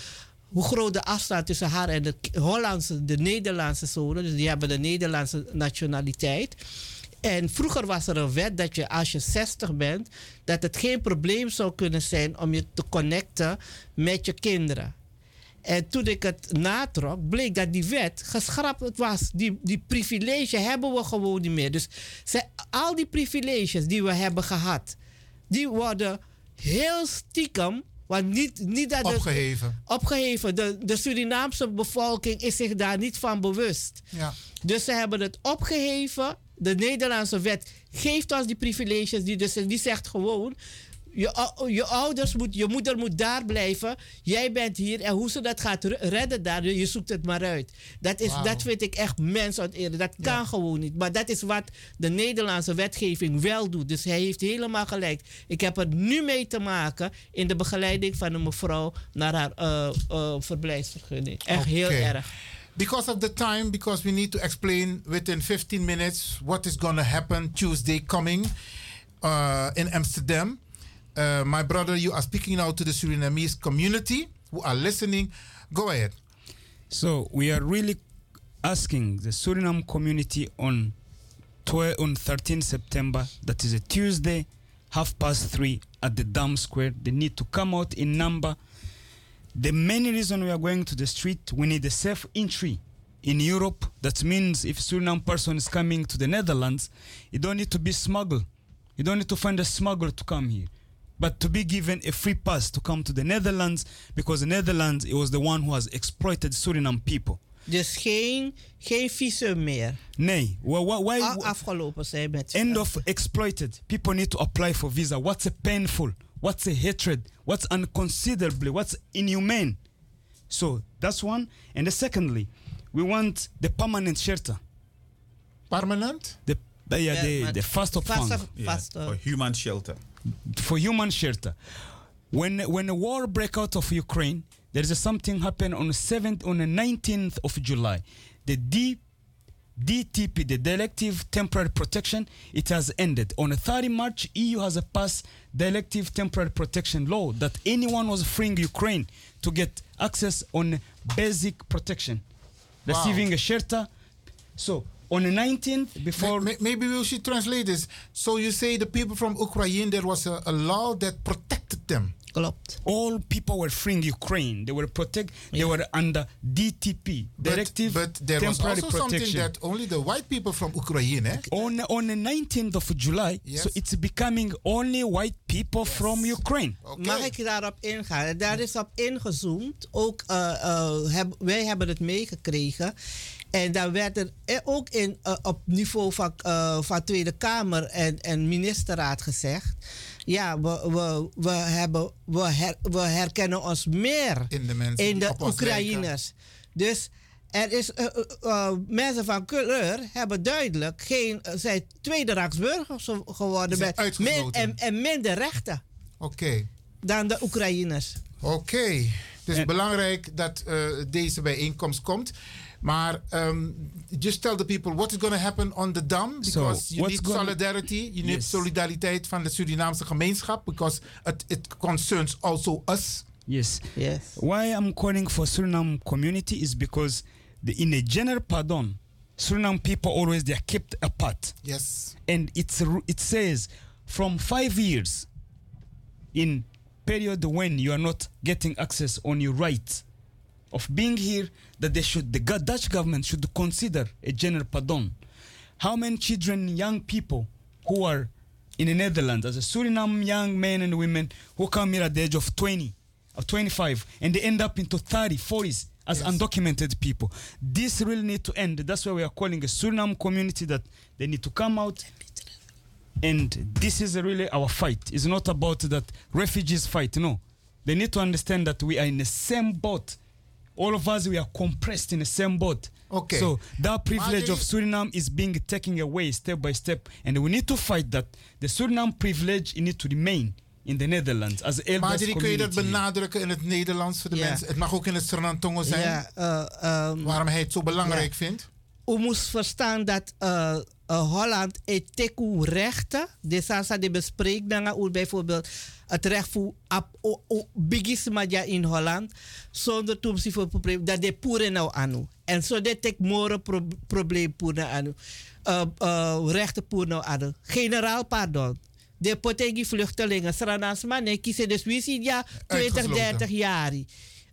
hoe groot de afstand tussen haar en de Hollandse, de Nederlandse zonen. Dus die hebben de Nederlandse nationaliteit. En vroeger was er een wet dat je als je 60 bent, dat het geen probleem zou kunnen zijn om je te connecten met je kinderen. En toen ik het natrok, bleek dat die wet geschrapt was. Die, die privilege hebben we gewoon niet meer. Dus ze, al die privileges die we hebben gehad, die worden heel stiekem. Want niet, niet dat het- Opgeheven. opgeheven. De, de Surinaamse bevolking is zich daar niet van bewust. Ja. Dus ze hebben het opgeheven. De Nederlandse wet geeft ons die privileges. Die, dus, die zegt gewoon. Je, je ouders moet, je moeder moet daar blijven. Jij bent hier. En hoe ze dat gaat re- redden daar, je zoekt het maar uit. Dat, is, dat vind ik echt mensonterend. Dat kan gewoon niet. Maar dat is wat de Nederlandse wetgeving wel doet. Dus hij heeft helemaal gelijk. Ik heb er nu mee te maken in de begeleiding van een mevrouw naar haar eh, verblijfsvergunning. Echt heel erg. Because of the time, because we need to explain within 15 minutes what is going to happen Tuesday coming uh, in Amsterdam. Uh, my brother, you are speaking now to the Surinamese community who are listening. Go ahead. So we are really asking the Suriname community on 12, on 13 September, that is a Tuesday, half past three at the Dam Square. They need to come out in number. The main reason we are going to the street, we need a safe entry in Europe. That means if Suriname person is coming to the Netherlands, you don't need to be smuggled. You don't need to find a smuggler to come here. But to be given a free pass to come to the Netherlands, because the Netherlands it was the one who has exploited Suriname people. Dus geen, geen visum meer. Nee. Why, why, why, afgelopen zijn met end of exploited. People need to apply for visa. What's a painful? What's a hatred? What's unconsiderably? What's inhumane? So that's one. And the secondly, we want the permanent shelter. Permanent? The the- yeah, Yeah, the, the first of fast fund. of- Yeah, fast of- for human shelter. For human shelter. When when the war break out of Ukraine, there is a something happened on the seventh on the nineteenth of July. The DTP, the Directive Temporary Protection, it has ended. On the 30 March, EU has passed Directive Temporary Protection law that anyone was freeing Ukraine to get access on basic protection, Wow. receiving a shelter. So on the 19th, before May- maybe we should translate this. So you say the people from Ukraine, there was a, a law that protected them. Klopt. all people were freeing Ukraine. They were protect. They were under DTP, Directive but, but there was Temporary also Protection. something that only the white people from Ukraine, eh? on on the 19th of July, so it's becoming only white people from Ukraine. Mag ik daarop ingaan? Daar is op ingezoomd. Ook, eh, eh, heb, wij hebben het meegekregen. En daar werd er ook in, op niveau van, eh, van Tweede Kamer en, en ministerraad gezegd. Ja, we, we, we, hebben, we, her- we herkennen ons meer In de mensen in de Oekraïners. Dus er is, eh, eh, eh, mensen van kleur hebben duidelijk geen, zijn tweederangs burgers geworden Zijn met min, en, en minder rechten Oké. dan de Oekraïners. Oké. Het is belangrijk dat eh, deze bijeenkomst komt. Maar um, just tell the people what is going to happen on the dam. So, Because you need gonna- solidarity. You need Yes. solidariteit van de Surinaamse gemeenschap. Because it, it concerns also us. Yes. Yes. Why I'm calling for Suriname community is because the, in a general pardon, Suriname people always they are kept apart. Yes. And it's it says from five years in period when you are not getting access on your right of being here that they should the Dutch government should consider a general pardon. How many children, young people who are in the Netherlands as a Suriname young men and women who come here at the age of 20 or 25 and they end up into 30, 40s as undocumented people. This really need to end. That's why we are calling a Suriname community that they need to come out and this is really our fight. It's not about that refugees fight. No, they need to understand that we are in the same boat. All of us we are compressed in the same boat. Okay. So that privilege of Suriname is being taken away step by step, and we need to fight that. The Suriname privilege it need to remain in the Netherlands as elders Maar kun je dat benadrukken in het Nederlands voor de mensen? Het mag ook in het Sernantongo zijn. Ja, eh, ehm, Waarom hij het zo belangrijk vindt? U moest verstaan dat eh, eh, Holland het teku rechten, de sasa de bespreekt dan u bijvoorbeeld het recht voor maja in Holland zonder tumsi voor probleem dat de poeren nou anu en zo dat ik more pro probleem poeren anu uh, uh, rechten poeren nou anu generaal pardon de potegi vluchtelingen Sranas man kiezen dus wie ziet ja 20 Uitgesloten. 30 jaar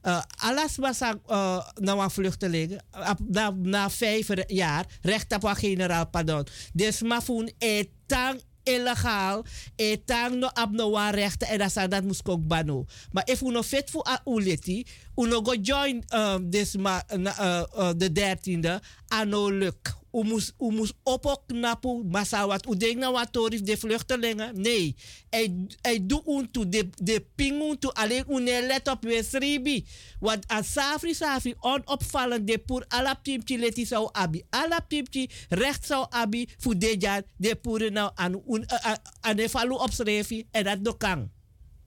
uh, alles was uh, nou aan vluchtelingen. Na, na vijf jaar recht op een generaal pardon. Dus maar voor een tang illegaal, een tang no ab no wa rechten en dat dat moest ook bano. Maar if we no fit voor a uleti, we no go join um, dus maar na, uh, uh, de dertiende, ano luk. U moest, u moest opknappen, maar zou wat u denkt nou wat torif de vluchtelingen? Nee. Hij, hij doet unto de, de ping unto alleen une let op wesribi. Want als safri safri onopvallend de poer alaptimchi leti zou abi. Alaptimchi recht zou abi voor dit jaar de poeren nou aan eh, aan de valu opschrijven en dat kan.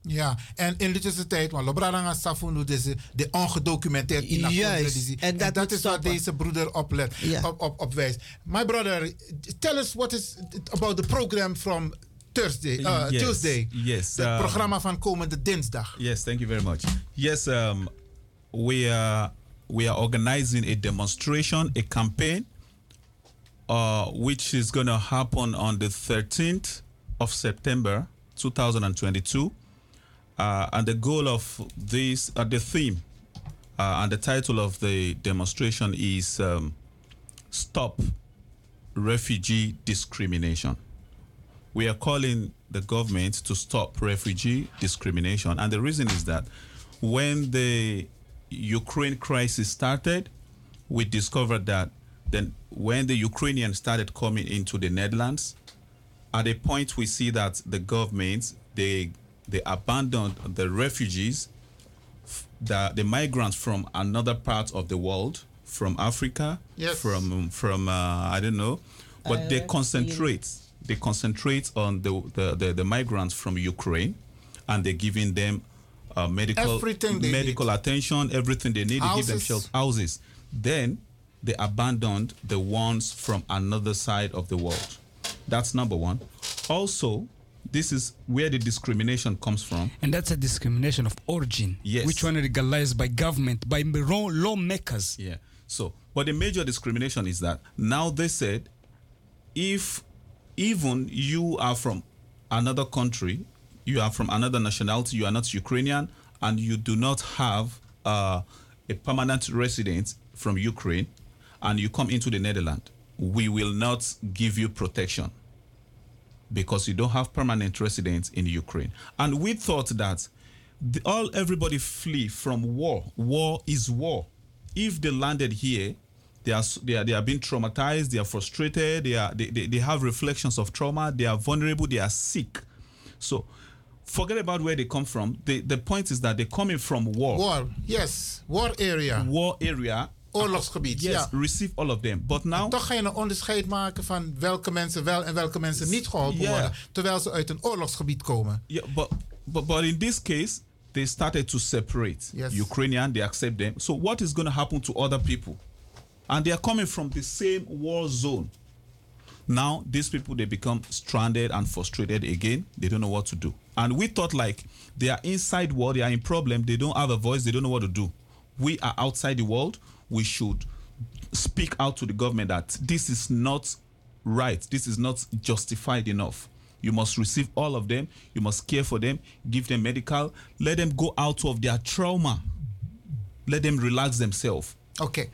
Ja, en in de tijd, want Lobradanga Safunu, deze de ongedocumenteerd in Juist, En dat, en dat is wat deze broeder oplet, op, op, opwijst. My brother, tell us what is about the program from Thursday, uh, Yes, Tuesday. yes, Het um, programma van komende dinsdag. Yes, thank you very much. Yes, um, we are we are organizing a demonstration, a campaign, uh, which is going to happen on the 13th of September, 2022. Uh, and the goal of this, uh, the theme, uh, and the title of the demonstration is um, "Stop Refugee Discrimination." we are calling the government to stop refugee discrimination. And the reason is that when the Ukraine crisis started, we discovered that then when the Ukrainians started coming into the Netherlands, at a point we see that the government they they abandoned the refugees, the, the migrants from another part of the world, from Africa, Yes. from from uh, I don't know, but they Iraq, concentrate they concentrate on the, the, the, the migrants from Ukraine, and they're giving them uh, medical Everything they medical attention, everything they need. They give them Houses. shelter, houses. Then they abandoned the ones from another side of the world. That's number one. Also, this is where the discrimination comes from. And that's a discrimination of origin. Yes. Which one legalized by government, by lawmakers. Yeah. So, but the major discrimination is that now they said if even you are from another country, you are from another nationality, you are not Ukrainian, and you do not have uh, a permanent residence from Ukraine, and you come into the Netherlands, we will not give you protection because you don't have permanent residence in Ukraine. And we thought that the, all everybody flee from war. War is war. If they landed here, they are they are, they are being traumatized. They are frustrated. They are they, they, they have reflections of trauma. They are vulnerable. They are sick. So forget about where they come from. The the point is that they're coming from war. War, yes, war area. War area. Oorlogsgebied, Yes, ja. receive all of them. But now Toch ga je een onderscheid maken van welke mensen wel en welke mensen niet geholpen worden, terwijl ze uit een oorlogsgebied komen. Yeah, but but but in this case, they started to separate Yes. Ukrainian. They accept them. So what is going to happen to other people? And they are coming from the same war zone. Now these people they become stranded and frustrated again. They don't know what to do. And we thought like they are inside war. They are in problem. They don't have a voice. They don't know what to do. We are outside the world. We should speak out to the government that this is not right. This is not justified enough. You must receive all of them. You must care for them. Give them medical. Let them go out of their trauma. Let them relax themselves. Oké.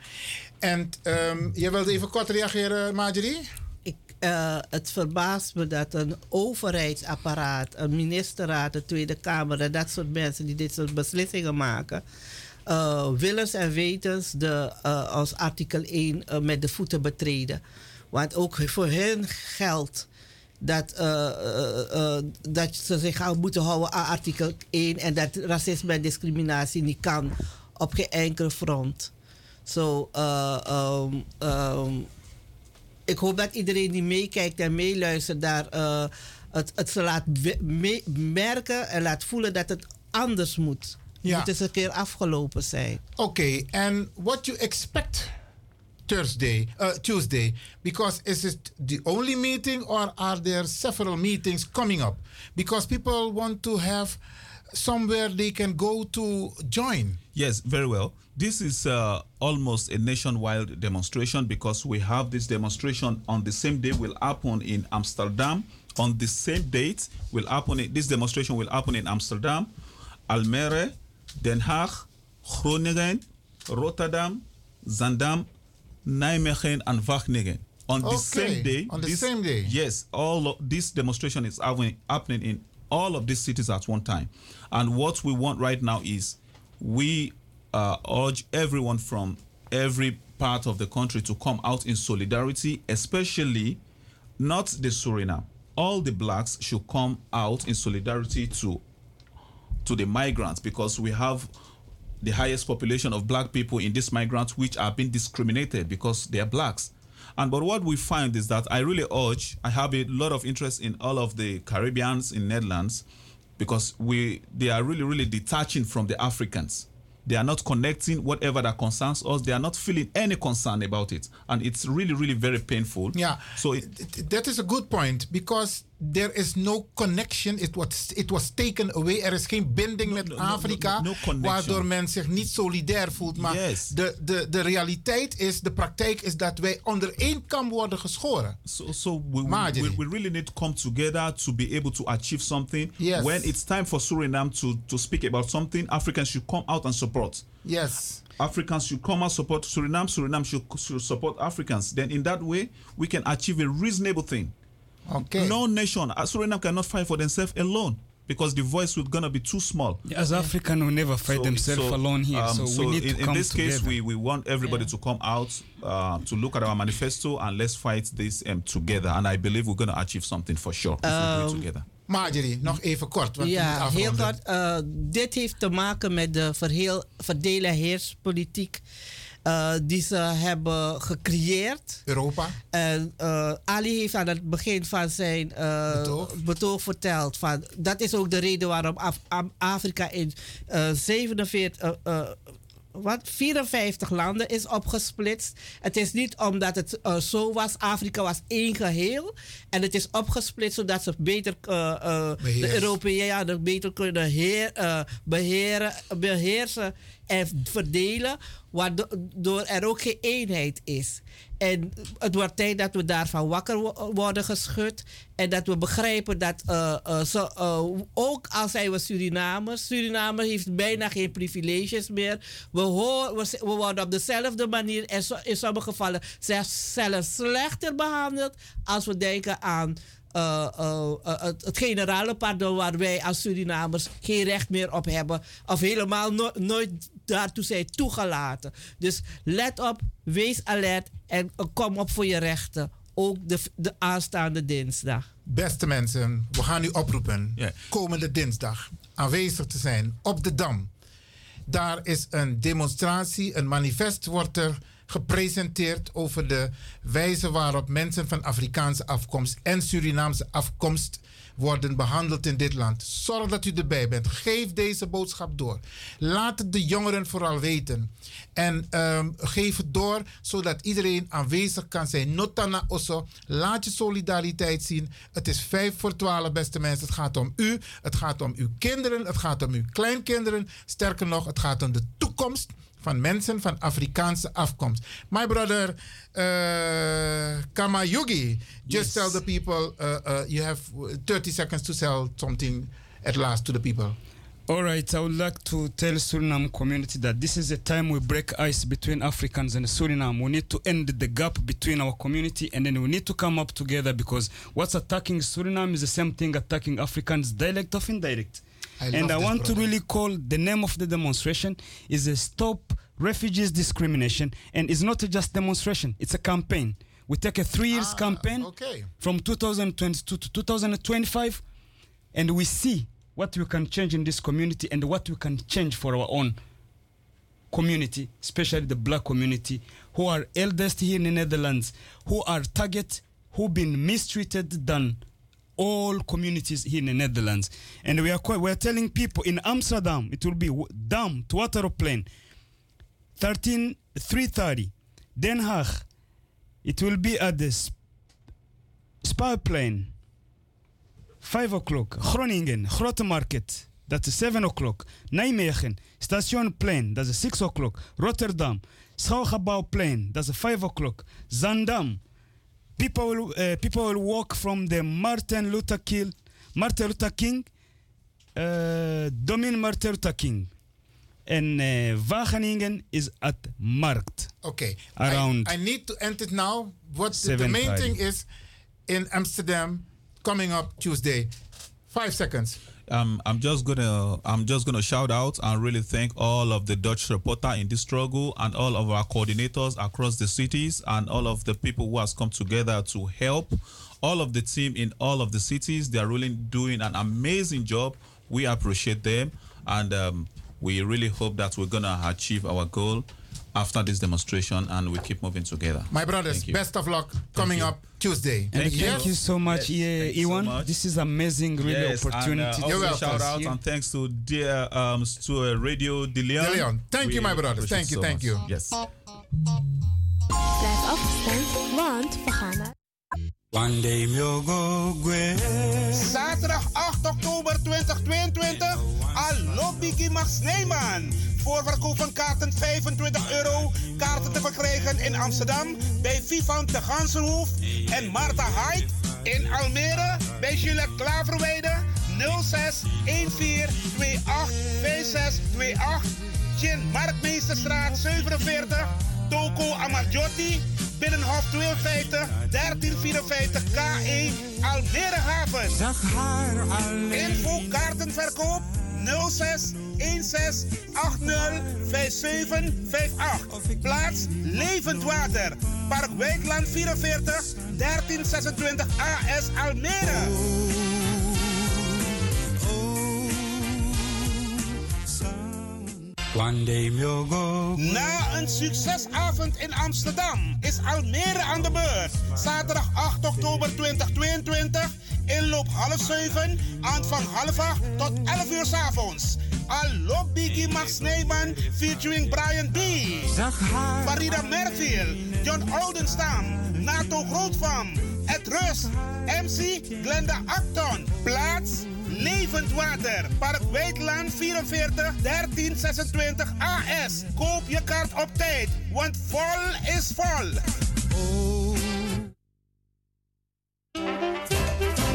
En ehm, jij wilde even kort reageren, Marjorie? Ik, eh, het verbaast me dat een overheidsapparaat, een ministerraad, de Tweede Kamer en dat soort mensen die dit soort beslissingen maken, eh, willens en wetens de, eh, als artikel 1 eh, met de voeten betreden. Want ook voor hen geldt dat, dat ze zich aan moeten houden aan artikel 1 en dat racisme en discriminatie niet kan op geen enkel front. Zo, eh, ehm, ehm, ik hoop dat iedereen die meekijkt en meeluistert daar het, het ze laat merken en laat voelen dat het anders moet. Het Ja. moet eens een keer afgelopen zijn. Oké, and what you expect Thursday, uh, Tuesday? Because is it the only meeting or are there several meetings coming up? Because people want to have somewhere they can go to join. Yes, very well. This is uh, almost a nationwide demonstration because we have this demonstration on the same day will happen in Amsterdam. On the same date will happen. In, this demonstration will happen in Amsterdam, Almere, Den Haag, Groningen, Rotterdam, Zandam, Nijmegen, and Wageningen. On the same day. on the this- same day. Yes, all of this demonstration is happening, happening in all of these cities at one time. And what we want right now is we uh, urge everyone from every part of the country to come out in solidarity, especially not the Suriname. All the blacks should come out in solidarity to to the migrants because we have the highest population of black people in these migrants which are being discriminated because they are blacks. And but what we find is that I really urge, I have a lot of interest in all of the Caribbeans in Netherlands because we they are really, really detaching from the Africans. They are not connecting whatever that concerns us. They are not feeling any concern about it. And it's really, really very painful. Yeah. So it, That is a good point because there is no connection. It was, it was taken away. Er is geen binding met no, Afrika, no, waardoor men zich niet solidair voelt. Maar Yes. de, de, de realiteit is, de praktijk is dat wij onder één kam worden geschoren. So, so we, we, Marjorie. we, we really need to come together to be able to achieve something. Yes. When it's time for Suriname to, to speak about something, Africans should come out and support. Yes. Africans should come out support Suriname. Suriname should, should support Africans. Then in that way, we can achieve a reasonable thing. Okay. No nation, uh, Suriname cannot fight for themselves alone because the voice will gonna be too small. As African, we never fight themselves alone here. um, so, we need in, to in come this case, together. we, we want everybody to come out uh, to look at our manifesto and let's fight this um, together. And I believe we're gonna achieve something for sure if we do Um, it together. Marjorie, nog even kort. Want Ja, heel kort. eh, dit heeft te maken met de verheel, verdelen heerspolitiek eh, die ze hebben gecreëerd. Europa. En eh, Ali heeft aan het begin van zijn eh, betoog. verteld van dat is ook de reden waarom Af- Afrika in eh 47, eh, eh, wat, 54 landen is opgesplitst. Het is niet omdat het zo was. Afrika was één geheel. En het is opgesplitst zodat ze beter, eh, eh, de. Europeanen beter kunnen heer, eh, beheren, beheersen en verdelen. Waardoor er ook geen eenheid is. En het wordt tijd dat we daarvan wakker wo- worden geschud. En dat we begrijpen dat, eh, eh, eh, ook al zijn we Surinamers, Suriname heeft bijna geen privileges meer. We, hoor, we, worden op dezelfde manier en in sommige gevallen zelfs, zelfs slechter behandeld als we denken aan het, generale pardon waar wij als Surinamers geen recht meer op hebben of helemaal no- nooit daartoe zijn toegelaten. Dus let op, wees alert en kom op voor je rechten. Ook de, de aanstaande dinsdag. Beste mensen, we gaan u oproepen komende dinsdag aanwezig te zijn op de Dam. Daar is een demonstratie, een manifest wordt er gepresenteerd over de wijze waarop mensen van Afrikaanse afkomst en Surinaamse afkomst worden behandeld in dit land. Zorg dat u erbij bent. Geef deze boodschap door. Laat het de jongeren vooral weten. En ehm, geef het door zodat iedereen aanwezig kan zijn. Notana Osso, laat je solidariteit zien. Het is vijf voor twaalf, beste mensen. Het gaat om u. Het gaat om uw kinderen. Het gaat om uw kleinkinderen. Sterker nog, het gaat om de toekomst van mensen van Afrikaanse afkomst. My brother uh, Kamayugi, just tell the people uh, uh, you have 30 seconds to sell something at last to the people. All right, I would like to tell Suriname community that this is a time we break ice between Africans and Suriname. We need to end the gap between our community and then we need to come up together because what's attacking Suriname is the same thing attacking Africans, direct or indirect. I and I want to really call the name of the demonstration is a stop refugees discrimination and it's not just demonstration, it's a campaign. We take a three years campaign okay. from 2022 to 2025 and we see what we can change in this community and what we can change for our own community, especially the black community, who are eldest here in the Netherlands, who are target, who been mistreated than all communities here in the Netherlands. And we are we are telling people in Amsterdam, it will be Dam to Waterplane, 13 330. Den Haag, it will be at the Sp- Spa-plane, 5 o'clock. Groningen, Grote Market, is 7 o'clock. Nijmegen, dat is 6 o'clock. Rotterdam, Schouwgebouwplein, is 5 o'clock. Zandam, people will, uh, people will walk from the Martin Luther King, Martin Luther King, uh, Domin Martin Luther King. and uh, Wageningen is at Markt. Okay. Around I, I need to end it now. What the, the main thing is in Amsterdam coming up Tuesday. Five seconds. Um, I'm just gonna I'm just gonna shout out and really thank all of the Dutch supporter in this struggle and all of our coordinators across the cities and all of the people who has come together to help. All of the team in all of the cities, they are really doing an amazing job. We appreciate them and um, we really hope that we're gonna achieve our goal after this demonstration and we keep moving together. My brothers, best of luck coming you. up Tuesday. And thank you so much, Yes, yeah, Iwan. this is amazing, really Yes, opportunity. And, uh, to also shout out here. and thanks to dear um, to uh, Radio De Leon. De Leon. Thank you, my brothers. Thank you, so thank much. you. Yes. Blijf afgestemd, want we gaan Zaterdag 8 oktober 2022. Allo Biggie Max Neyman. Voorverkoop van kaarten 25 euro. Kaarten te verkrijgen in Amsterdam bij Vivant de Gansenhoef. En Marta Hyde in Almere bij Gillette Klaverweide 06 14 28 5628. Gin Marktmeesterstraat 47. Toko Amarjotti. Binnenhof 52 1354 K1 Almere Haven. Info kaartenverkoop 06 16 80 5758. Plaats Levend Water. Park Wijkland 44 1326 AS Almere. One day we'll go Na een succesavond in Amsterdam is Almere aan de beurt. Zaterdag 8 oktober 2022. Inloop half 7, aanvang half 8 tot 11 uur 's avonds. Allo Biggie Max Neyman featuring Brian B. Farida Merfield, John Oldenstam, Nato Grootvam, Ed Rust, MC Glenda Acton. Plaats Levend Water, Park Weidland 44 1326 AS. Koop je kaart op tijd, want vol is vol.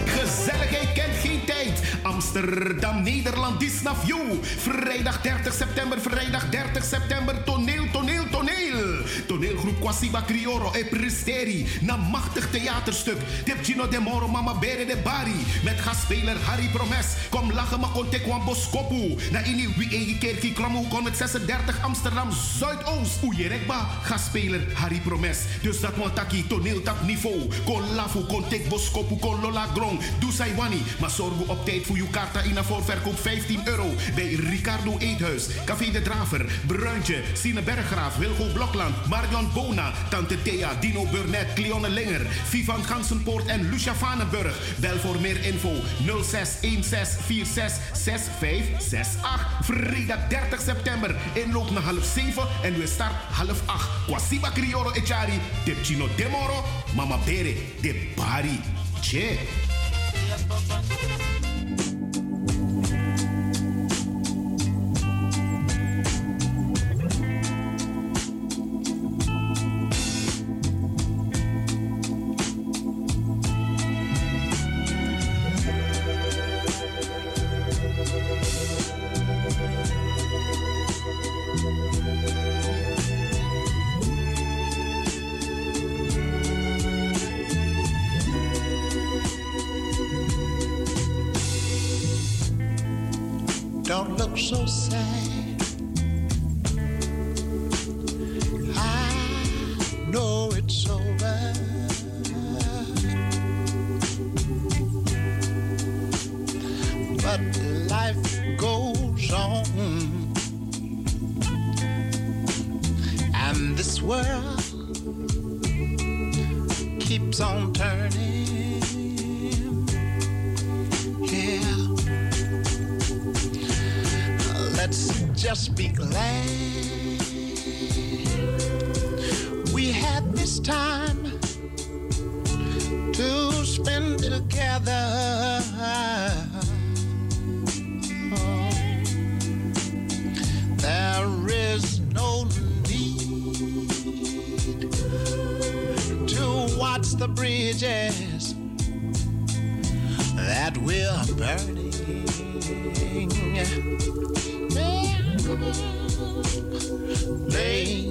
Gezelligheid kent geen tijd. Amsterdam, Nederland, Disnaf You. Vrijdag 30 september, vrijdag 30 september. Toneel. Toneelgroep Kwasiba Crioro e Presteri. Na machtig theaterstuk. Tepchino de Moro, Mama Bere de Bari. Met gastspeler Harry Promes. Kom lachen, maar kontek wan boskopu. Na ini wie egi kerkie kromo kon met 36 Amsterdam Zuidoost. Oejerekba, gastspeler Harry Promes. Dus dat want taki toneeltap niveau. Kon lafu, kontek boskopu, kon lola grong. Doe sai wani, maar zorg op tijd voor uw kaarta in een voorverkoop 15 euro. Bij Ricardo Eethuis, Café de Draver, Bruintje, Sine Berggraaf, Wilgo Blokland, Marion Tante Thea, Dino Burnett, Cleone Linger, Vivan Gansenpoort en Lucia Vanenburg. Bel voor meer info 0616466568. Vrijdag 30 september, inloop naar half 7 en we start half 8. Kwasiba Crioro Echari, Tepchino Demoro, Mama Bere, de Bari. Che. Just be glad we had this time to spend together. There is no need to watch the bridges that we're burning. Lay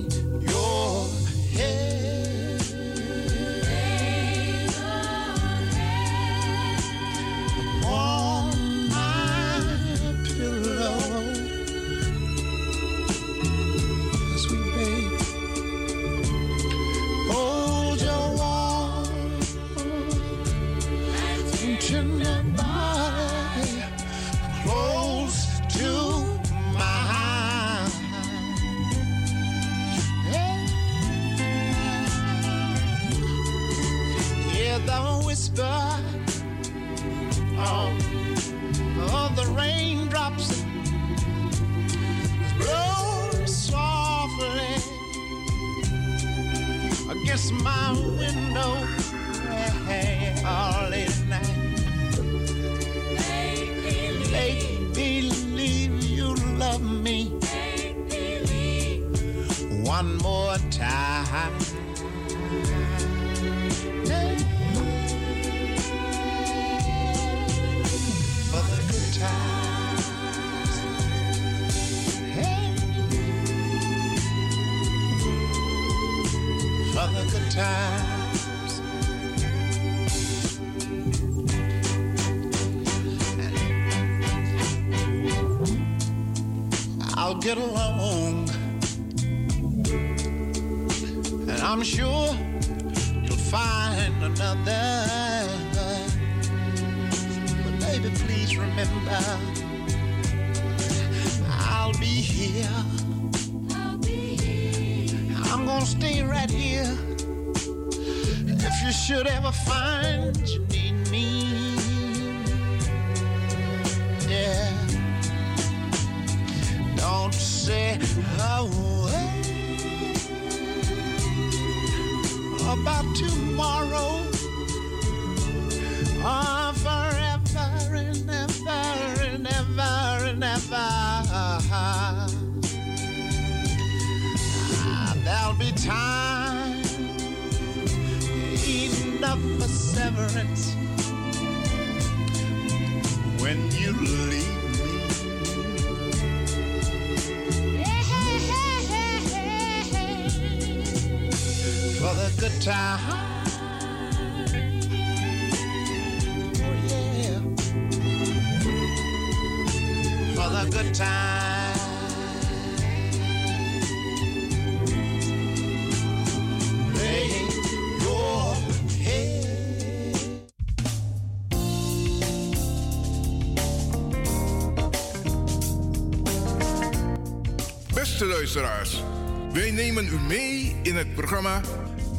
wij nemen u mee in het programma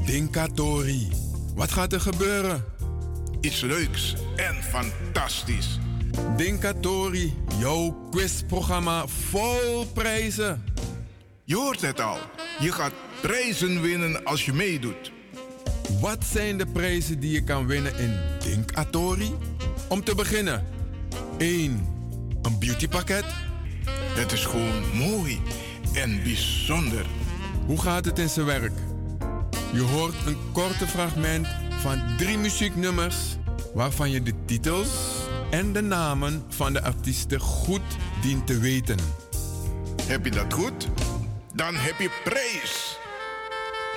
Dinkatori. Wat gaat er gebeuren? Iets leuks en fantastisch. Dinkatori, jouw quizprogramma vol prijzen. Je hoort het al. Je gaat prijzen winnen als je meedoet. Wat zijn de prijzen die je kan winnen in Dinkatori? Om te beginnen, 1. Een beautypakket. Het is gewoon mooi en bijzonder. Hoe gaat het in zijn werk? Je hoort een korte fragment van drie muzieknummers waarvan je de titels en de namen van de artiesten goed dient te weten. Heb je dat goed? Dan heb je prijs.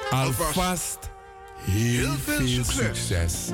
Alvast heel, veel, succes.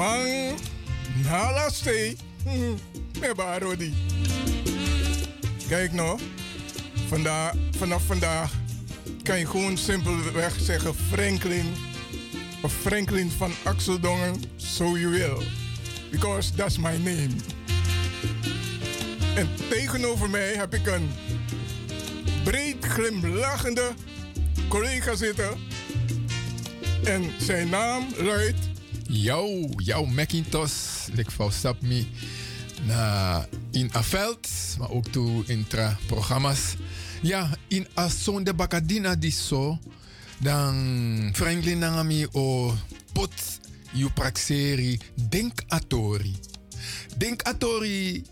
Arkimang nalaste. Me barodi. Kijk nou. Vandaag, vanaf vandaag kan je gewoon simpelweg zeggen Franklin. Of Franklin van Axeldongen, zo je wil. Because that's my name. En tegenover mij heb ik een breed glimlachende collega zitten. En zijn naam luidt Jouw, jouw Macintosh, lik van Sapmi, na in Aveld, maar ook toe intra programma's. Ja, in Ason de Bacadina di so, dan Franklin nangami o pot yu praxeri denk atori. Denk atori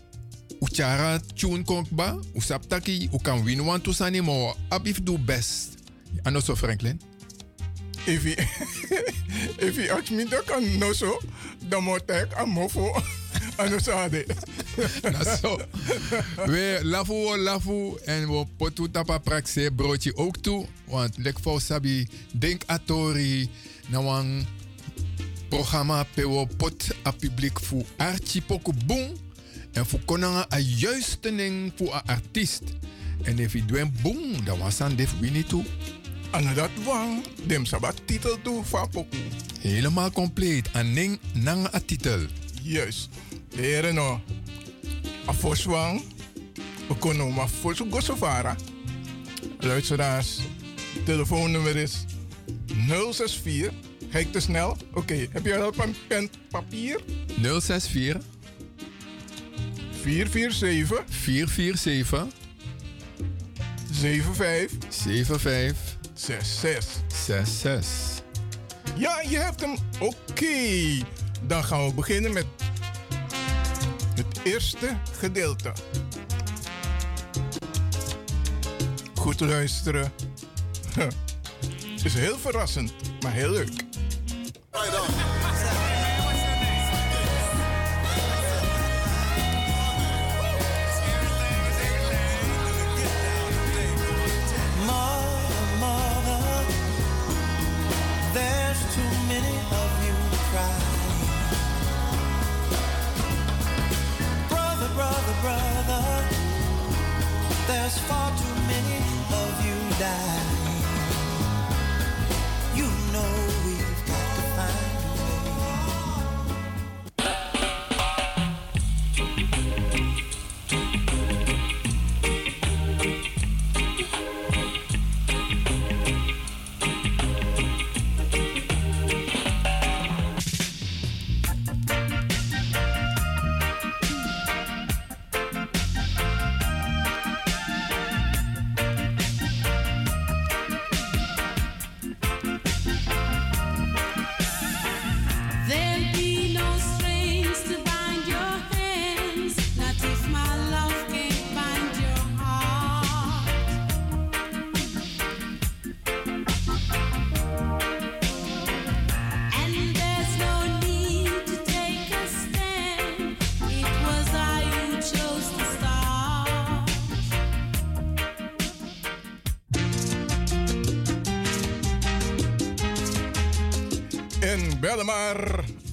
uchara tune konkba, usaptaki, u kan win want to sani mo abif do best. Ano so Franklin? If je, if je ask me dat kan no zo, dan moet ik aan mofo aan zade. Nou zo. We lafu lafu en we potu tapa praxe broodje ook toe. Want lek voor sabi denk atori na wan programma pe wo pot a publiek fu archi poku boom. En fu konanga a juiste ning fu a artiest. En if je dwen boom, dan was def winnie. En dat wang, dem sabat titel toe van poku. Helemaal compleet. En ning nanga a titel. Juist. De heren no. A foswang. We kunnen maar fosu gosovara. Luisteraars, telefoonnummer is 064. Ga ik te snel? Oké, heb je al een pen papier? 064 447 447 75 75 66. 66. Ja, je hebt hem. Oké. Dan gaan we beginnen met het eerste gedeelte. Goed luisteren. Het is heel verrassend, maar heel leuk. Mother, there's far too many of you dying.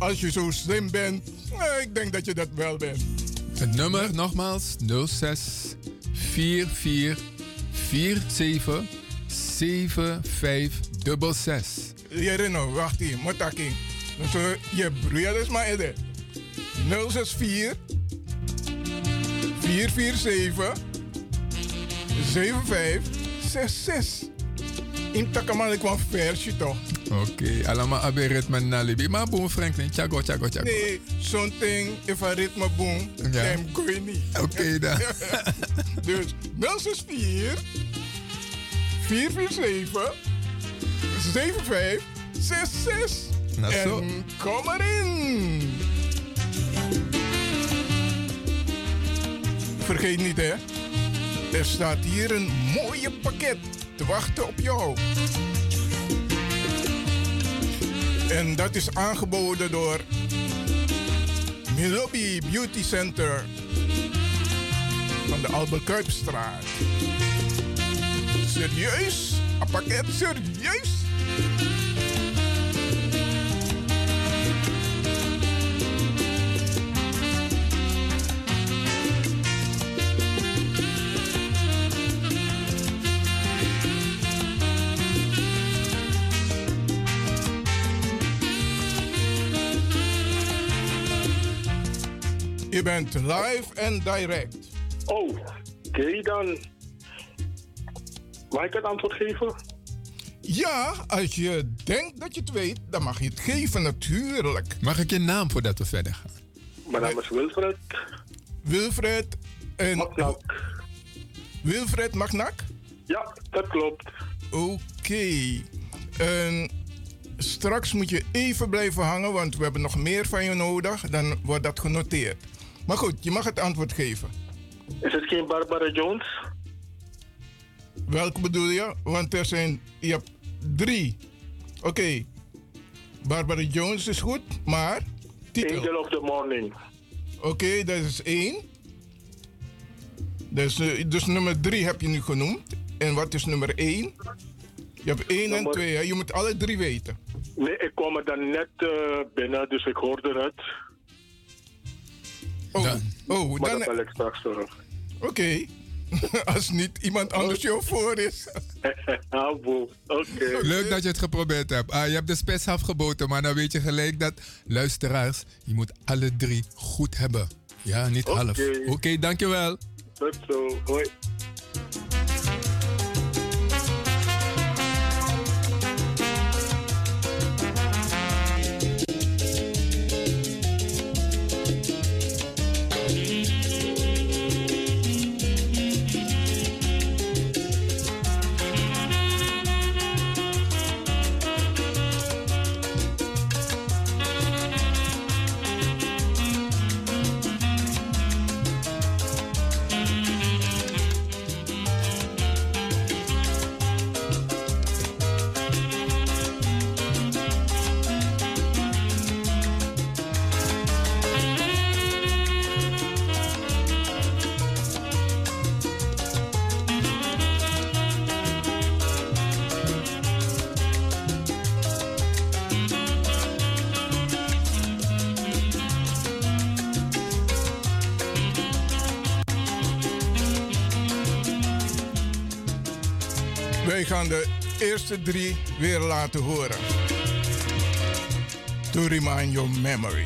Als je zo slim bent. Eh, Ik denk dat je dat wel bent. Het nummer nogmaals 06 44 47 7566. Jerino, wacht hier, Motaki. Dus eh, je broer is maar Ede. 064 447 7566. In Takamani kwam versje toch? Oké, allemaal abe ritme nalibi. Maar boom Franklin, tjago, tjago, tjago. Nee, zo'n ding, if a ritme boom, Ja. gooi je niet. Oké dan. dus 064 447 7566. Nou, zo. en kom erin. Vergeet niet hè, er staat hier een mooie pakket te wachten op jou. En dat is aangeboden door Milobi Beauty Center van de Albert Kuipstraat. Serieus? Een pakket serieus? Bent live en direct. Oh, oké dan. Mag ik het antwoord geven? Ja, als je denkt dat je het weet, dan mag je het geven natuurlijk. Mag ik je naam voordat we verder gaan? Mijn naam is Wilfred. Wilfred en... Wilfred Magnak? Ja, dat klopt. Oké. En straks moet je even blijven hangen, want we hebben nog meer van je nodig. Dan wordt dat genoteerd. Maar goed, je mag het antwoord geven. Is het geen Barbara Jones? Welke bedoel je? Want er zijn... Je hebt drie. Oké. Barbara Jones is goed, maar... Titel. Angel of the Morning. Oké, dat is één. Dus, eh, dus nummer drie heb je nu genoemd. En wat is nummer één? Je hebt één en twee, hè? Je moet alle drie weten. Nee, ik kwam er dan net eh, binnen, dus ik hoorde het. Oh, oh Maar dan... dat bel ik straks terug. Oké. Als niet iemand anders jou voor is. Ah, boe. Oké. Leuk dat je het geprobeerd hebt. Ah, je hebt de spits afgeboten, maar dan weet je gelijk dat luisteraars, je moet alle drie goed hebben. Ja, niet half. Oké, dankjewel. Tot zo. Hoi. Eerste drie weer laten horen. To remind your memory.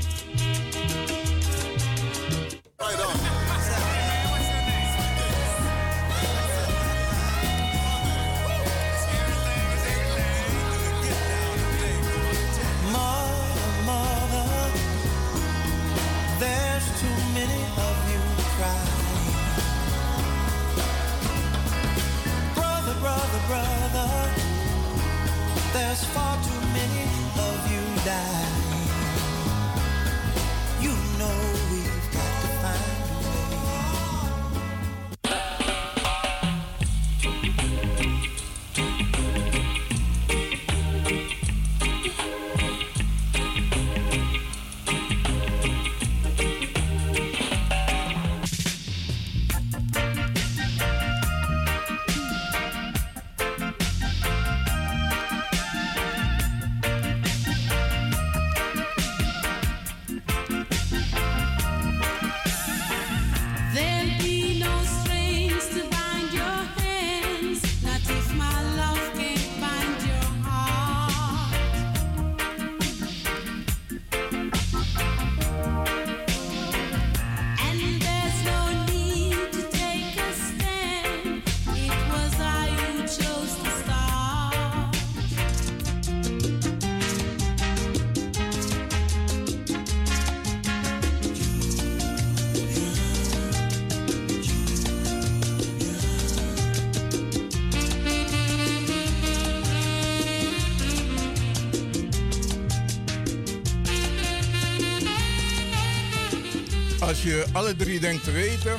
Denkt te weten,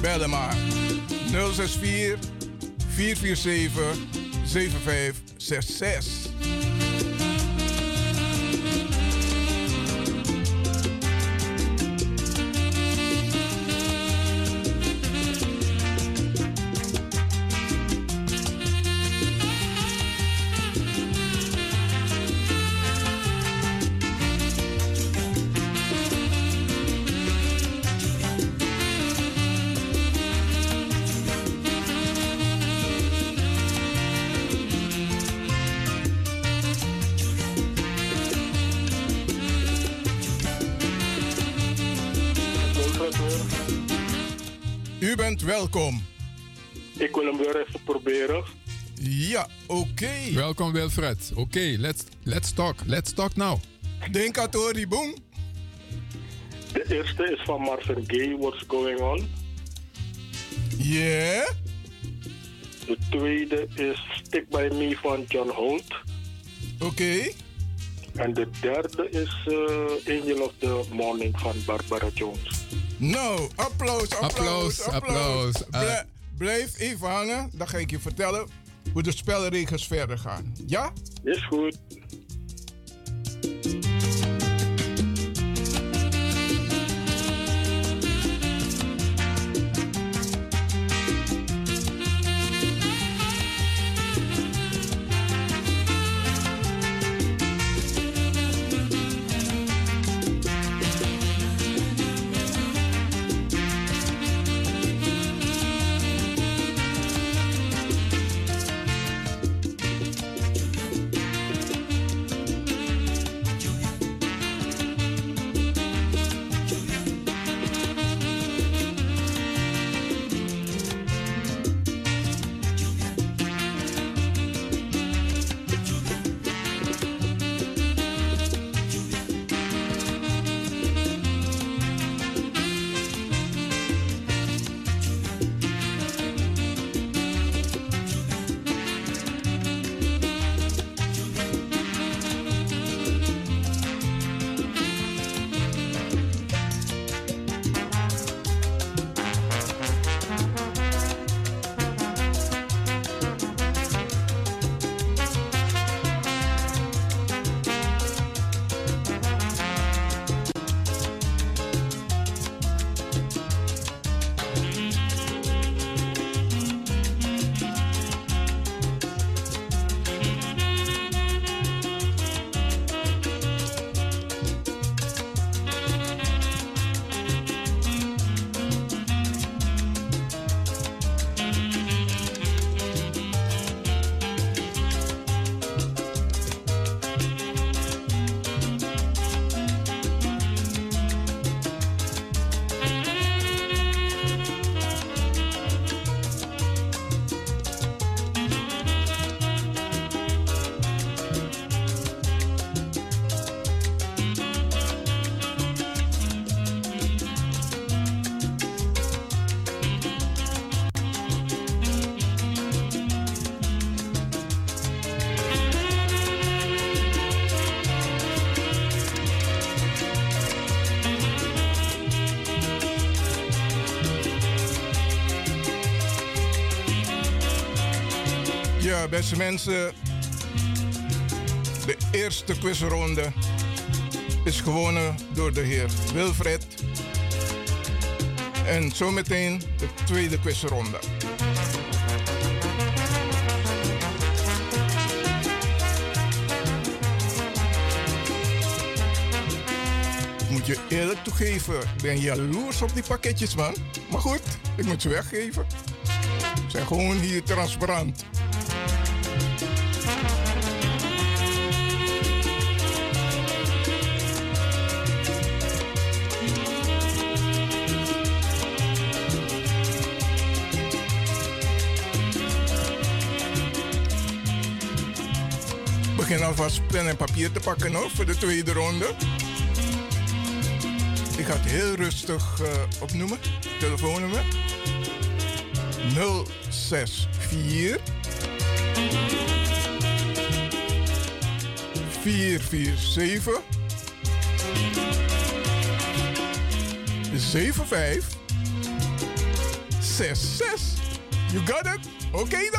bel maar 064 447 7566. Welkom. Ik wil hem weer even proberen. Ja, oké. Welkom Wilfred. Oké, let's, let's talk. Let's talk now. Denk aan Tori Boom. De eerste is van Marvin Gaye, What's Going On. Yeah. De tweede is Stick By Me van John Holt. Oké. En de derde is eh, Angel of the Morning van Barbara Jones. Nou, applaus, applaus, Applaus, applaus. Eh, Blij- blijf even hangen, dan ga ik je vertellen hoe de spelregels verder gaan. Ja? Is goed. Beste mensen. De eerste quizronde is gewonnen door de heer Wilfred. En zometeen de tweede quizronde. Moet je eerlijk toegeven, ik ben jaloers op die pakketjes, man. Maar goed, ik moet ze weggeven. Ze zijn gewoon hier transparant. Alvast pen en papier te pakken hoor, voor de tweede ronde. Ik ga het heel rustig eh, opnoemen. Telefoonnummer 064 447 75 66. You got it? Oké dan.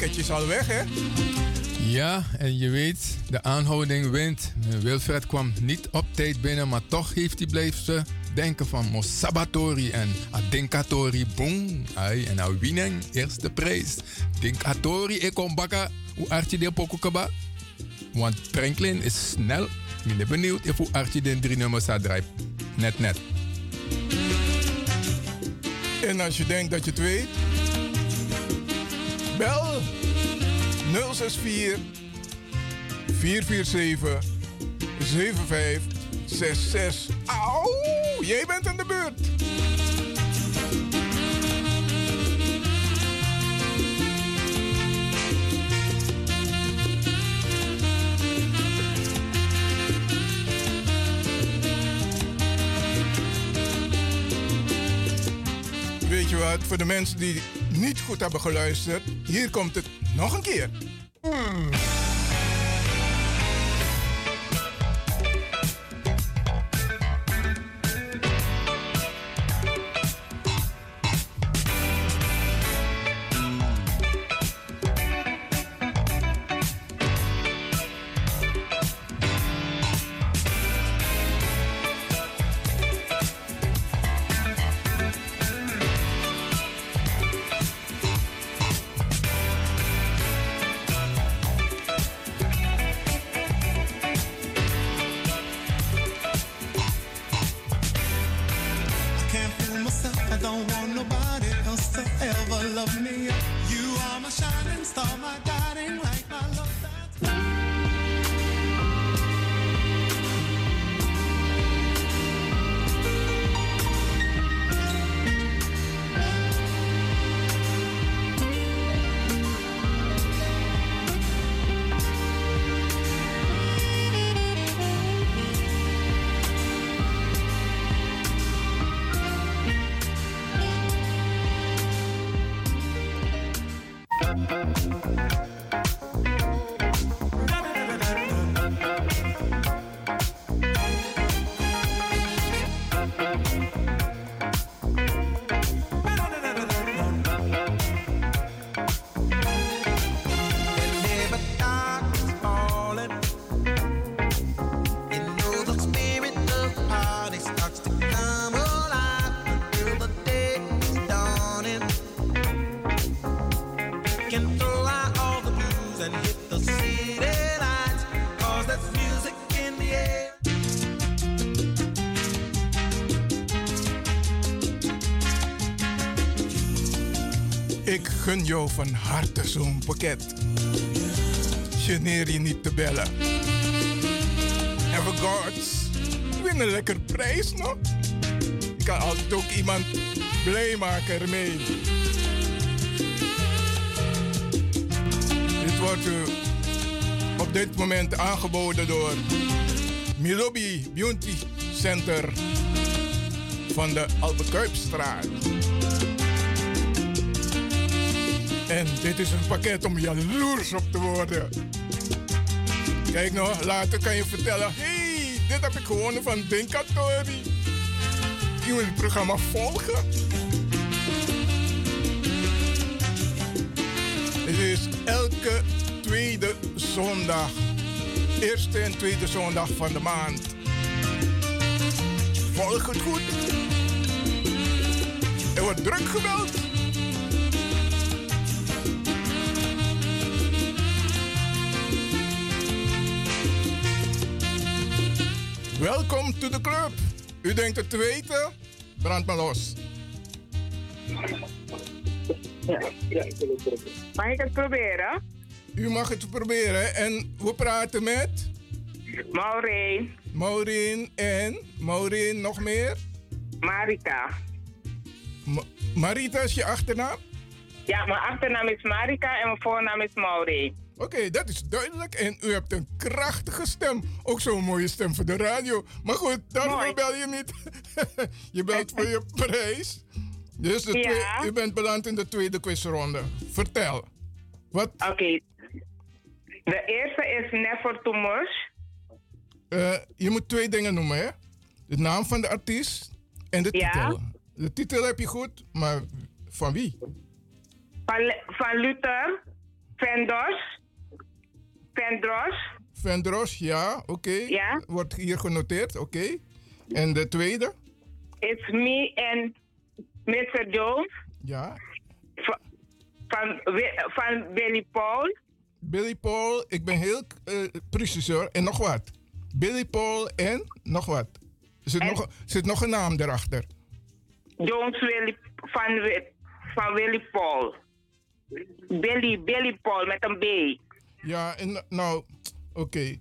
Eén pakketje is al weg, hè? Ja, en je weet, de aanhouding wint. Wilfred kwam niet op tijd binnen, maar toch heeft hij blijven denken van Mosabatori en Adinkatori. Boom. Ai, en nou winnen, eerste prijs. Dinkatori, ik kom bakken. Hoe artje de pokokaba? Want Franklin is snel. Ik ben benieuwd of hoe artje de drie nummers gaat draaien. Net, net. En als je denkt dat je het weet, bel 064 447 7566. Auw, jij bent aan de beurt. Weet je wat, voor de mensen die niet goed hebben geluisterd, hier komt het nog een keer. Gun jou van harte zo'n pakket. Geneer je niet te bellen. En gods, win een lekker prijs nog. Je kan altijd ook iemand blij maken ermee. Dit wordt op dit moment aangeboden door Milobi Beauty Center van de Albekuipstraat. En dit is een pakket om jaloers op te worden. Kijk nou, later kan je vertellen... hey, dit heb ik gewonnen van Dinkatori. Je moet het programma volgen. Het is elke tweede zondag. Eerste en tweede zondag van de maand. Volg het goed. Er wordt druk gebeld. To the club. U denkt het te weten? Brand maar los. Mag ik het proberen? U mag het proberen en we praten met? Maureen. Maureen en? Maureen nog meer? Marika. Ma- Marita is je achternaam? Ja, mijn achternaam is Marika en mijn voornaam is Maureen. Oké, dat is duidelijk. En u hebt een krachtige stem. Ook zo'n mooie stem voor de radio. Maar goed, daarvoor bel je niet. je belt voor je prijs. Dus de Ja. twee- u bent beland in de tweede quizronde. Vertel. Wat? Oké. De eerste is Never Too Much. Eh, je moet twee dingen noemen, hè? De naam van de artiest en de Ja. titel. De titel heb je goed, maar van wie? Van, van Luther, Vendos, Vendros, Vendros, ja, oké. Ja. Wordt hier genoteerd, oké. En de tweede? It's me en Mr. Jones. Ja. Va- Van, van Billy Paul. Billy Paul, ik ben heel eh, precies hoor. En nog wat. Billy Paul en nog wat. Er zit, nog, zit nog een naam erachter. Jones Willy, van, van Willy Paul. Billy, Billy Paul met een B. Ja, en nou, oké.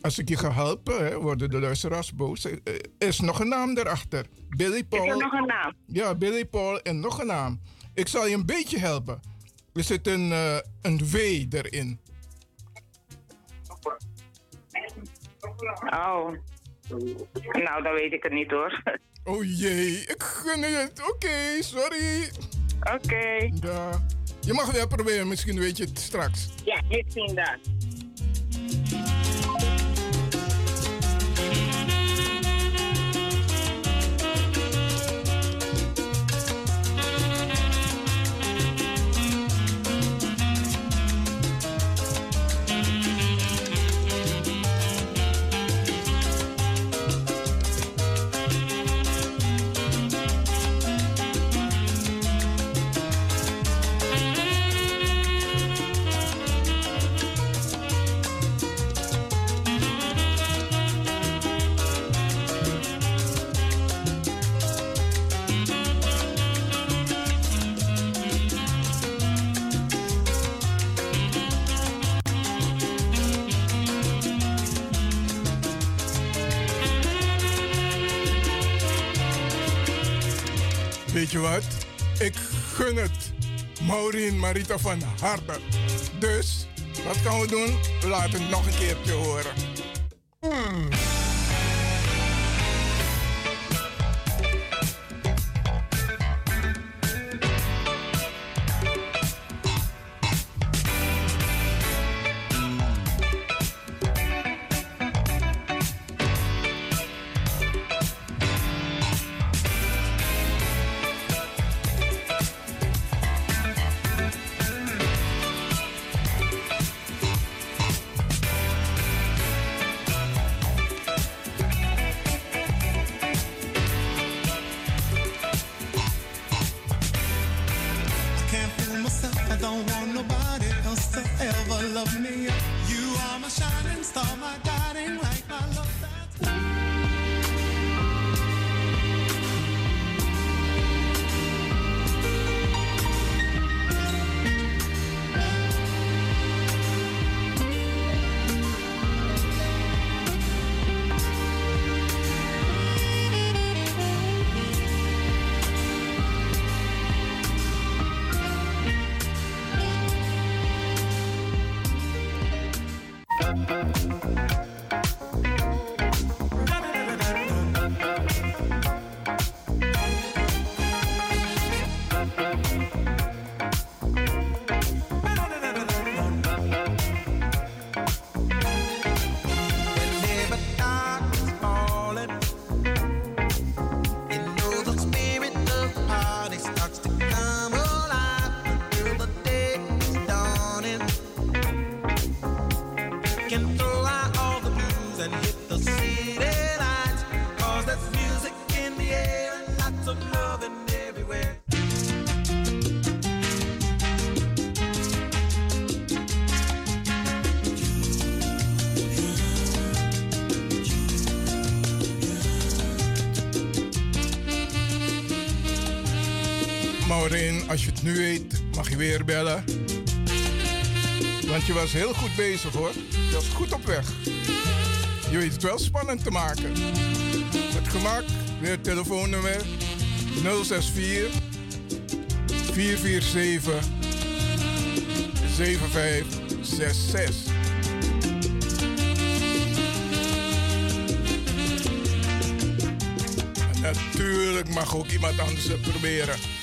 Als ik je ga helpen, hè, worden de luisteraars boos. Er er is nog een naam erachter. Billy Paul. Is er nog een naam? Ja, Billy Paul en nog een naam. Ik zal je een beetje helpen. Er zit een, eh, een V erin. Oh. Nou, dan weet ik het niet hoor. Oh jee, ik gun je het. Oké, sorry. Oké. Ja. Je mag weer proberen, misschien weet je het straks. Ja, misschien dat. Maureen Marita van harte. Dus, wat gaan we doen? Laat het nog een keertje horen. Mm. Als je het nu weet, mag je weer bellen. Want je was heel goed bezig hoor. Je was goed op weg. Je weet het wel spannend te maken. Het gemak, weer telefoonnummer 064 447 7566. En natuurlijk mag ook iemand anders het proberen.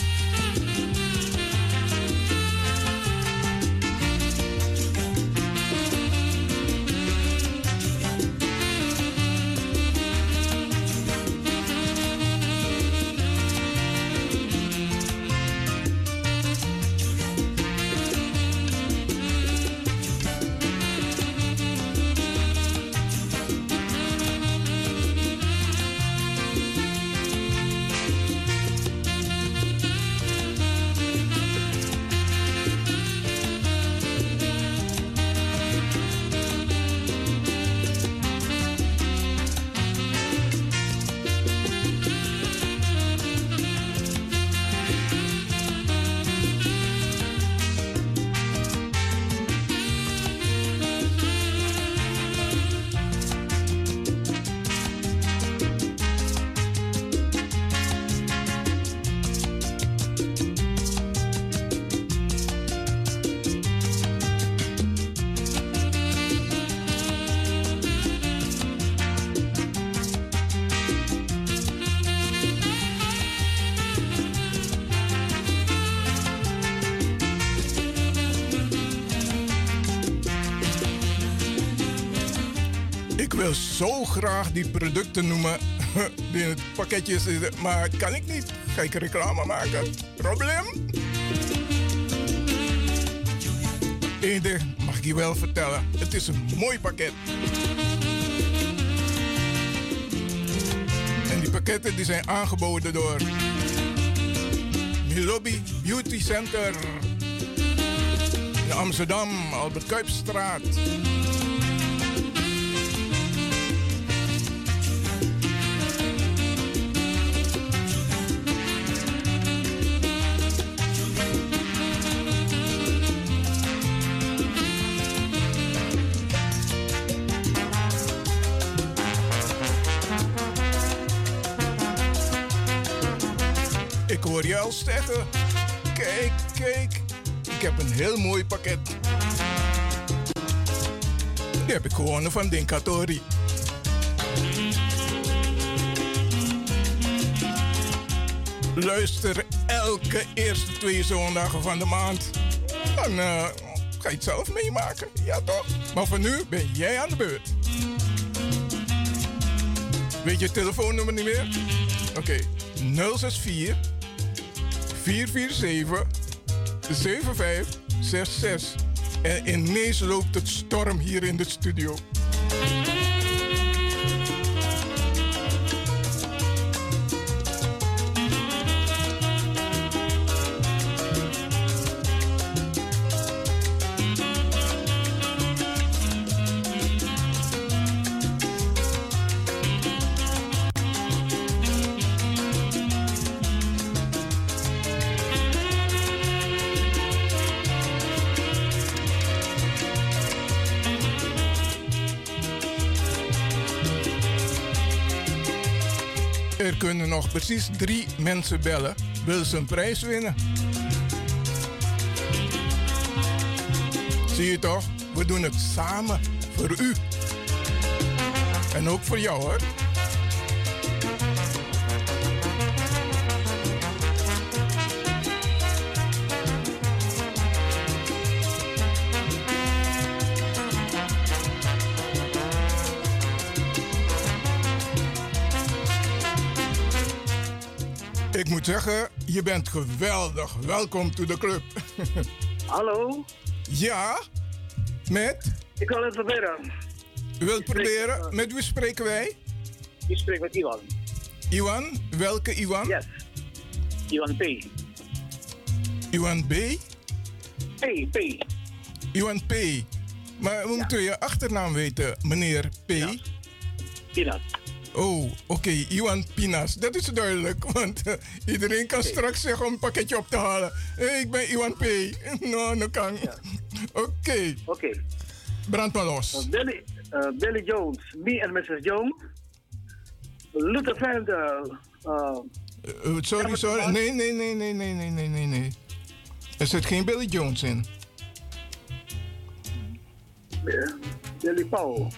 Graag die producten noemen die in het pakketje zitten, maar kan ik niet. Ga ik reclame maken? Probleem? Eén ding mag ik je wel vertellen. Het is een mooi pakket. En die pakketten die zijn aangeboden door Milobi Beauty Center in Amsterdam, Albert Kuipstraat. Heb ik gewonnen van Dinkatori. Luister elke eerste twee zondagen van de maand. Dan eh, ga je het zelf meemaken. Ja toch? Maar voor nu ben jij aan de beurt. Weet je telefoonnummer niet meer? Oké, 064 447 7566. En ineens loopt het storm hier in de studio. Kunnen nog precies drie mensen bellen. Wil ze een prijs winnen? Zie je toch? We doen het samen voor u. En ook voor jou hoor. Je bent geweldig. Welkom to the club. Hallo? Ja? Met? Ik wil het proberen. U wilt proberen? Met wie spreken wij? Ik spreek met Iwan. Iwan? Welke Iwan? Yes. Iwan P. Iwan B? P, P. Iwan P. Maar we moeten je achternaam weten, meneer P. Pinas. Oh, oké, Iwan Pinas. Dat is duidelijk, want eh, iedereen kan straks zeggen om een pakketje op te halen. Hey, ik ben Iwan P. No, no kan. Oké. Oké. Brand maar los. Uh, Billy, uh, Billy Jones, me and Mrs. Jones. Luther Vandal. Uh, sorry, sorry. Nee, nee, nee, nee, nee, nee, nee, nee, nee. Er zit geen Billy Jones in. Billy Paul.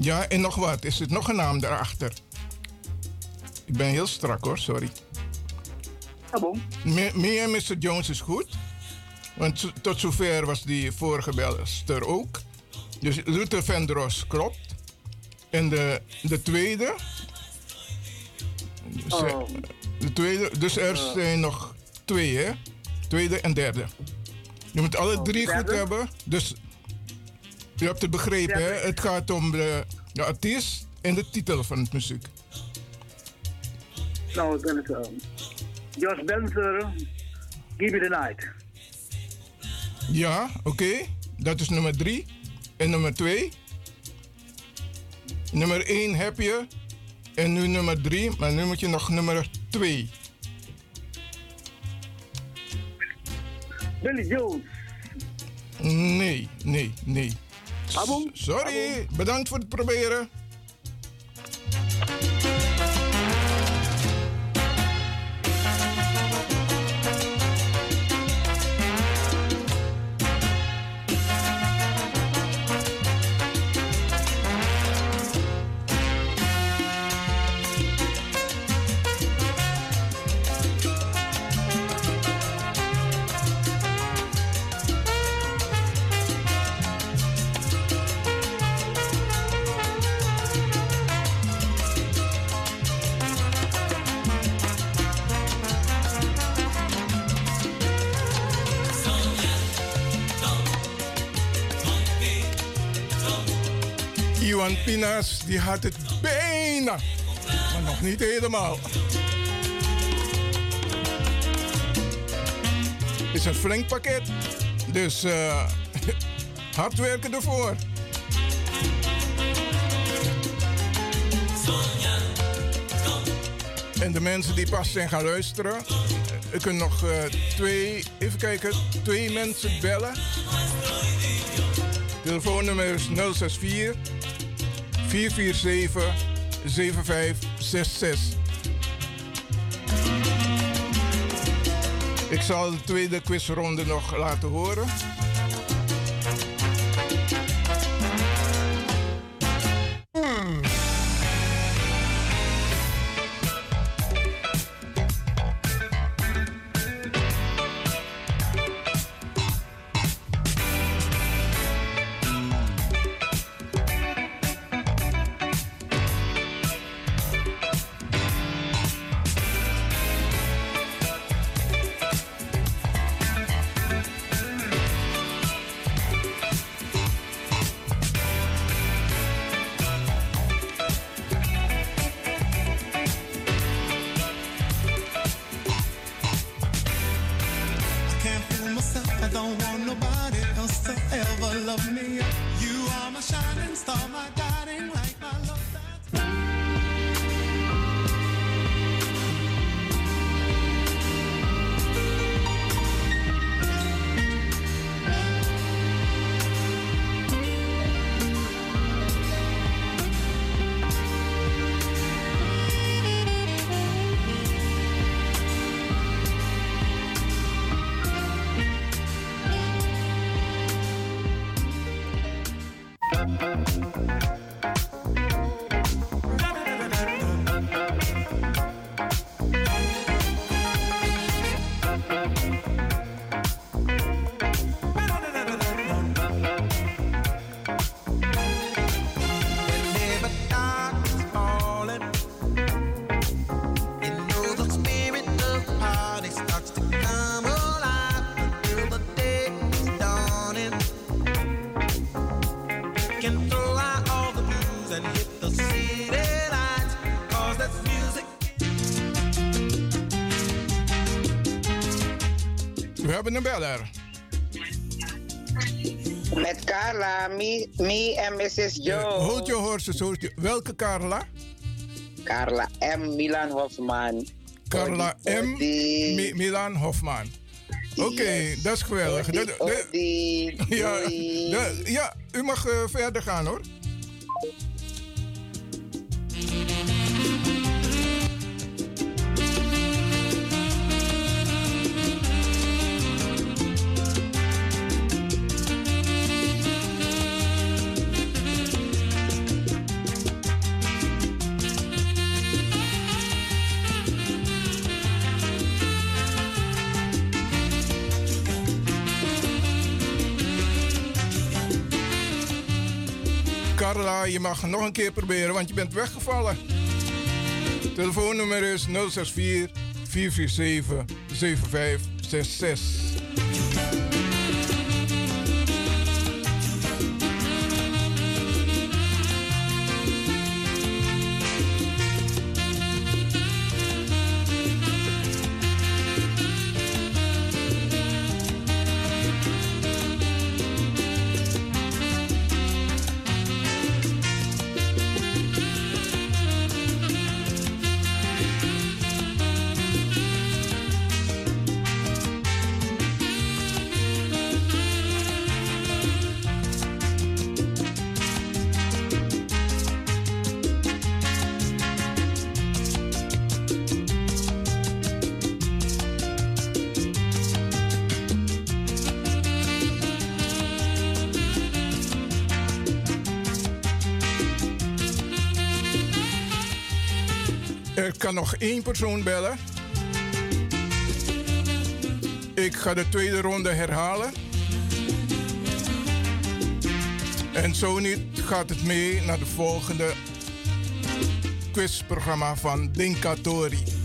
Ja, en nog wat. Is er nog een naam daarachter? Ik ben heel strak hoor, sorry. Bon. Me, en Mr. Jones is goed. Want tot zover was die vorige belster ook. Dus Luther Vandross klopt. En de, de tweede. ze- Oh. De tweede. Dus er Eh. zijn nog twee, hè? Tweede en derde. Je moet alle drie goed Oh, hebben. Dus je hebt het begrepen, hè? Het gaat om de, de artiest en de titel van het muziek. Nou, is het. Josh Benzer, Give Me the Night. Ja, oké. Dat is nummer drie. En nummer twee. Nummer één heb je. En nu nummer drie. Maar nu moet je nog nummer twee. Billy Jones. Nee, nee, nee. Sorry, bedankt voor het proberen. Die had het bijna, maar nog niet helemaal. is een flink pakket. Dus eh, hard werken ervoor. En de mensen die pas zijn gaan luisteren, u kunt nog eh, twee, even kijken, twee mensen bellen. Telefoonnummer is 064 447 7566. Ik zal de tweede quizronde nog laten horen. Hebben een beller. Met Carla, me, me en Mrs. Joe. Hold your horses, hold your... Welke Carla? Carla M. Milan Hofman. Carla M. Mi- Milan Hofman. Oké, dat is geweldig. Ja, ja, u mag eh, verder gaan hoor. Je mag nog een keer proberen, want je bent weggevallen. Telefoonnummer is 064 447 7566. Nog één persoon bellen. Ik ga de tweede ronde herhalen. En zo niet gaat het mee naar de volgende quizprogramma van Dinkatori.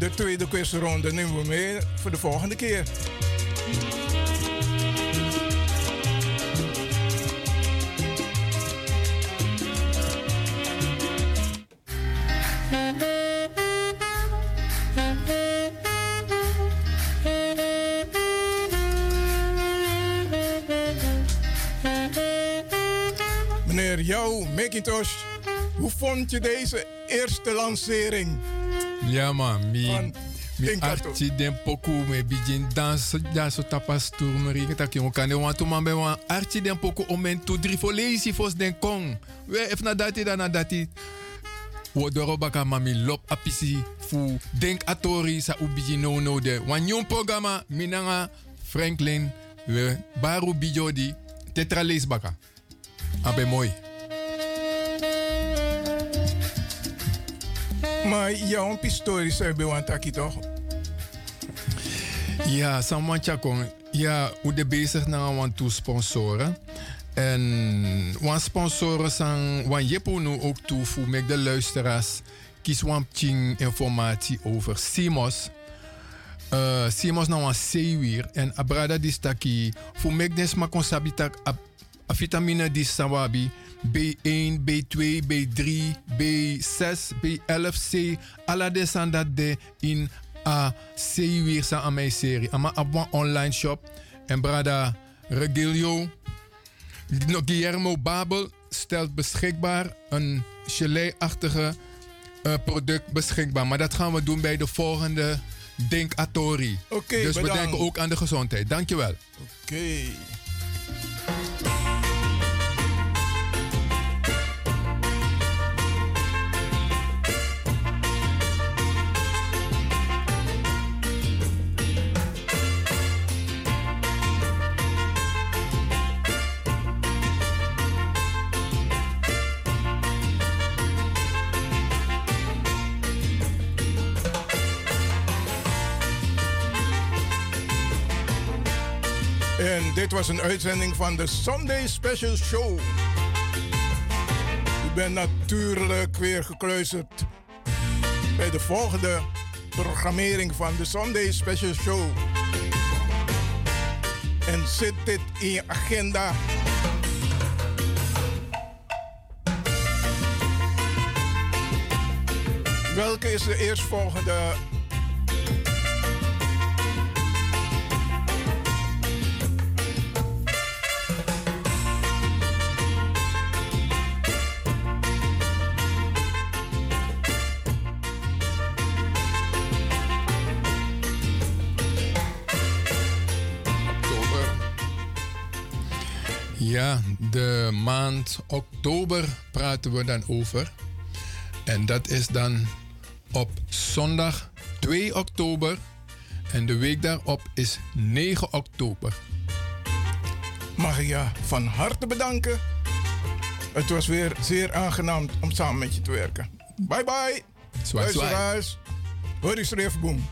De tweede quizronde nemen we mee voor de volgende keer. Meneer Jou Macintosh, hoe vond je deze eerste lancering? Ja man, mi Van mi arti den poku me bijin dans ja so tapas tour me ringe tak yon kan wan tu man be wan arti den poku omen tu dri fo lazy fos den kong. We if na dati da na dati. Wo doro baka mami lop apisi fu denk atori sa ubiji no no de. Wan yon programma minanga Franklin we baru bijodi tetra lees baka. Abe mooi. Maar jouw pistorie zou je want taki toch? Ja, Saman Chakong. Ja, we zijn bezig naar want toe sponsoren. En wan sponsoren zijn wan jepo nu ook toe voor met de luisteraars kies wan ching informatie over Simos. Uh, Simos na wan zeewier en abrada di staki voor mek des ma konsabitak a, a vitamine di sawabi B1, B2, B3, B6, B11C. Alla de san dat de in a sa aan mijn serie. Ama een online shop. En brada Regilio No, Guillermo Babel stelt beschikbaar een gelei-achtige eh, product beschikbaar. Maar dat gaan we doen bij de volgende Denk Atori. Oké, dus we denken ook aan de gezondheid. Dankjewel. Oké. En dit was een uitzending van de Sunday Special Show. U bent natuurlijk weer gekluisterd bij de volgende programmering van de Sunday Special Show. En zit dit in je agenda? Welke is de eerstvolgende Ja, de maand oktober praten we dan over. En dat is dan op zondag 2 oktober. En de week daarop is 9 oktober. Mag ik je van harte bedanken. Het was weer zeer aangenaam om samen met je te werken. Bye bye. Zwaai, zwaai. Luisteraars. Er even boem.